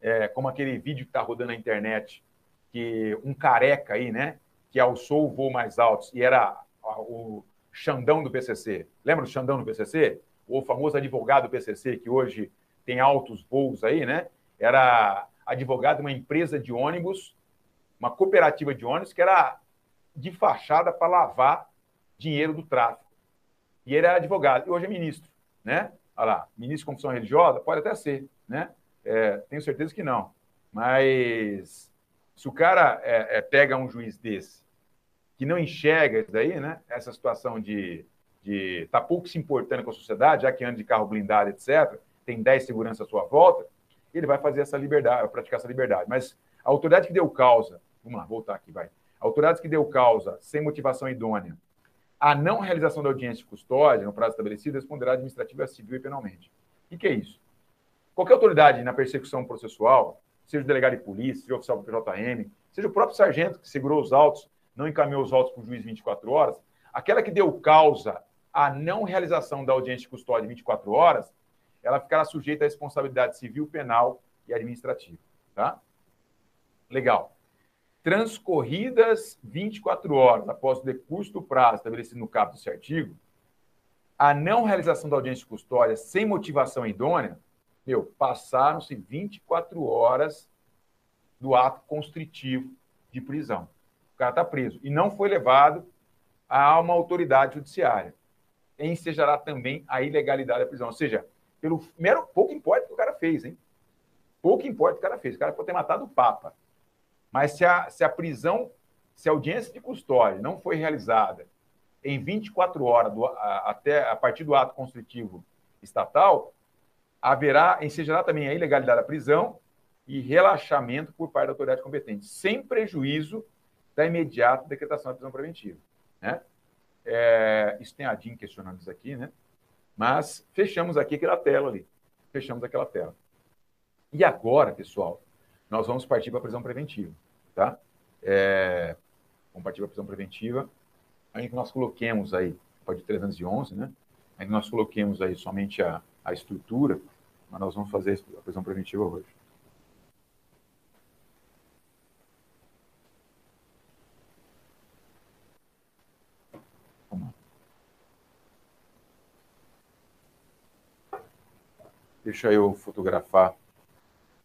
é, como aquele vídeo que está rodando na internet, que um careca aí, né, que alçou o voo mais alto e era o Xandão do PCC. Lembra do Xandão do PCC? O famoso advogado do PCC, que hoje tem altos voos aí, né? Era advogado de uma empresa de ônibus, uma cooperativa de ônibus, que era de fachada para lavar dinheiro do tráfico. E ele era advogado, e hoje é ministro, né? Olha lá, ministro de Confissão Religiosa? Pode até ser, né? É, tenho certeza que não. Mas se o cara é, é, pega um juiz desse que não enxerga isso daí, né? Essa situação de de tá pouco se importando com a sociedade, já que anda de carro blindado, etc., tem 10 seguranças à sua volta, ele vai fazer essa liberdade, praticar essa liberdade. Mas a autoridade que deu causa, vamos lá, voltar aqui, vai. A autoridade que deu causa sem motivação idônea a não realização da audiência de custódia no prazo estabelecido responderá administrativa, civil e penalmente. O que é isso? Qualquer autoridade na persecução processual, seja o delegado de polícia, seja o oficial do PJM, seja o próprio sargento que segurou os autos, não encaminhou os autos para o juiz 24 horas, aquela que deu causa à não realização da audiência de custódia 24 horas, ela ficará sujeita à responsabilidade civil, penal e administrativa. Tá? Legal. Transcorridas 24 horas após o decurso do prazo estabelecido no caput desse artigo, a não realização da audiência de custódia sem motivação idônea, meu, passaram-se 24 horas do ato constritivo de prisão. O cara está preso e não foi levado a uma autoridade judiciária. Ensejará também a ilegalidade da prisão. Ou seja, pelo mero pouco importa o que o cara fez, hein? Pouco importa o que o cara fez. O cara pode ter matado o Papa. Mas se a, se a prisão, se a audiência de custódia não foi realizada em 24 horas do, a, até a partir do ato constritivo estatal, haverá, ensejará também a ilegalidade da prisão e relaxamento por parte da autoridade competente, sem prejuízo da imediata decretação da prisão preventiva. Né? É, isso tem a DIN questionando isso aqui, né? Mas fechamos aqui aquela tela ali. Fechamos aquela tela. E agora, pessoal, nós vamos partir para a prisão preventiva, tá? É, vamos partir para a prisão preventiva. Ainda que nós coloquemos aí, pode 311, né? Ainda que nós coloquemos aí somente a, a estrutura, mas nós vamos fazer a prisão preventiva hoje. Deixa eu fotografar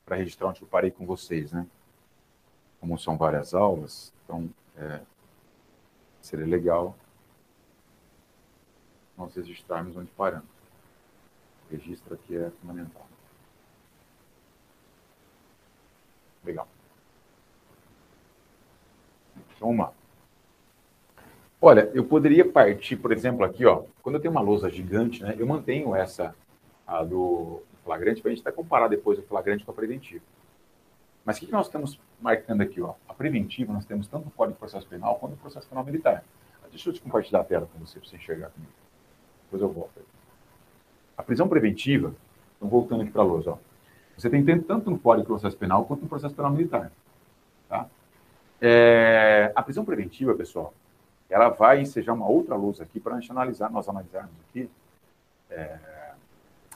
para registrar onde eu parei com vocês, né? Como são várias aulas, então é, seria legal nós registrarmos onde paramos. Registro aqui é fundamental. Legal. Então, lá. Olha, eu poderia partir, por exemplo, aqui, ó, quando eu tenho uma lousa gigante, né, eu mantenho essa a do flagrante, para a gente até comparar depois o flagrante com a preventiva. Mas o que, nós estamos marcando aqui? Ó? A preventiva, nós temos tanto o Código de Processo Penal quanto o Processo Penal Militar. Deixa eu te compartilhar a tela com você, para você enxergar comigo. Depois eu volto. A prisão preventiva, então voltando aqui para a lousa, ó. você tem tanto no Código de Processo Penal quanto no Processo Penal Militar. Tá? É, a prisão preventiva, pessoal, ela vai ensejar uma outra luz aqui para analisar, nós analisarmos aqui é,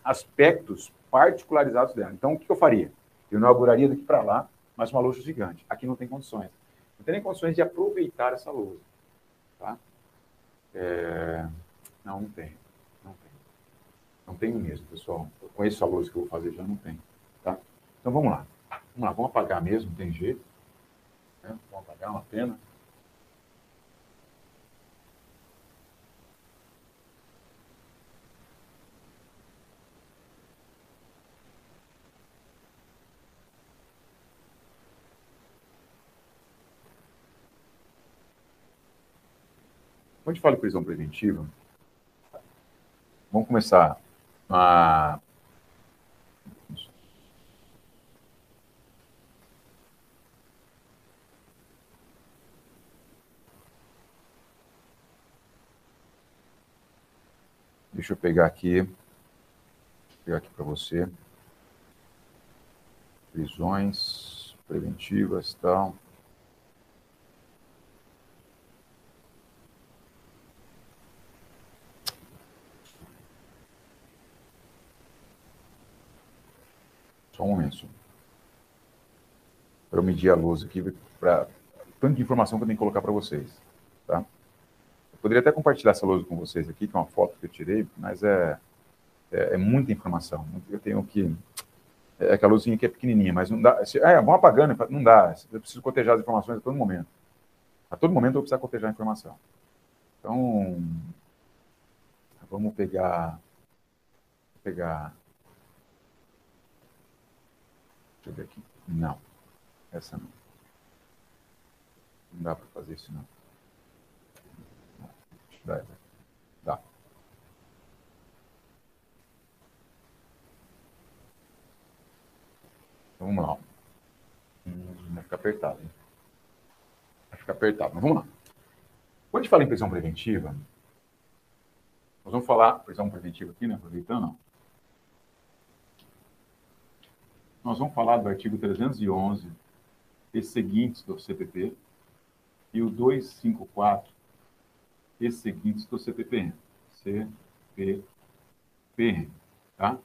aspectos particularizados dela. Então, o que eu faria? Eu inauguraria daqui para lá mais uma lousa gigante. Aqui não tem condições. Não tem nem condições de aproveitar essa lousa. Tá? É... Não. Não tem. Não tem mesmo, pessoal. Eu conheço lousa que eu vou fazer, já não tem. Tá? Então, vamos lá. Vamos lá, vamos apagar mesmo, tem jeito. É, vamos apagar, uma pena. Quando a gente fala em prisão preventiva, vamos começar a Deixa eu pegar aqui. Vou pegar aqui para você. Prisões preventivas, tal. Só um momento. Para eu medir a luz aqui, para tanto de informação que eu tenho que colocar para vocês. Tá? Eu poderia até compartilhar essa luz com vocês aqui, que é uma foto que eu tirei, mas é, é, é muita informação. Eu tenho que. É aquela luzinha que é pequenininha, mas não dá. Se, é, vão apagando, não dá. Eu preciso cotejar as informações a todo momento. A todo momento eu preciso cotejar a informação. Então, vamos pegar. Vou pegar. Deixa eu ver aqui. Não. Essa não. Não dá para fazer isso, não. Dá, dá. Então, vamos lá. Hum, vai ficar apertado, hein? Vai ficar apertado, mas vamos lá. Quando a gente fala em prisão preventiva, nós vamos falar prisão preventiva aqui, né? Aproveitando, não. Nós vamos falar do artigo 311 e seguintes do CPP e o 254 e seguintes do CPPM. CPPM, tá?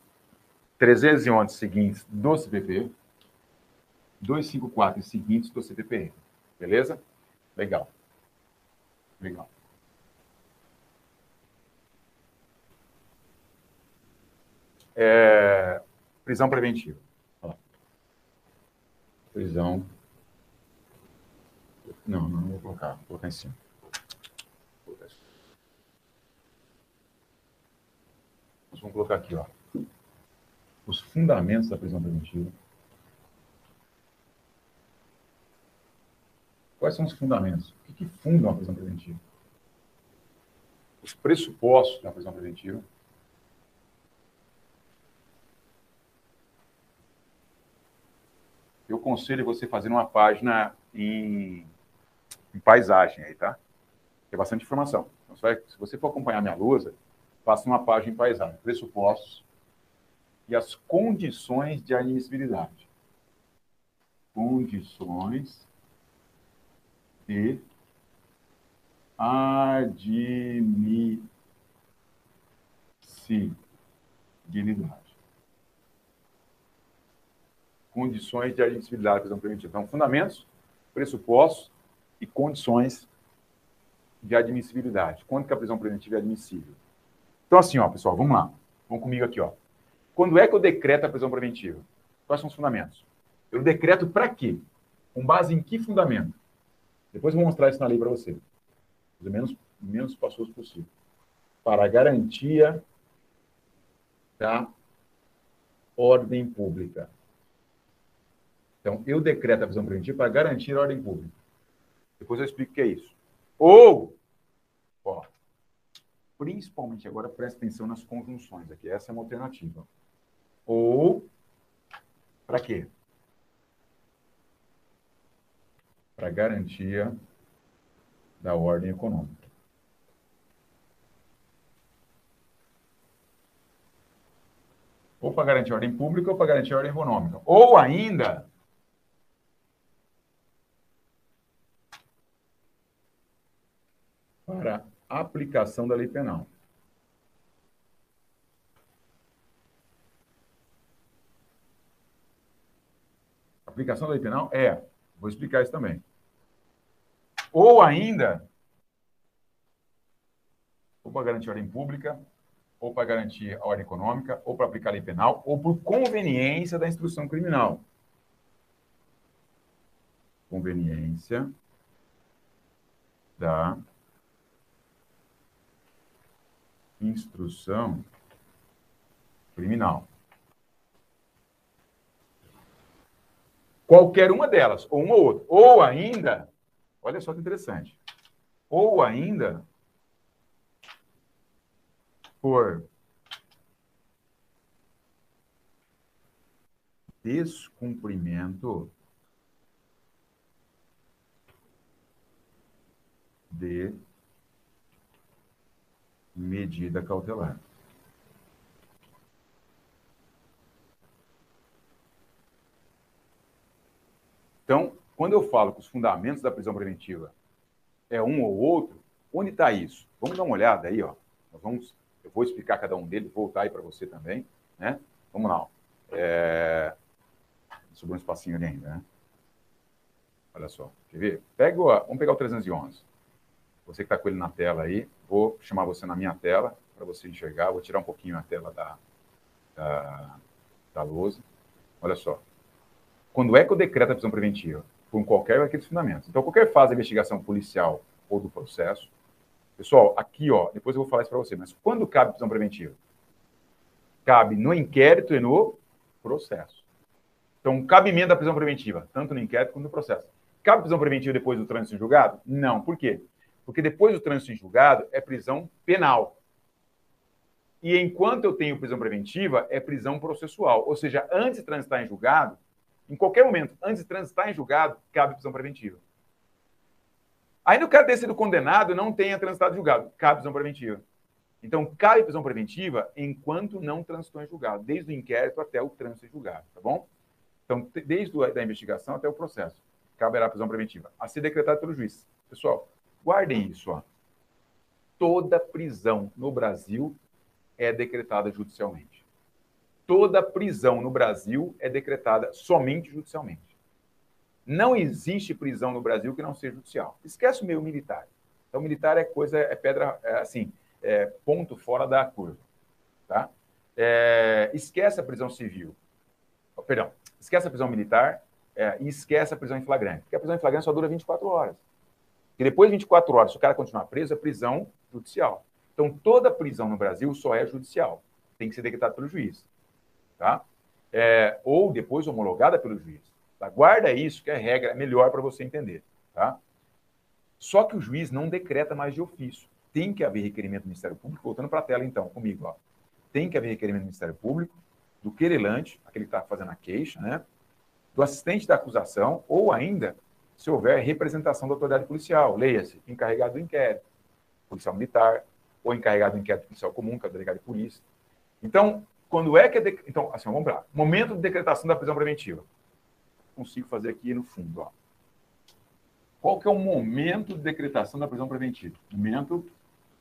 311 seguintes do CPP, 254 e seguintes do CPPM. Beleza? Legal. Legal. É, prisão preventiva. Prisão não, não vou colocar. Vou colocar em cima. Nós vamos colocar aqui, ó. Os fundamentos da prisão preventiva. Quais são os fundamentos? O que, que fundam a prisão preventiva? Os pressupostos da prisão preventiva. Eu aconselho você fazer uma página em em paisagem aí, tá? Tem bastante informação. Então, vai, se você for acompanhar minha lousa, faça uma página em paisagem, pressupostos e as condições de admissibilidade. Condições de admissibilidade. Condições de admissibilidade da prisão preventiva. Então, fundamentos, pressupostos e condições de admissibilidade. Quando que a prisão preventiva é admissível? Então, assim, ó, pessoal, vamos lá. Vamos comigo aqui, ó. Quando é que eu decreto a prisão preventiva? Quais são os fundamentos? Eu decreto para quê? Com base em que fundamento? Depois eu vou mostrar isso na lei para você. O menos, menos passos possível. Para garantia da ordem pública. Então, eu decreto a prisão preventiva para garantir a ordem pública. Depois eu explico o que é isso. Ou, ó, principalmente agora presta atenção nas conjunções aqui. Essa é uma alternativa. Ou, para quê? Para garantia da ordem econômica. Ou para garantir a ordem pública ou para garantir a ordem econômica. Ou ainda para a aplicação da lei penal. Aplicação da lei penal é, vou explicar isso também. Ou ainda, ou para garantir a ordem pública, ou para garantir a ordem econômica, ou para aplicar a lei penal, ou por conveniência da instrução criminal. Conveniência da instrução criminal. Qualquer uma delas, ou uma ou outra. Ou ainda, olha só que interessante, ou ainda por descumprimento de medida cautelar. Então, quando eu falo que os fundamentos da prisão preventiva é um ou outro, onde está isso? Vamos dar uma olhada aí, ó. Nós vamos, eu vou explicar cada um deles, voltar aí para você também, né? Vamos lá. Ó. É... Sobrou um espacinho ali ainda, né? Olha só, quer ver? Pega, o, vamos pegar o 311. Você que está com ele na tela aí, vou chamar você na minha tela para você enxergar. Vou tirar um pouquinho a tela da, da, da lousa. Olha só. Quando é que eu decreto a prisão preventiva? Por qualquer daqueles fundamentos. Então, qualquer fase da investigação policial ou do processo, pessoal, aqui, ó, depois eu vou falar isso para você, mas quando cabe prisão preventiva? Cabe no inquérito e no processo. Então, cabimento da prisão preventiva, tanto no inquérito quanto no processo. Cabe prisão preventiva depois do trânsito em julgado? Não. Por quê? Porque depois do trânsito em julgado é prisão penal. E enquanto eu tenho prisão preventiva, é prisão processual. Ou seja, antes de transitar em julgado, em qualquer momento, antes de transitar em julgado, cabe prisão preventiva. Aí no caso ter sido condenado, não tenha transitado em julgado, cabe prisão preventiva. Então, cabe prisão preventiva enquanto não transitou em julgado, desde o inquérito até o trânsito em julgado, tá bom? Então, desde a da investigação até o processo, caberá prisão preventiva, a ser decretada pelo juiz. Pessoal, guardem isso, ó. Toda prisão no Brasil é decretada judicialmente. Toda prisão no Brasil é decretada somente judicialmente. Não existe prisão no Brasil que não seja judicial. Esquece o meio militar. Então, militar é coisa, é pedra, é, assim, é ponto fora da curva. Tá? É, esquece a prisão civil. Oh, perdão, esquece a prisão militar é, e esquece a prisão em flagrante. Porque a prisão em flagrante só dura 24 horas. E depois de 24 horas, se o cara continuar preso, é prisão judicial. Então, toda prisão no Brasil só é judicial. Tem que ser decretada pelo juiz. Tá? É, ou depois homologada pelo juiz. Tá? Guarda isso, que é regra, é melhor para você entender. Tá? Só que o juiz não decreta mais de ofício. Tem que haver requerimento do Ministério Público. Voltando para a tela, então, comigo. Ó. Tem que haver requerimento do Ministério Público, do querelante, aquele que está fazendo a queixa, né? do assistente da acusação, ou ainda, se houver representação da autoridade policial. Leia-se, encarregado do inquérito, policial militar, ou encarregado do inquérito policial comum, que é o delegado de polícia. Então, quando é que é. De... Então, assim, vamos lá. Momento de decretação da prisão preventiva. Consigo fazer aqui no fundo, ó. Qual que é o momento de decretação da prisão preventiva? Momento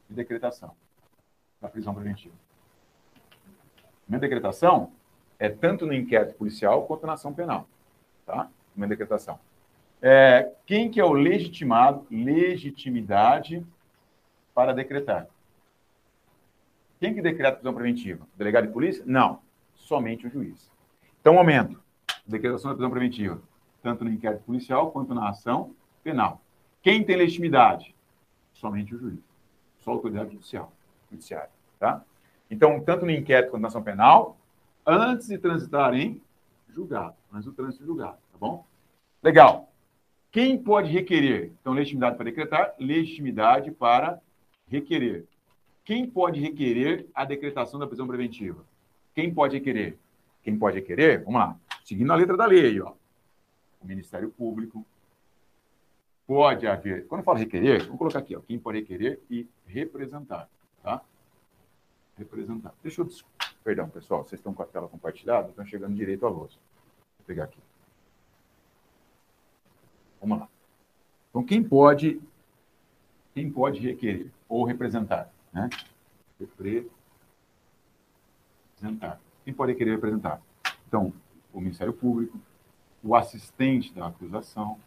de decretação da prisão preventiva. Momento de decretação é tanto no inquérito policial quanto na ação penal. Tá? Momento de decretação. É, quem que é o legitimado? Legitimidade para decretar. Quem que decreta prisão preventiva? O delegado de polícia? Não, somente o juiz. Então, momento. Decretação da prisão preventiva, tanto no inquérito policial quanto na ação penal. Quem tem legitimidade? Somente o juiz. Só a autoridade judicial, judiciária. Tá? Então, tanto no inquérito quanto na ação penal, antes de transitar em julgado, antes do trânsito julgado, tá bom? Legal. Quem pode requerer? Então, legitimidade para decretar, legitimidade para requerer. Quem pode requerer a decretação da prisão preventiva? Quem pode requerer? Quem pode requerer? Vamos lá. Seguindo a letra da lei, ó. O Ministério Público. Pode haver. Quando eu falo requerer, vou colocar aqui, ó. Quem pode requerer e representar, tá? Representar. Deixa eu. Perdão, pessoal, vocês estão com a tela compartilhada, estão chegando direito à luz. Vou pegar aqui. Vamos lá. Então, quem pode, quem pode requerer ou representar? Né? Representar. Quem pode querer representar? Então, o Ministério Público, o assistente da acusação,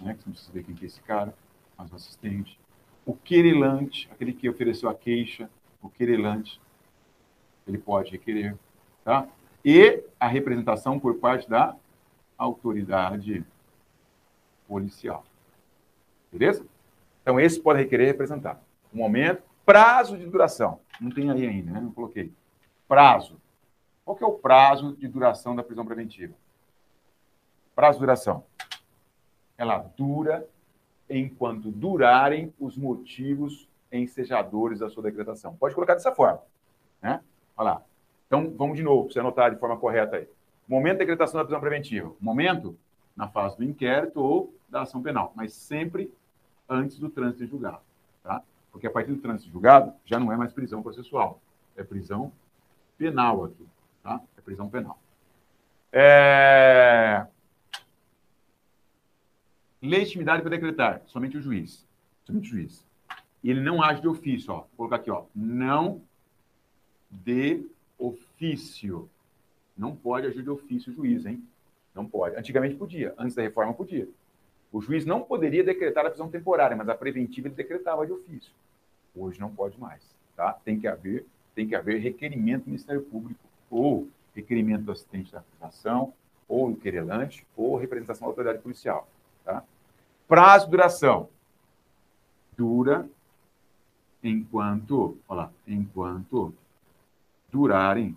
né, que você não precisa ver quem é esse cara, mas o assistente, o querelante, aquele que ofereceu a queixa, o querelante, ele pode requerer, tá? E a representação por parte da autoridade policial. Beleza? Então, esse pode requerer representar. O momento, Prazo de duração. Não tem aí ainda, né? Não coloquei. Prazo. Qual que é o prazo de duração da prisão preventiva? Prazo de duração. Ela dura enquanto durarem os motivos ensejadores da sua decretação. Pode colocar dessa forma. Né? Olha lá. Então, vamos de novo, para você anotar de forma correta aí. Momento de decretação da prisão preventiva. Momento na fase do inquérito ou da ação penal, mas sempre antes do trânsito em julgado. Tá? Porque a partir do trânsito julgado, já não é mais prisão processual, é prisão penal aqui, tá? É prisão penal. É... legitimidade para decretar, somente o juiz. Somente o juiz. Ele não age de ofício, ó. Vou colocar aqui, ó. Não de ofício. Não pode agir de ofício o juiz, hein? Não pode. Antigamente podia, antes da reforma podia. O juiz não poderia decretar a prisão temporária, mas a preventiva ele decretava de ofício. Hoje não pode mais, tá? Tem que haver, tem que haver requerimento do Ministério Público ou requerimento do assistente da acusação ou do querelante ou representação da autoridade policial, tá? Prazo duração. Dura enquanto, olha lá, enquanto durarem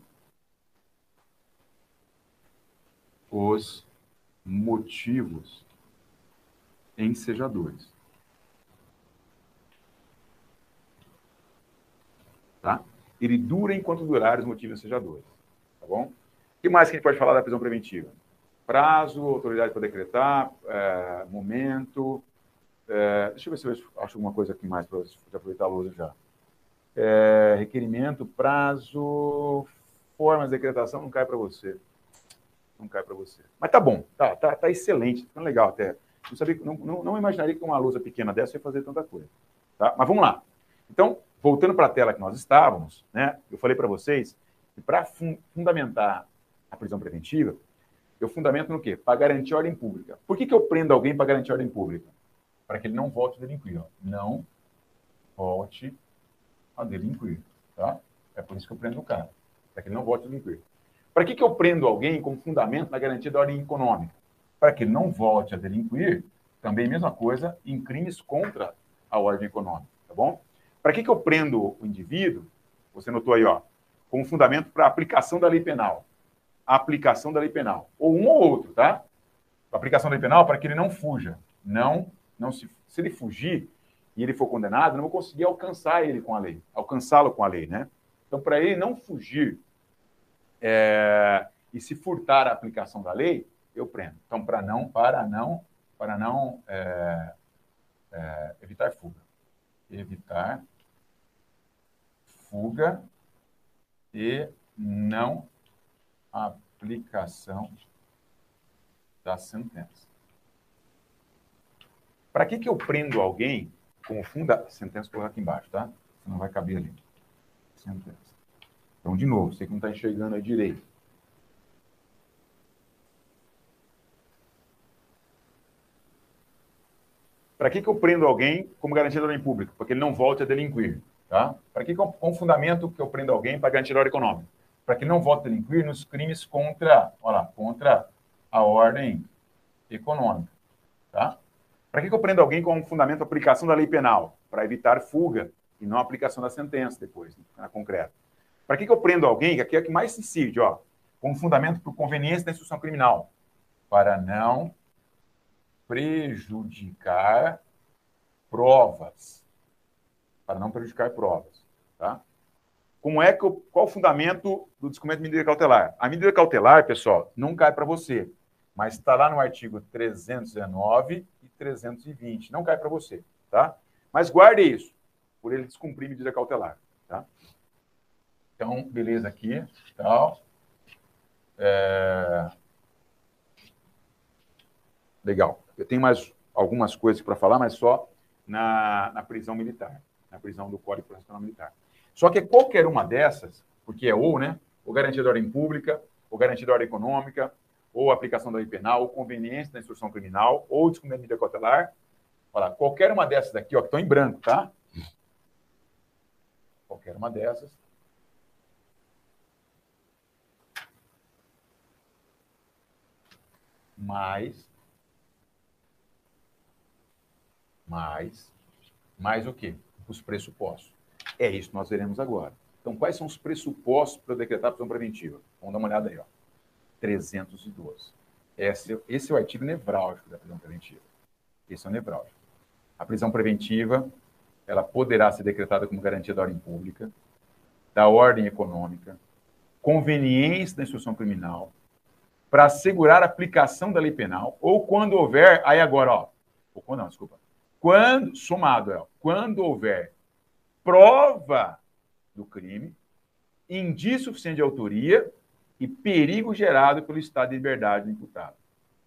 os motivos ensejadores. Tá? Ele dura enquanto durar os motivos ensejadores. Tá bom? O que mais que a gente pode falar da prisão preventiva? Prazo, autoridade para decretar, é, momento. É, deixa eu ver se eu acho alguma coisa aqui mais para aproveitar a já. É, requerimento, prazo, formas de decretação não cai para você. Não cai para você. Mas tá bom, tá, tá, tá excelente, tá legal até. Não, sabia, não, não, não imaginaria que uma lousa pequena dessa ia fazer tanta coisa. Tá? Mas vamos lá. Então, voltando para a tela que nós estávamos, né, eu falei para vocês que para fun fundamentar a prisão preventiva, eu fundamento no quê? Para garantir ordem pública. Por que, que eu prendo alguém para garantir ordem pública? Para que ele não volte a delinquir. Ó. Não volte a delinquir. Tá? É por isso que eu prendo o cara. Para que ele não volte a delinquir. Para que, que eu prendo alguém como fundamento na garantia da ordem econômica? para que não volte a delinquir, também mesma coisa em crimes contra a ordem econômica, tá bom? Para que, que eu prendo o indivíduo? Você notou aí, ó, como fundamento para aplicação da lei penal. A aplicação da lei penal. Ou um ou outro, tá? A aplicação da lei penal para que ele não fuja. Não, não se, se ele fugir e ele for condenado, não vou conseguir alcançar ele com a lei, alcançá-lo com a lei, né? Então, para ele não fugir é, e se furtar a aplicação da lei, eu prendo. Então, para não, para não, para não é, é, evitar fuga. Evitar fuga e não aplicação da sentença. Para que, que eu prendo alguém com funda... Sentença colocar aqui embaixo, tá? Senão vai caber ali. Sentença. Então, de novo, você que não está enxergando a direito. Para que, que eu prendo alguém como garantia da ordem pública? Para que ele não volte a delinquir. Tá? Para que, com, com fundamento que eu prendo alguém para garantir a ordem econômica? Para que ele não volte a delinquir nos crimes contra, olha lá, contra a ordem econômica. Tá? Para que, que eu prendo alguém com fundamento a aplicação da lei penal? Para evitar fuga e não aplicação da sentença depois, na concreta. Para que, que eu prendo alguém, que aqui é o que mais se incide, ó, com fundamento por conveniência da instrução criminal? Para não prejudicar provas. Para não prejudicar provas. Tá? Como é que eu, qual o fundamento do descumprimento de medida cautelar? A medida cautelar, pessoal, não cai para você, mas está lá no artigo 319 e 320. Não cai para você, tá? Mas guarde isso, por ele descumprir medida cautelar? Então, beleza aqui, tal. É... Legal. Eu tenho mais algumas coisas para falar, mas só na, na prisão militar, na prisão do Código Processual Militar. Só que qualquer uma dessas, porque é ou, né? Ou garantia de ordem pública, ou garantia de ordem econômica, ou aplicação da lei penal, ou conveniência da instrução criminal, ou descumprimento de cautelar. Olha, qualquer uma dessas daqui, ó, que estão em branco, tá? Qualquer uma dessas. Mais mais, mais o quê? Os pressupostos. É isso que nós veremos agora. Então, quais são os pressupostos para decretar a prisão preventiva? Vamos dar uma olhada aí, ó. 312. Esse, esse é o artigo nevrálgico da prisão preventiva. Esse é o nevrálgico. A prisão preventiva, ela poderá ser decretada como garantia da ordem pública, da ordem econômica, conveniência da instrução criminal, para assegurar a aplicação da lei penal, ou quando houver, aí agora, ó, ou não, desculpa, quando, somado, é, quando houver prova do crime, indício suficiente de autoria e perigo gerado pelo estado de liberdade do imputado.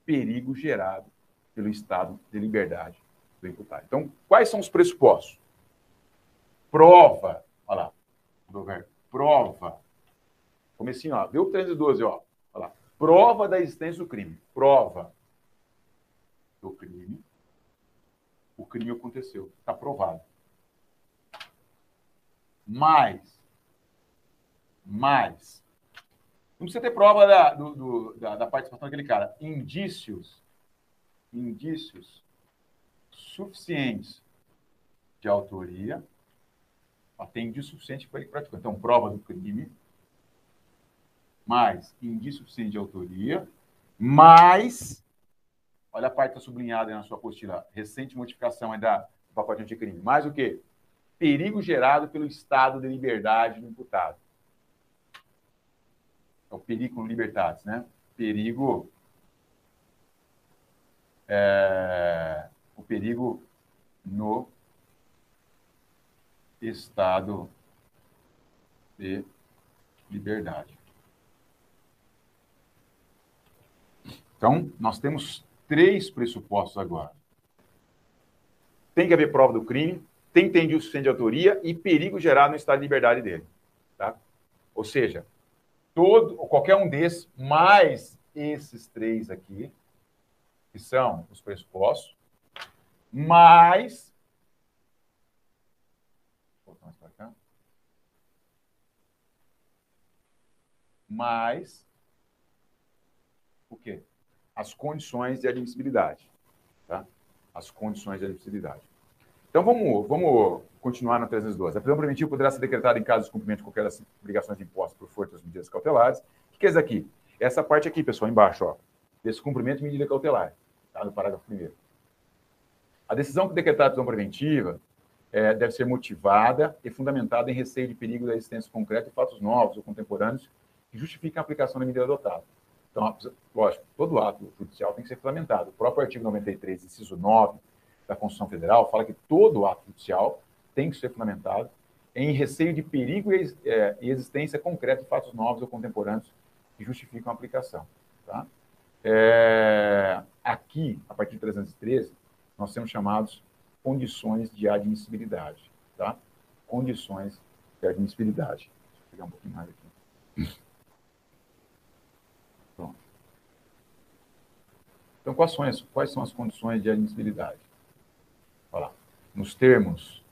Perigo gerado pelo estado de liberdade do imputado. Então, quais são os pressupostos? Prova, olha lá, prova. Comecinho, ó, viu o 312, ó. Prova da existência do crime. Prova do crime. O crime aconteceu, está provado. Mais, mais. Não precisa ter prova da, do, do, da, da participação daquele cara. Indícios, indícios suficientes de autoria, tem indício suficiente para ele praticar. Então, prova do crime, mais indício suficiente de autoria, mais, olha a parte está sublinhada na sua apostila, recente modificação da, do pacote anticrime, mais o quê? Perigo gerado pelo estado de liberdade do imputado. É o perigo libertatis, né? Perigo é, o perigo no estado de liberdade. Então, nós temos três pressupostos agora. Tem que haver prova do crime, tem que ter indício de autoria e perigo gerado no estado de liberdade dele. Tá? Ou seja, todo, qualquer um desses, mais esses três aqui, que são os pressupostos, mais. mais para cá. Mais. O quê? As condições de admissibilidade. Tá? As condições de admissibilidade. Então, vamos, vamos continuar na 312. A prisão preventiva poderá ser decretada em caso de cumprimento de qualquer das obrigações impostas por força das medidas cautelares. O que é isso aqui? Essa parte aqui, pessoal, embaixo, ó. Desse cumprimento de medida cautelar. Tá? No parágrafo primeiro. A decisão que decretar a prisão preventiva é, deve ser motivada e fundamentada em receio de perigo da existência concreta de fatos novos ou contemporâneos que justifiquem a aplicação da medida adotada. Então, lógico, todo ato judicial tem que ser fundamentado. O próprio artigo 93, inciso 9 da Constituição Federal, fala que todo ato judicial tem que ser fundamentado em receio de perigo e, é, existência concreta de fatos novos ou contemporâneos que justificam a aplicação. Tá? É, aqui, a partir de 313, nós temos chamados condições de admissibilidade, tá? Condições de admissibilidade. Deixa eu pegar um pouquinho mais aqui. Pronto. Então, quais são as, quais são as condições de admissibilidade? Olha lá. Nos termos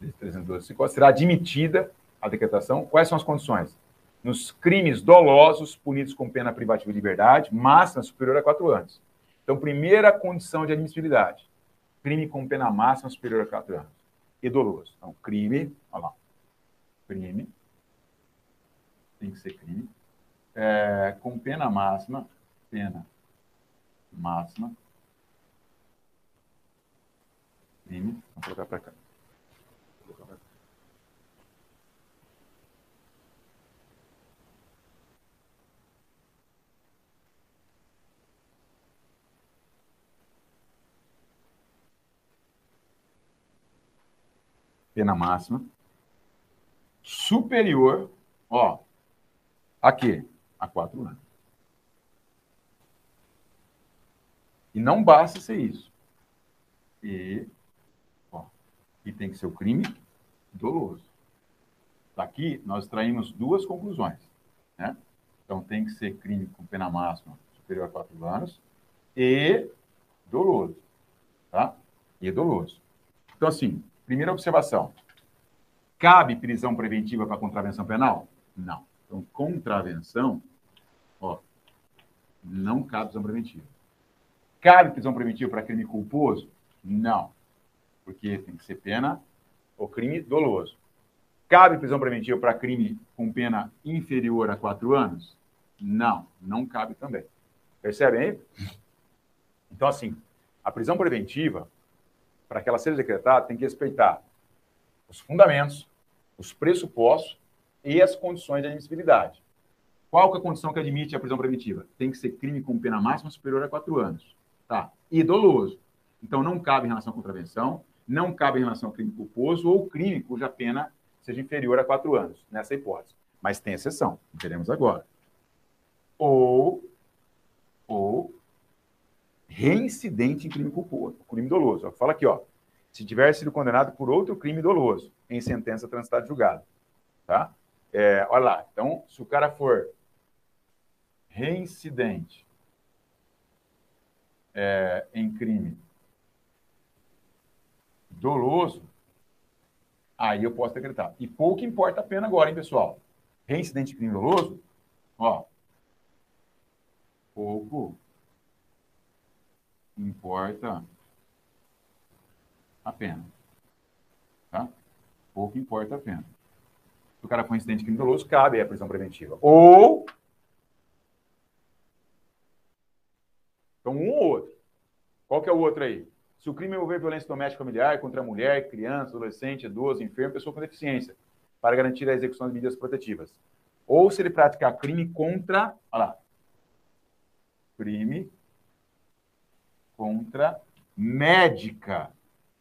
de 312, será admitida a decretação. Quais são as condições? Nos crimes dolosos punidos com pena privativa de liberdade, máxima superior a quatro anos. Então, primeira condição de admissibilidade crime com pena máxima superior a quatro anos. E doloso. Então, crime, olha lá. Crime. Tem que ser crime. É, com pena máxima. Pena máxima. Crime. Vamos colocar para cá. Vou colocar pra cá. pena máxima, superior, ó, a quê? A quatro anos. E não basta ser isso. E, ó, e tem que ser o crime doloso. Daqui nós extraímos duas conclusões. Né? Então tem que ser crime com pena máxima superior a quatro anos e doloso. Tá? E doloso. Então, assim, Primeira observação. Cabe prisão preventiva para contravenção penal? Não. Então, contravenção, ó, não cabe prisão preventiva. Cabe prisão preventiva para crime culposo? Não. Porque tem que ser pena ou crime doloso. Cabe prisão preventiva para crime com pena inferior a quatro anos? Não, não cabe também. Percebem aí? Então, assim, a prisão preventiva para que ela seja decretada, tem que respeitar os fundamentos, os pressupostos e as condições de admissibilidade. Qual que é a condição que admite a prisão preventiva? Tem que ser crime com pena máxima superior a quatro anos. Tá? E doloso. Então, não cabe em relação à contravenção, não cabe em relação ao crime culposo ou crime cuja pena seja inferior a quatro anos, nessa hipótese. Mas tem exceção, veremos agora. Ou, ou reincidente em crime culposo, crime doloso. Fala aqui, ó. Se tiver sido condenado por outro crime doloso em sentença transitada julgada, tá? É, olha lá. Então, se o cara for reincidente é, em crime doloso, aí eu posso decretar. E pouco importa a pena agora, hein, pessoal? Reincidente em crime doloso, ó, pouco importa a pena. Tá? Pouco importa a pena. Se o cara for incidente crime doloso, cabe a prisão preventiva. Ou. Então, um ou outro. Qual que é o outro aí? Se o crime envolver violência doméstica familiar contra mulher, criança, adolescente, idoso, enfermo, pessoa com deficiência, para garantir a execução de medidas protetivas. Ou se ele praticar crime contra. Olha lá. Crime contra médica.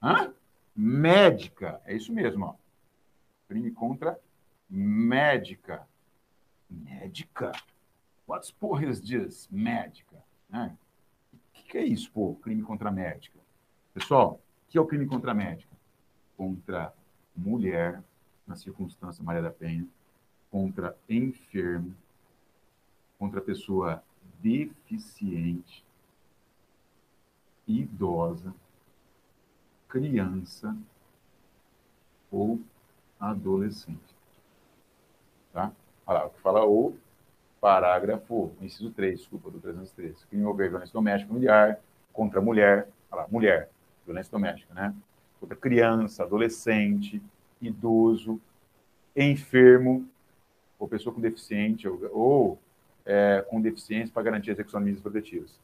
Hã? Médica. É isso mesmo, ó. Crime contra médica. Médica? What's porra is this? Médica. Né? Que, é isso, pô? Crime contra médica. Pessoal, o que é o crime contra médica? Contra mulher, na circunstância Maria da Penha, contra enfermo, contra pessoa deficiente, idosa, criança ou adolescente. Tá? Olha lá, o que fala o parágrafo, inciso 3, desculpa, do 303. Crime envolver violência doméstica familiar contra mulher, olha lá, mulher, violência doméstica, né? Contra criança, adolescente, idoso, enfermo, ou pessoa com deficiente, ou, ou é, com deficiência para garantir a execução de medidas protetivas.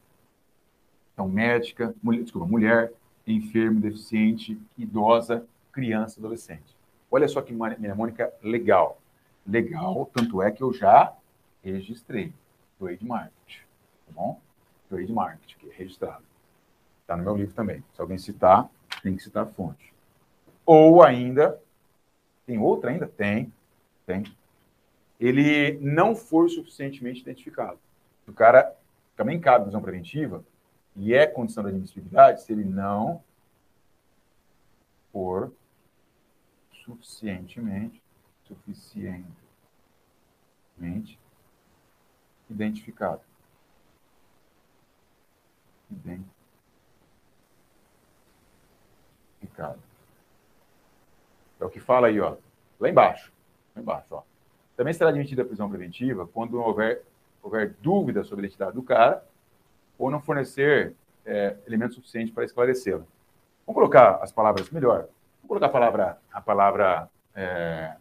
Então, médica, mulher, desculpa, mulher, enfermo, deficiente, idosa, criança, adolescente. Olha só que mnemônica legal. Legal, tanto é que eu já registrei. Trade Market. Tá bom? Trade Market, que é registrado. Está no meu livro também. Se alguém citar, tem que citar a fonte. Ou ainda, tem outra ainda? Tem, tem. Ele não for suficientemente identificado. O cara também cabe visão preventiva e é condição de admissibilidade se ele não for suficientemente, suficientemente identificado. Identificado. É o que fala aí, ó. Lá embaixo. Lá embaixo, ó. Também será admitida a prisão preventiva quando houver, houver dúvida sobre a identidade do cara ou não fornecer é, elementos suficientes para esclarecê-la. Vamos colocar as palavras melhor. Vamos colocar a palavra, a palavra é,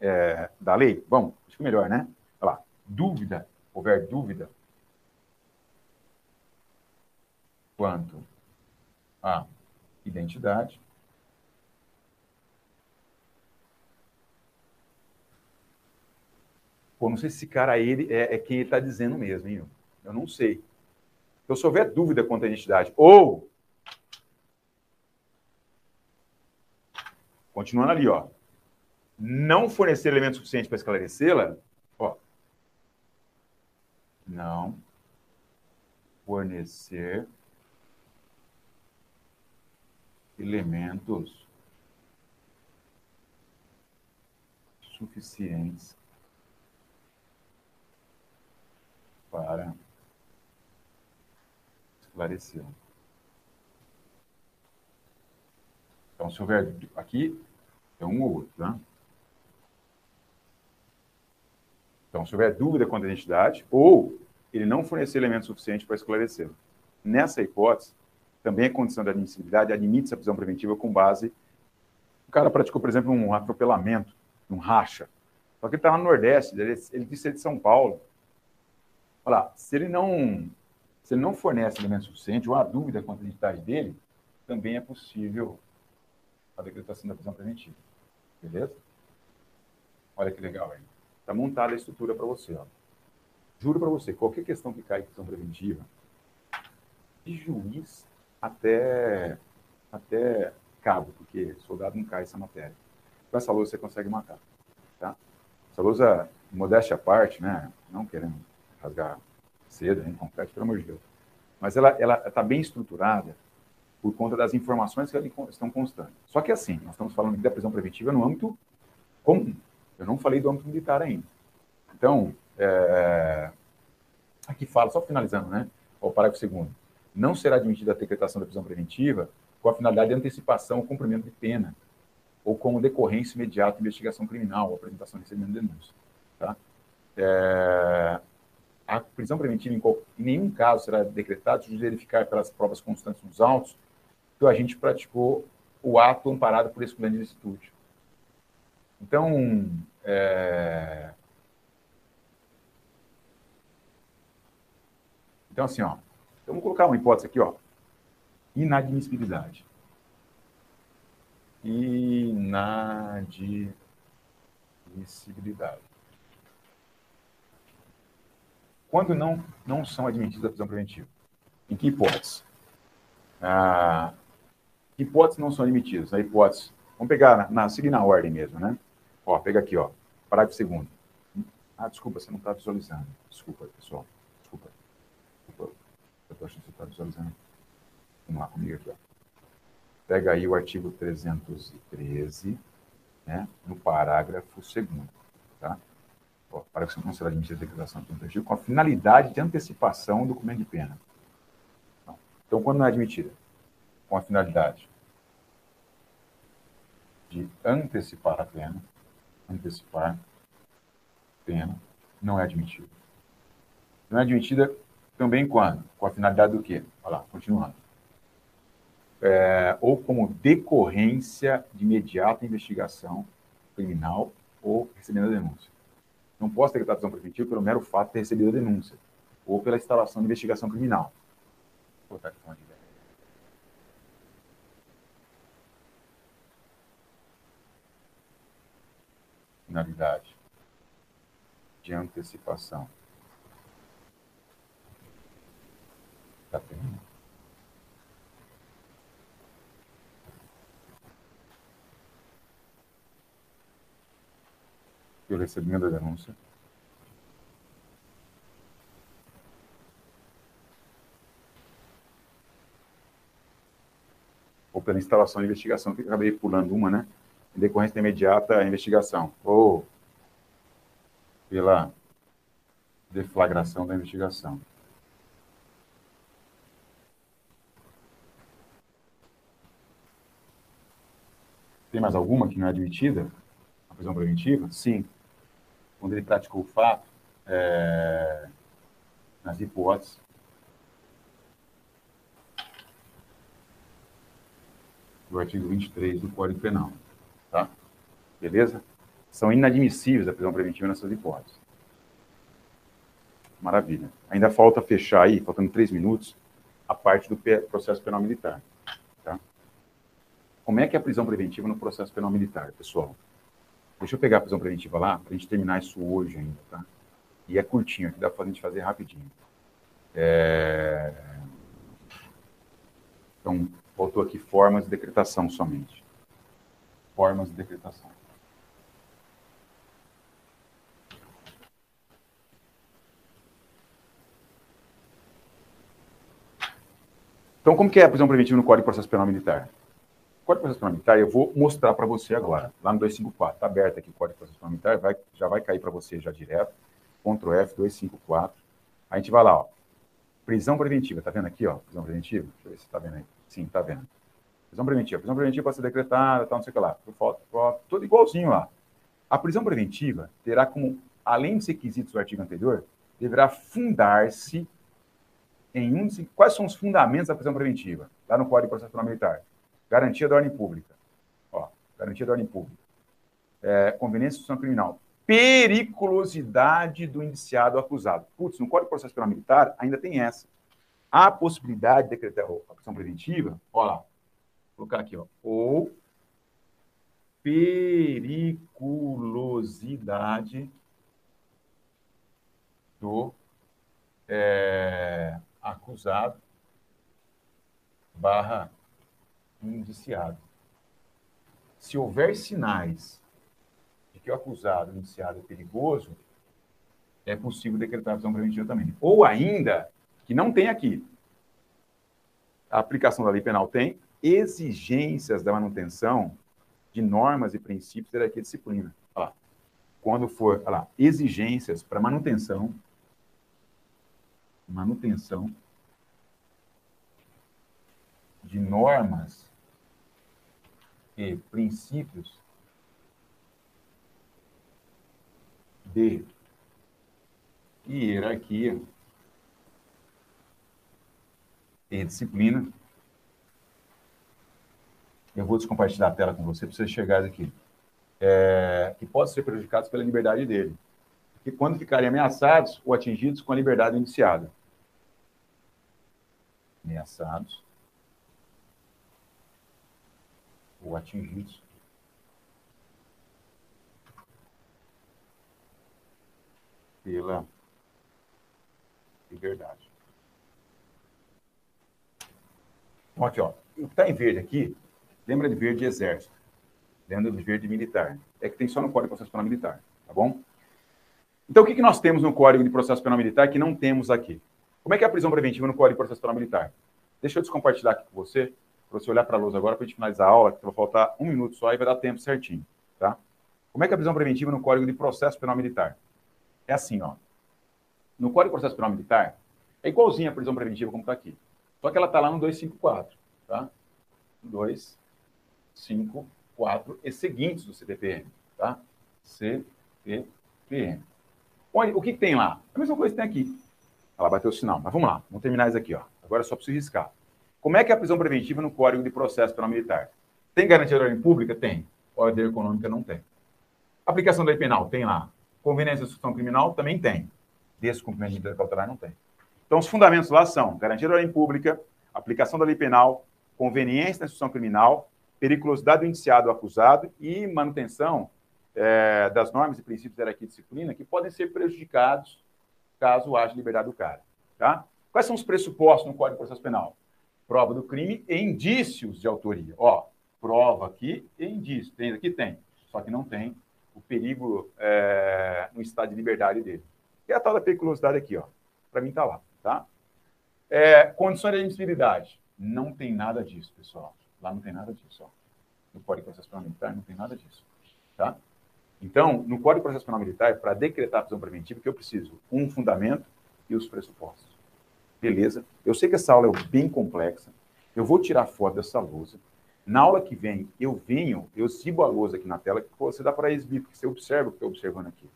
é, da lei? Bom, acho que melhor, né? Dúvida, houver dúvida quanto à identidade, Pô, não sei se esse cara aí é, é quem ele está dizendo mesmo, hein? Eu não sei. Então, se houver dúvida quanto à identidade, ou. Continuando ali, ó. Não fornecer elementos suficientes para esclarecê-la. Não fornecer elementos suficientes para esclarecê-lo. Então, se houver aqui, é um ou outro, tá? Então, se houver dúvida quanto à identidade, ou ele não fornecer elementos suficientes para esclarecê-lo. Nessa hipótese, também a condição da admissibilidade admite-se a prisão preventiva com base. O cara praticou, por exemplo, um atropelamento, um racha. Só que ele está no Nordeste, ele, ele disse ser de São Paulo. Olha lá, se ele não se ele não fornece elemento suficiente ou há dúvida quanto à identidade dele, também é possível a decretação da prisão preventiva. Beleza? Olha que legal aí. Está montada a estrutura para você. Ó. Juro para você, qualquer questão que cai em prisão preventiva, de juiz até, até cabo, porque soldado não cai essa matéria. Com essa lousa você consegue matar. Tá? Essa lousa, modéstia à parte, né? não querendo rasgar cedo, em concreto, pelo amor de Deus. mas ela está bem estruturada por conta das informações que ali estão constantes. Só que assim, nós estamos falando aqui da prisão preventiva no âmbito comum. Eu não falei do âmbito militar ainda. Então, é, aqui fala, só finalizando, né? O parágrafo segundo. Não será admitida a decretação da prisão preventiva com a finalidade de antecipação ou cumprimento de pena, ou como decorrência imediata de investigação criminal ou apresentação de recebimento de denúncia. Tá? É, a prisão preventiva, em, em, nenhum caso, será decretada se verificar pelas provas constantes nos autos que o agente praticou o ato amparado por esse grande instituto. Então, é... então assim, ó, vamos colocar uma hipótese aqui, ó, inadmissibilidade. Inadmissibilidade. Quando não, não são admitidos a prisão preventiva? Em que hipótese? Ah, que hipóteses não são admitidas? A hipótese, vamos pegar, na, na, seguir na ordem mesmo, né? Ó, pega aqui, ó, parágrafo segundo. Ah, desculpa, você não está visualizando. Desculpa, pessoal. Eu achando que você está visualizando. Vamos lá comigo aqui, ó. Pega aí o artigo 313, né, no parágrafo segundo, tá? para que não será admitida a declaração de prejuízo com a finalidade de antecipação do documento de pena. Então, quando não é admitida? Com a finalidade de antecipar a pena, antecipar pena, não é admitida. Não é admitida também quando? Com a finalidade do quê? Olha lá, continuando. É, ou como decorrência de imediata investigação criminal ou recebendo a denúncia. Não posso decretar prisão preventiva pelo mero fato de recebido a denúncia ou pela instalação de investigação criminal. Vou botar aqui uma Finalidade de antecipação da pena. o recebimento da denúncia. Ou pela instalação de investigação, que acabei pulando uma, né? Em decorrência imediata à investigação. Ou pela deflagração da investigação. Mais alguma que não é admitida? A prisão preventiva? Sim quando ele praticou o fato, é, nas hipóteses, do artigo 23 do Código Penal. Tá? Beleza? São inadmissíveis a prisão preventiva nessas hipóteses. Maravilha. Ainda falta fechar aí, faltando três minutos, a parte do processo penal militar. Como é que é a prisão preventiva no processo penal militar, pessoal? Deixa eu pegar a prisão preventiva lá, para a gente terminar isso hoje ainda, tá? E é curtinho, aqui dá para a gente fazer rapidinho. É... Então, faltou aqui formas de decretação somente. Formas de decretação. Então, como que é a prisão preventiva no Código de Processo Penal Militar? Código de Processo Parlamentar, eu vou mostrar para você agora, lá no 254. Está aberto aqui o Código de Processo Parlamentar, vai, já vai cair para você já direto. Ctrl F, 254. A gente vai lá, ó. Prisão preventiva, tá vendo aqui, ó? Prisão preventiva? Deixa eu ver se está vendo aí. Sim, está vendo. Prisão preventiva. Prisão preventiva pode ser decretada, tal, não sei o que lá. Por foto, foto, tudo igualzinho lá. A prisão preventiva terá como, além dos requisitos do artigo anterior, deverá fundar-se em um. Quais são os fundamentos da prisão preventiva? Lá no Código de Processo Militar. Garantia da ordem pública. Ó, garantia da ordem pública. É, conveniência instituição criminal. Periculosidade do indiciado acusado. Putz, no Código de Processo Penal Militar ainda tem essa. Há possibilidade de decretar a prisão preventiva, ó lá, vou colocar aqui, ó, ou periculosidade do é, acusado barra indiciado. Se houver sinais de que o acusado, o indiciado é perigoso, é possível decretar prisão preventiva também. Ou ainda, que não tem aqui, a aplicação da lei penal tem exigências da manutenção de normas e princípios da hierarquia disciplina. Lá. Quando for, lá, exigências para manutenção, manutenção de normas e princípios de hierarquia e disciplina. Eu vou descompartilhar a tela com você para você chegar aqui. É, que podem ser prejudicados pela liberdade dele. E quando ficarem ameaçados ou atingidos com a liberdade iniciada. Ameaçados ou atingidos pela liberdade. Então, aqui, ó, o que está em verde aqui, lembra de verde exército, lembra de verde militar. É que tem só no Código de Processo Penal Militar, tá bom? Então, o que, que nós temos no Código de Processo Penal Militar que não temos aqui? Como é que é a prisão preventiva no Código de Processo Penal Militar? Deixa eu descompartilhar aqui com você, para você olhar para a luz agora, para a gente finalizar a aula, que vai faltar um minuto só e vai dar tempo certinho, tá? Como é que é a prisão preventiva no Código de Processo Penal Militar? É assim, ó. No Código de Processo Penal Militar, é igualzinho a prisão preventiva como está aqui. Só que ela está lá no 254, tá? 254 e seguintes do CTPM, tá? CTPM. Olha, o que, que, tem lá? A mesma coisa que tem aqui. Ela bateu o sinal, mas vamos lá, vamos terminar isso aqui, ó. Agora é só preciso riscar. Como é que é a prisão preventiva no Código de Processo Penal Militar? Tem garantia de ordem pública? Tem. Ordem econômica não tem. Aplicação da lei penal? Tem lá. Conveniência de instrução criminal? Também tem. Descumprimento de medida cautelar? Não tem. Então, os fundamentos lá são garantia da ordem pública, aplicação da lei penal, conveniência da instrução criminal, periculosidade do indiciado ou acusado e manutenção é, das normas e princípios da hierarquia e disciplina que podem ser prejudicados caso haja liberdade do cara. Tá? Quais são os pressupostos no Código de Processo Penal? Prova do crime e indícios de autoria. Ó, prova aqui e indício. Tem, aqui tem. Só que não tem o perigo é, no estado de liberdade dele. E a tal da periculosidade aqui, ó. Para mim está lá. Tá? É, condições de admissibilidade. Não tem nada disso, pessoal. Lá não tem nada disso. Ó. No Código de Processo Penal Militar não tem nada disso. Tá? Então, no Código de Processo Penal Militar, para decretar a prisão preventiva, que eu preciso? Um fundamento e os pressupostos. Beleza? Eu sei que essa aula é bem complexa. Eu vou tirar foto dessa lousa. Na aula que vem, eu venho, eu sigo a lousa aqui na tela, que você dá para exibir, porque você observa o que eu estou observando aqui.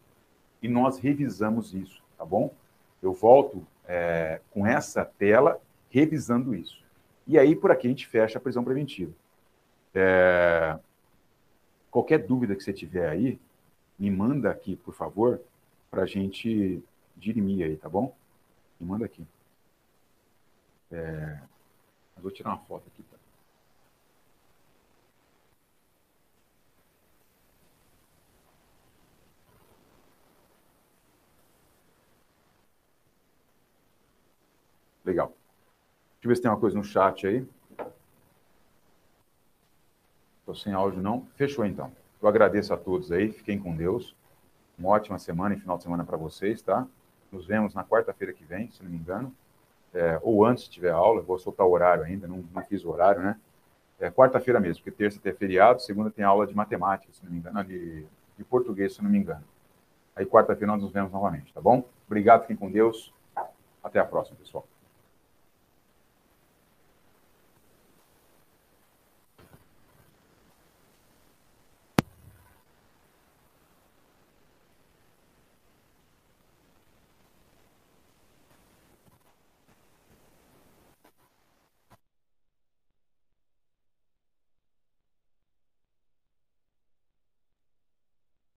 E nós revisamos isso, tá bom? Eu volto é, com essa tela revisando isso. E aí, por aqui, a gente fecha a prisão preventiva. É, qualquer dúvida que você tiver aí, me manda aqui, por favor, para a gente dirimir aí, tá bom? Me manda aqui. É, vou tirar uma foto aqui. Tá? Legal. Deixa eu ver se tem uma coisa no chat aí. Estou sem áudio, não. Fechou, então. Eu agradeço a todos aí. Fiquem com Deus. Uma ótima semana e final de semana para vocês, tá? Nos vemos na quarta-feira que vem, se não me engano. É, ou antes, se tiver aula. Vou soltar o horário ainda, não, não fiz o horário, né? É quarta-feira mesmo, porque terça tem feriado, segunda tem aula de matemática, se não me engano, de, de português, se não me engano. Aí quarta-feira nós nos vemos novamente, tá bom? Obrigado, fiquem com Deus. Até a próxima, pessoal.